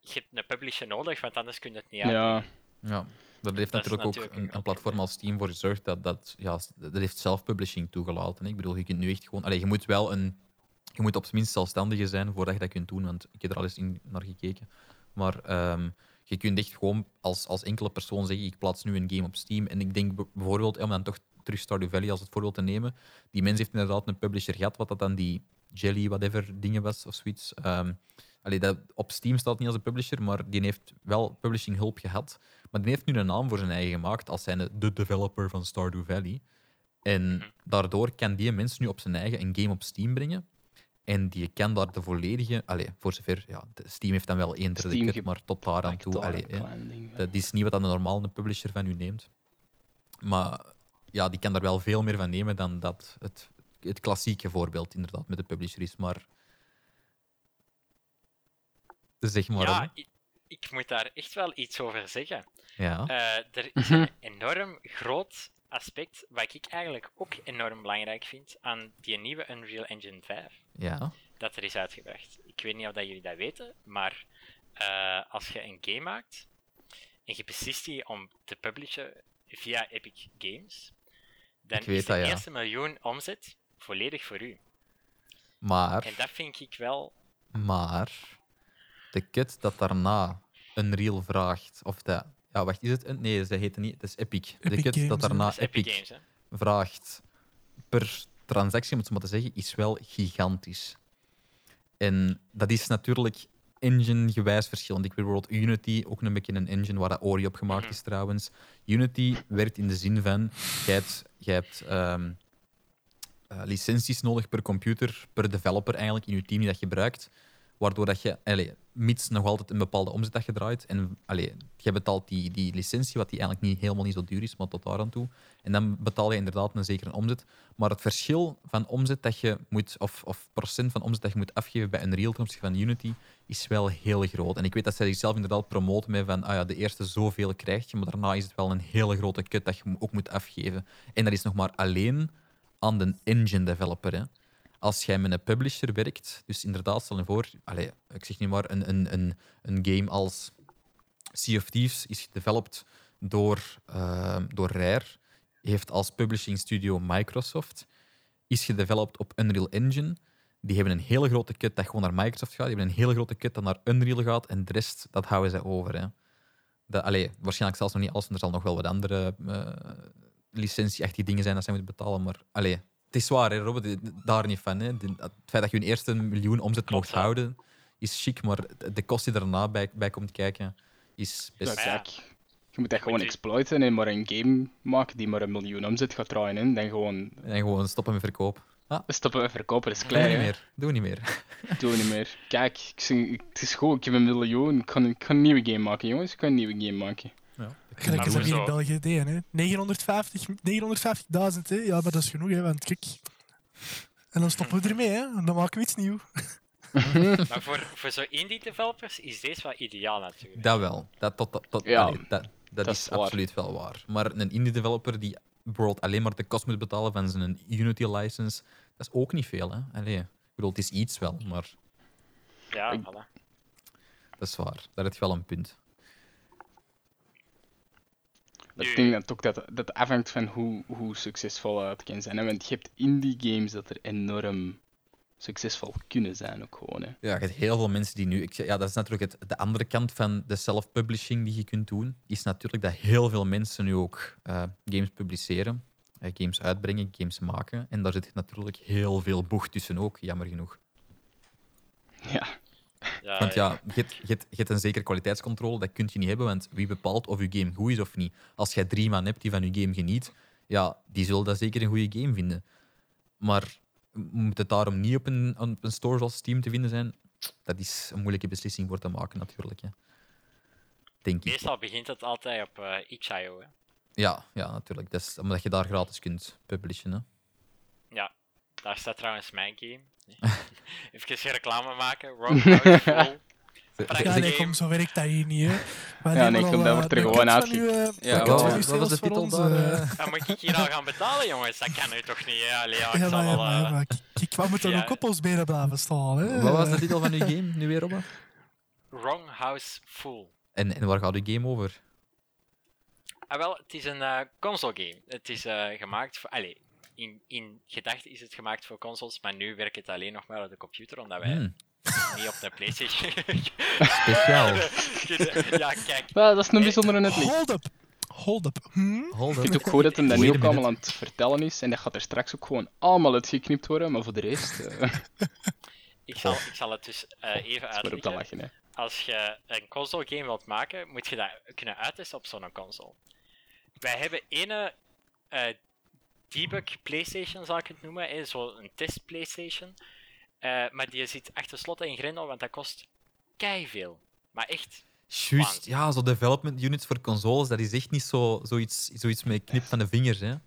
je hebt een publisher nodig, want anders kun je het niet uit. ja. Ja, daar heeft Dat natuurlijk ook een, een platform als Steam voor gezorgd dat dat, ja, dat heeft zelf-publishing toegelaten. hè. Ik bedoel, je kunt nu echt gewoon... Allee, je moet wel een... Je moet op zijn minst zelfstandige zijn voordat je dat kunt doen, want ik heb er al eens in, naar gekeken. Maar ehm, je kunt echt gewoon als, als enkele persoon zeggen, ik plaats nu een game op Steam. En ik denk bijvoorbeeld, om dan toch terug Stardew Valley als het voorbeeld te nemen, die mens heeft inderdaad een publisher gehad, wat dat dan die Jelly, whatever, dingen was of zoiets. Ehm, allee, dat, op Steam staat niet als een publisher, maar die heeft wel publishing hulp gehad. Maar die heeft nu een naam voor zijn eigen gemaakt als zijnde de developer van Stardew Valley. En daardoor kan die mens nu op zijn eigen een game op Steam brengen. En die kan daar de volledige... Allee, voor zover... Ja, Steam heeft dan wel één derde cut, maar tot daar aan toe. Allee, ding. Dat is niet wat een normaal een publisher van u neemt. Maar ja, die kan daar wel veel meer van nemen dan dat het, het klassieke voorbeeld inderdaad met de publisher is. Maar zeg maar. ja ik, ik moet daar echt wel iets over zeggen. ja. Eh, er is een enorm groot aspect, wat ik eigenlijk ook enorm belangrijk vind, aan die nieuwe Unreal Engine 5. ja. dat er is uitgebracht. Ik weet niet of dat jullie dat weten, maar eh, als je een game maakt en je beslist die om te publishen via Epic Games, dan Ik weet is de dat, ja. eerste miljoen omzet volledig voor u. Maar, En dat vind ik wel. maar de cut dat daarna Unreal vraagt, of dat... Ja, wacht, is het... een- Nee, ze heet niet... Het is Epic. de Games, dat daarna dat Epic, Epic Games, hè? vraagt per transactie, om het zo maar te zeggen, is wel gigantisch. En dat is natuurlijk engine-gewijs verschillend. Ik weet bijvoorbeeld Unity, ook een beetje een engine waar dat Ori op gemaakt is trouwens. Unity werkt in de zin van, jij hebt, jij hebt ehm, eh, licenties nodig per computer, per developer eigenlijk in je team die dat gebruikt, waardoor dat je, allee, mits nog altijd een bepaalde omzet dat je draait, en allee, je betaalt die, die licentie, wat die eigenlijk niet, helemaal niet zo duur is, maar tot daar aan toe. En dan betaal je inderdaad een zekere omzet. Maar het verschil van omzet dat je moet, of, of procent van omzet dat je moet afgeven bij ten opzichte van Unity, is wel heel groot. En ik weet dat zij zichzelf inderdaad promoten met van, ah ja, de eerste zoveel krijg je, maar daarna is het wel een hele grote cut dat je ook moet afgeven. En dat is nog maar alleen aan de engine developer. Hè. Als jij met een publisher werkt, dus inderdaad, stel je voor, allez, ik zeg niet maar, een, een, een, een game als Sea of Thieves is gedeveloped door, uh, door Rare, heeft als publishing studio Microsoft, is gedeveloped op Unreal Engine. Die hebben een hele grote cut dat gewoon naar Microsoft gaat. Die hebben een hele grote cut dat naar Unreal gaat. En de rest, dat houden zij over. Hè. Dat, allee, waarschijnlijk zelfs nog niet alles. Er zal nog wel wat andere uh, licentie-achtige dingen zijn dat zij moeten betalen. Maar allee, het is waar, hè, Robert, daar niet van. Hè. Het feit dat je een eerste miljoen omzet mocht houden, is chic. Maar de kost die daarna bij, bij komt kijken, is best... Ja, kijk. Je moet echt gewoon exploiten en maar een game maken die maar een miljoen omzet gaat draaien. Hè. Dan gewoon... En gewoon stoppen met verkoop. Ah. Stoppen met verkopen, dat is Doe klein. niet hè. meer. Doe niet meer. Doe niet meer. Kijk, ik het is goed, ik heb een miljoen. Ik kan, ik kan een nieuwe game maken, jongens. Ik kan een nieuwe game maken. Gelijk dat hier in? België deden, hè. 950 950.000, hè. Ja, maar dat is genoeg, hè. Want kijk... En dan stoppen we ermee, hè. En dan maken we iets nieuws. Maar voor, voor zo'n indie developers is deze wel ideaal natuurlijk. Dat wel. Dat, tot, tot, tot- Ja, allee, dat, dat, dat is waar. absoluut wel waar. Maar een indie developer die bijvoorbeeld alleen maar de kost moet betalen van zijn Unity license, dat is ook niet veel. Hè? Allee, ik bedoel, het is iets wel, maar Ja, voilà. dat is waar. Daar heb je wel een punt. Dat ik denk dat ook dat, dat afhangt van hoe, hoe succesvol het kan zijn. Hè. Want je hebt indie games dat er enorm succesvol kunnen zijn ook gewoon. Hè. Ja, je hebt heel veel mensen die nu... Ik, zeg- ja, dat is natuurlijk het, de andere kant van de self-publishing die je kunt doen, is natuurlijk dat heel veel mensen nu ook eh, games publiceren, eh, games uitbrengen, games maken. En daar zit natuurlijk heel veel boeg tussen ook, jammer genoeg. Ja, Ja, Want ja, je hebt- een zekere kwaliteitscontrole, dat kun je niet hebben, want wie bepaalt of je game goed is of niet? Als jij drie man hebt die van je game geniet, ja, die zullen dat zeker een goede game vinden. Maar moet het daarom niet op een, op een store zoals Steam te vinden zijn? Dat is een moeilijke beslissing voor te maken, natuurlijk. Hè. Denk ik. Meestal begint het altijd op itch.io. hè. Ja, ja, natuurlijk. Dat is omdat je daar gratis kunt publishen. Hè. Ja, daar staat trouwens mijn game. Even geen reclame maken. Rogue House Full. Ze- Ja, Ja, nee, kom, zo werkt dat hier niet, hè. Maar Ja, neem nee, kom, dat eh, wordt er de gewoon eh, Ja, wat- was de voor titel daar, eh. eh? Dan moet ik hier al gaan betalen, jongens. Dat kan nu toch niet, hè? Allee, ja, ik Ja, zal wel... eh, wat moet er Ja. ook op ons benen blijven staan, hè. Wat was de titel van uw game nu weer, Robbe? Wrong House Full. En, en waar gaat uw game over? Ah, wel, het is een eh, console game. Het is eh, gemaakt voor... Allee, in, in gedachte is het gemaakt voor consoles, maar nu werkt het alleen nog maar op de computer, omdat wij Hmm, niet op de PlayStation... speciaal. ja, kijk. Dat is een bijzondere net niet. Hold up. Hold up. Hm? Hold Ik up. vind het ook goed dat hem dat nu ook allemaal aan het vertellen is. En dat gaat er straks ook gewoon allemaal uitgeknipt worden. Maar voor de rest, eh Ik zal, ik zal het dus eh, even uitleggen. lachen. Hè. als je een console game wilt maken, moet je dat kunnen uittesten op zo'n console. Wij hebben ene eh debug PlayStation, zal ik het noemen, eh, zo'n test PlayStation. Eh, maar die zit achter slot en grendel, want dat kost veel. Maar echt, Juist, ja, zo development units voor consoles, dat is echt niet zo, zoiets, zoiets met knip van de vingers. Hè. nee,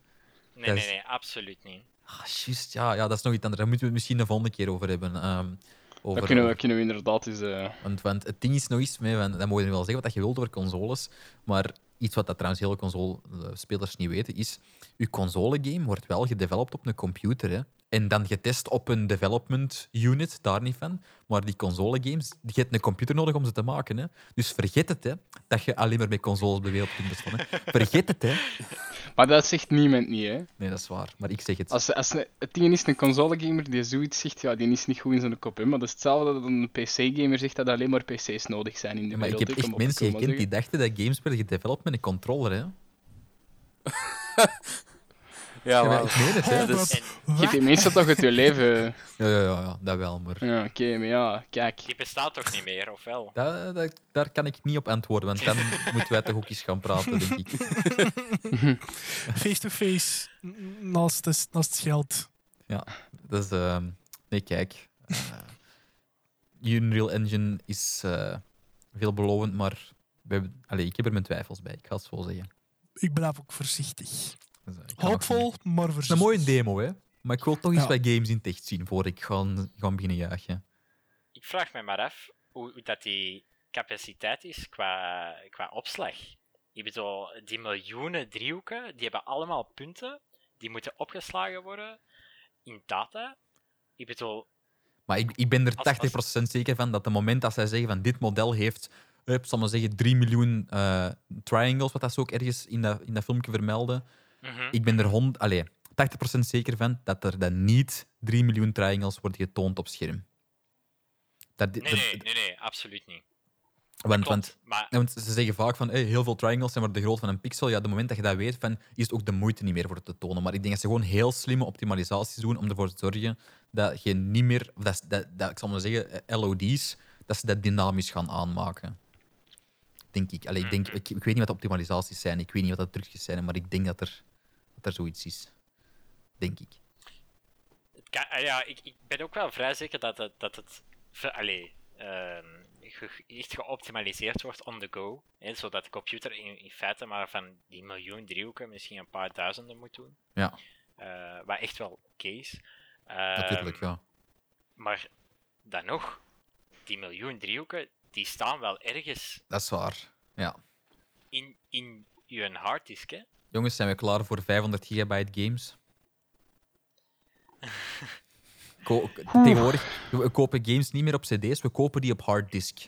Dat nee, is- nee, absoluut niet. Ah, juist, ja, ja, dat is nog iets anders. Daar moeten we het misschien de volgende keer over hebben. ehm, over, Dat kunnen we, kunnen we inderdaad eens... eh, want, want het ding is nog iets mee, want dan moet je nu wel zeggen wat je wilt over consoles, maar iets wat dat trouwens heel console-spelers niet weten, is je console-game wordt wel gedeveloped op een computer, hè. En dan getest op een development unit, daar niet van. Maar die console-games, je hebt een computer nodig om ze te maken. Hè. Dus vergeet het, hè, dat je alleen maar met consoles op de wereld kunt bestaan. Hè. Vergeet het, hè. Maar dat zegt niemand niet, hè. Nee, dat is waar. Maar ik zeg het. Als, als een- het ding is, een console-gamer die zoiets zegt, ja, die is niet goed in zijn kop, hè. Maar dat is hetzelfde dat een PC-gamer zegt dat alleen maar PC's nodig zijn in de Ja, maar ik wereld. heb echt mensen maar gekend die dachten dat games werden gedeveloped met een controller. Hè. Ja, Ja, wel. ik meen het, hè. Dus- Je die mensen toch uit je leven... Ja, ja, ja, ja, dat wel. Maar Ja, oké, maar ja, kijk. die bestaat toch niet meer, of wel? dat, dat- daar kan ik niet op antwoorden, want dan moeten wij toch ook eens gaan praten, denk ik. Face-to-face. Naast, het geld. Dus, ehm, nee, kijk. eh, Unreal Engine is eh, veelbelovend, maar we hebben, ik heb er mijn twijfels bij. Ik ga het zo zeggen. Ik blijf ook voorzichtig. Dus, eh, Hoopvol, maar Het voorzichtig. is een mooie demo, hè? Maar ik wil toch eens Ja. wat games in het echt zien voor ik ga, ga beginnen juichen. Ik vraag me maar af hoe, hoe dat die capaciteit is qua, qua opslag. Ik bedoel, die miljoenen driehoeken, die hebben allemaal punten. Die moeten opgeslagen worden in data. Ik bedoel, Maar ik, ik ben er Als- 80% zeker van dat het moment dat zij zeggen van dit model heeft, ik zal maar zeggen, 3 miljoen eh, triangles, wat dat ze ook ergens in dat, in dat filmpje vermelden. Mhm. Ik ben er hond, allez, 80% zeker van dat er dan niet 3 miljoen triangles worden getoond op scherm. Dat, nee, dat- nee, nee, nee, absoluut niet. want, Klopt, want, maar want ze zeggen vaak van hey, heel veel triangles zijn maar de grootte van een pixel. Ja, de moment dat je dat weet, van, is het ook de moeite niet meer voor het te tonen. Maar ik denk dat ze gewoon heel slimme optimalisaties doen om ervoor te zorgen dat je niet meer, dat, dat, dat, ik zal maar zeggen, eh, LOD's, dat ze dat dynamisch gaan aanmaken. Denk ik. Allee, ik, denk, ik. Ik weet niet wat de optimalisaties zijn, ik weet niet wat de trucjes zijn, maar ik denk dat er, dat er zoiets is. Denk ik. ah ja, ik, ik ben ook wel vrij zeker dat het, dat het allee, ge- echt geoptimaliseerd wordt on the go. Hè, zodat de computer in, in feite maar van die miljoen driehoeken misschien een paar duizenden moet doen. Ja. Wat echt wel oké is. Ehm, Natuurlijk, ja. Maar dan nog, die miljoen driehoeken, die staan wel ergens Dat is waar. Ja. in, in je harddisk. Hè? Jongens, zijn we klaar voor 500 gigabyte games? Ko- tegenwoordig, we kopen games niet meer op cd's, we kopen die op harddisk.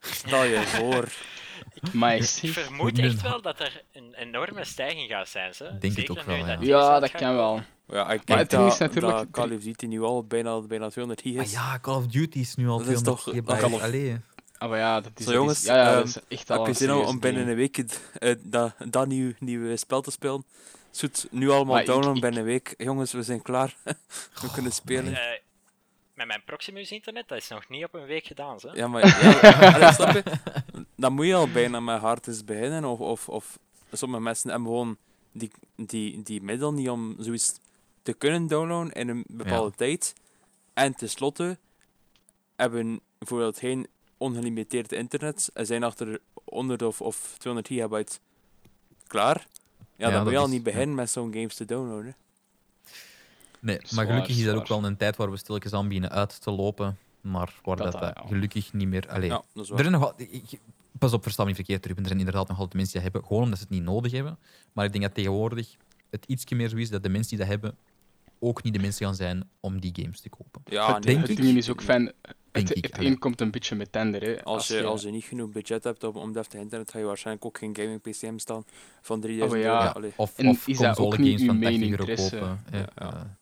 Stel je voor. Maar Ik echt, vermoed echt wel dat er een enorme stijging gaat zijn. Ze. Denk het Zeker ook wel, ja. die ja, dat kan wel. Ja, ik denk is dat, natuurlijk- dat Call of Duty nu al bijna, bijna 200 gig Ah is. ja, Call of Duty is nu al Dat is 200 toch- gigabyte. Call of- Allee. Ah, maar ja, dat is, Zo, dat jongens, is, ja, ja, ehm, dat is echt al Heb je zin om, binnen een week eh, dat, dat nieuw, nieuwe spel te spelen? Zoet nu allemaal downloaden ik- binnen een week. Jongens, we zijn klaar. we kunnen spelen. Eh, met mijn Proximus internet, dat is nog niet op een week gedaan. Ze. Ja, maar ja, allee, snap je? Dan moet je al bijna met harddisk beginnen. Of, of, of sommige mensen hebben gewoon die, die, die middel niet om zoiets te kunnen downloaden in een bepaalde tijd. En tenslotte hebben bijvoorbeeld geen ongelimiteerd internet en zijn achter 100 of, of 200 gigabyte klaar. Ja, Ja, dan moet je al is- niet beginnen met zo'n games te downloaden. Nee, Zwaar, maar gelukkig is dat ook wel een tijd waar we stilletjes aan beginnen uit te lopen. Maar waar Dat dat, dat, dat ja. gelukkig niet meer... Allee, Ja, dat is er zijn nog wel, ik- pas op, versta me niet verkeerd, Ruben. Er zijn inderdaad nog altijd mensen die dat hebben, gewoon omdat ze het niet nodig hebben. Maar ik denk dat tegenwoordig het ietsje meer zo is dat de mensen die dat hebben ook niet de mensen gaan zijn om die games te kopen. Ja, het, denk het ik. ding is ook fan. Denk Het, ik, het een komt een beetje met tender. Hè. Als je, als je niet genoeg budget hebt om, om deftig internet, ga je waarschijnlijk ook geen gaming PC staan van 3000 Oh, ja. euro. Of, En of is dat ook console niet games uw van main 80 euro interesse? kopen. Ja.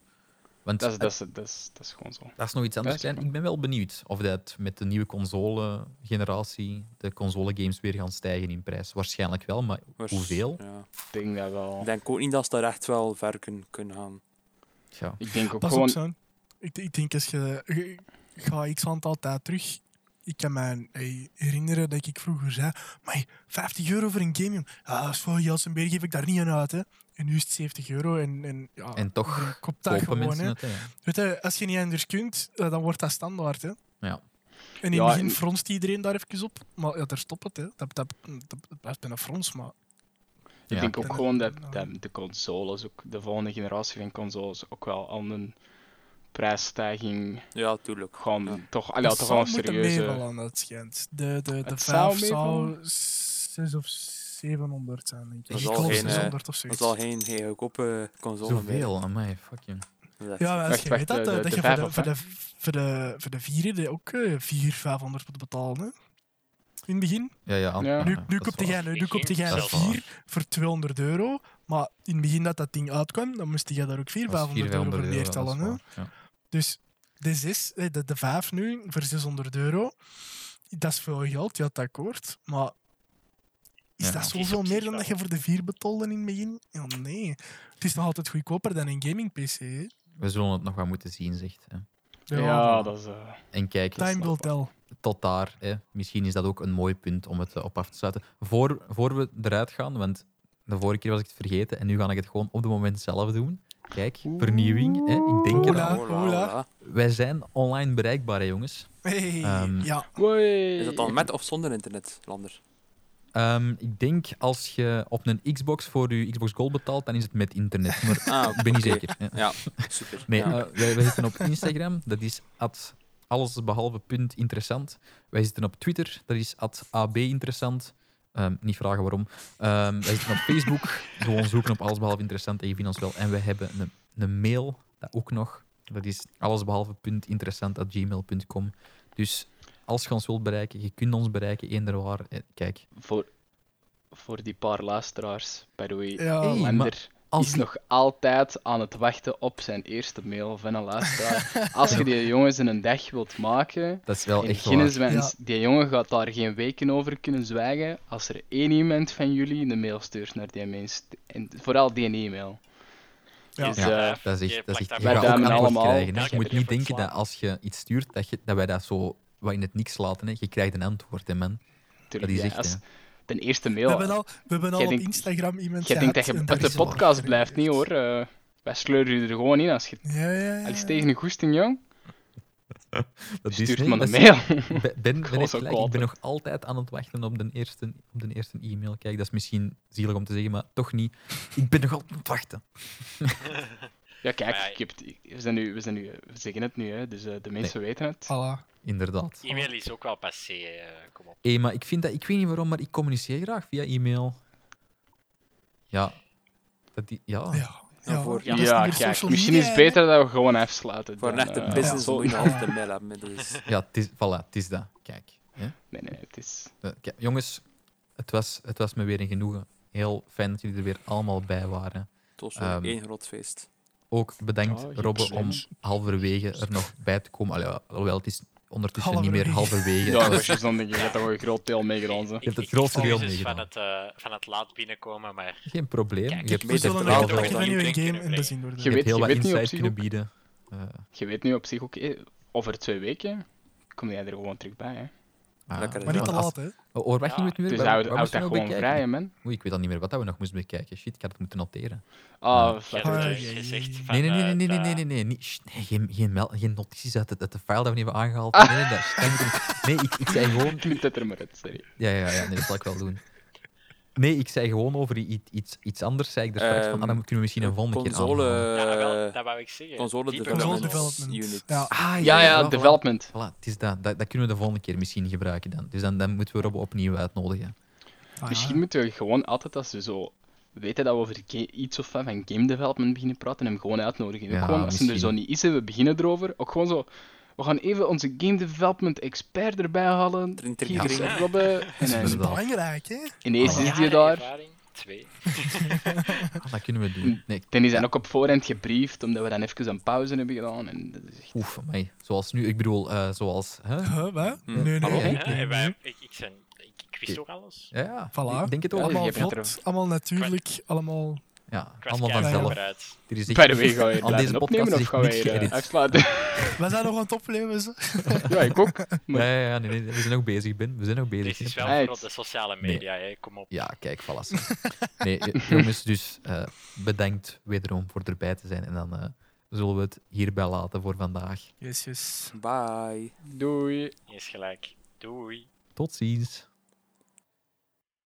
Want Dat is, dat, dat, is, dat, is, dat is gewoon zo. is nog iets anders. dat Klein. Ik ben wel benieuwd of dat met de nieuwe console-generatie de console-games weer gaan stijgen in prijs. Waarschijnlijk wel, maar Waars- hoeveel? Ja. Ik denk dat wel. Ik denk ook niet dat ze daar echt wel ver kunnen, kunnen gaan. Ja. Ik denk ook Pas gewoon. op. Ik, ik denk als je... Ga x aantal tijd terug. Ik kan me herinneren dat ik vroeger zei... Maar 50 euro voor een game, jong. Ja, dat is voor Jelsenberg geef ik daar niet aan uit, hè. En nu is het 70 euro en... En, ja, En toch koopt dat Kopen gewoon, mensen hè. het, hè. Weet je, als je niet anders kunt, eh, dan wordt dat standaard, hè. Ja. En in Ja, het begin en- fronst iedereen daar even op. Maar ja, daar stopt het, hè. Dat, dat, dat, dat blijft bijna frons, maar... Ik Ja. denk ook gewoon dat, dat de consoles, ook de volgende generatie van consoles, ook wel al een prijsstijging Ja, tuurlijk. gewoon Ja. toch, allee, dat toch wel serieuze. meevallen, dat schijnt. De, de, de Het zou 5 zou meevallen? 6 of 700 zijn, denk ik. Dat is al geen, eh, 600 of Dat zoiets. is al geen, geen goedkope console. Zoveel, amai, fuck you. Dat is echt- Ja, maar als Wacht, je weet dat, de- eh, de- dat de je voor vijf de, of voor, de, voor, de, voor de vierde ook eh 400, 500 moet betalen. Hè? In het begin. Ja, ja. Ja. nu dat nu koopte jij, nu, koopte jij Dat een is waar. 4 voor 200 euro. Maar in het begin dat dat ding uitkwam, dan moest jij daar ook 400, Dat is 500 euro voor 400 euro, neertellen. dat hè? ja. Dus de 6, eh, de, de 5 nu voor 600 euro, dat is veel geld, ja, dat akkoord. Maar is Ja. dat is zoveel meer dan dat wel. je voor de 4 betaalde in het begin? Ja, nee. Het is nog altijd goedkoper dan een gaming-PC. We zullen het nog wat moeten zien, zegt. Hè. Ja, dat is. eh, En kijk, Time will tell. tot daar. Hè. Misschien is dat ook een mooi punt om het eh, op af te sluiten. Voor, voor we eruit gaan, want de vorige keer was ik het vergeten en nu ga ik het gewoon op het moment zelf doen. Kijk, vernieuwing. Hè? Ik denk Hola. het. Hola, hola. hola. Wij zijn online bereikbaar, hè, jongens. Hey, Ehm, ja. Is dat dan met of zonder internet, Lander? Ehm, ik denk als je op een Xbox voor je Xbox Gold betaalt, dan is het met internet. Maar Ah, ik ben niet zeker. Ja. Ja, super. Nee, ja. eh, wij, wij zitten op Instagram, dat is at allesbehalve punt interessant. Wij zitten op Twitter, dat is at ab interessant. Ehm, niet vragen waarom. Ehm, wij zitten op Facebook, gewoon zoeken op allesbehalve interessant en je vindt ons wel. En we hebben een, een mail, dat ook nog, dat is allesbehalve punt interessant at gmail.com. Dus als je ons wilt bereiken, je kunt ons bereiken, eender waar. Eh, Kijk, Voor, voor die paar luisteraars, by the way. Ja, Hey, maar als is nog altijd aan het wachten op zijn eerste mail van een luisteraar. Als je die jongens in een dag wilt maken, dat is wel in echt waar. Guinness die jongen gaat daar geen weken over kunnen zwijgen als er één iemand van jullie een mail stuurt naar die mens. En vooral die e-mail. Ja. Dus, Ja, eh, Dat is Je echt, dat is echt, dat duimen allemaal. krijgen. Je moet niet denken dat als je iets stuurt, dat, je, dat wij dat zo wat in het niks laten. Hè. Je krijgt een antwoord, hè, man. tuurlijk, is ja, echt, als- ten eerste We mail. hebben al, we hebben al Jij op Instagram iemand Je denkt dat je op de podcast blijft, niet hoor. Eh, wij sleuren je er gewoon in als je Ja, ja, ja. als je tegen een goesting, jong. Dat Stuurt nee, me een mail. Ben, ben, kwaad, ik ben nog altijd aan het wachten op de eerste, op de eerste e-mail. Kijk, dat is misschien zielig om te zeggen, maar toch niet. Ik ben nog altijd aan het wachten. Ja, kijk, Maar ja, ik heb het- we, zijn nu, we, zijn nu, we zeggen het nu, hè, dus eh, de mensen weten het. Voilà. Inderdaad. E-mail is ook wel passé, eh, kom op. Hé, maar ik vind dat, ik weet niet waarom, maar ik communiceer graag via e-mail. Ja. Dat die, ja. Ja, Ja, voor- kijk, misschien is het beter dat we gewoon afsluiten. Voor dan, echte eh, business zo- moet je altijd mail hebben. Dus. Ja, het is, voilà, het is dat. Kijk. Hè? Nee, nee, het is... Eh, kijk, jongens, het was, het was me weer een genoegen. Heel fijn dat jullie er weer allemaal bij waren. Het was weer Ehm, één groot feest. Ook bedankt, Oh, geen Robbe, om halverwege er nog bij te komen. Allee, alhoewel, het is ondertussen niet meer Halverwege. Ja, Het is dan denk ik, je hebt toch wel een groot deel meegedaan. Ik- hebt het ik- grootste deel excuses van meegedaan. het, eh, van het laat binnenkomen, maar Geen probleem. Kijk, je hebt, nog laat een kunnen game in brengen. de zin worden. Je je weet- heel wat weet niet op insight zich kunnen ook- bieden. Je weet nu op zich ook, eh, over twee weken kom jij er gewoon terug bij. Hè. Ah, Lekker, Maar niet te laat, hè. Oh, oh, Ja, niet met nu. Dus waar houd moesten dat gewoon vrij, man. Oei, ik weet al niet meer wat dat we nog moesten bekijken. Shit, ik had het moeten noteren. Ah, hebt Ah, gezegd van... Nee, nee, nee, eh, nee, nee, nee, nee, nee, geen, geen, geen notities uit het, uit de file dat we niet hebben aangehaald. Nee, nee, dat, nee ik, ik zei gewoon... Knip het er maar uit, sorry. Ja, ja, ja, nee, dat zal ik wel doen. Nee, ik zei gewoon over iets, iets anders. Zei ik er straks van, ah, dan Ehm, kunnen we misschien een volgende keer console, aanhalen. Ja, wel, eh, dat wou ik zeggen. console development, unit. Ja. Ah, Ja, ja, voilà. development. Voilà, het is dat. dat. Dat kunnen we de volgende keer misschien gebruiken dan. Dus dan, dan moeten we Rob opnieuw uitnodigen. Ah, Misschien ja. moeten we gewoon altijd, als we zo weten dat we over iets of van game development beginnen praten, hem gewoon uitnodigen. Ook gewoon, als hij er zo niet is en we beginnen erover, ook gewoon zo... We gaan even onze game development expert erbij halen. Hier is. Robbe. Dat is belangrijk, hè. ineens is die daar. Twee. Ah, dat kunnen we doen. Nee, Dan is hij ook op voorhand gebriefd, omdat we dan even een pauze hebben gedaan. En dat is echt... oef, amai. Zoals nu, ik bedoel, eh, zoals... Hè? Huh, wat? Hm. Nee, nee, Hallo? nee, wij- ik, ik, zijn, ik, ik wist ook alles. Ja, ja. Voilà. Ik denk het ook. Ja, Allemaal vlot, er- allemaal natuurlijk, allemaal... Ja, allemaal vanzelf. Er is echt- By the way, ga je aan blijven deze podcast opnemen of gaan niks afsluiten? We zijn nog aan het opnemen, ze. ja, ik ook. Maar- Ja, ja, ja, nee, nee, we zijn nog bezig, Ben. We zijn nog bezig. Dit is wel voor op de sociale media, hè. kom op. Ja, kijk, voilà. Nee, jongens, dus eh, bedankt wederom voor erbij te zijn. En dan eh, zullen we het hierbij laten voor vandaag. Yes, yes. Bye. Doei. Is gelijk. Doei. Tot ziens.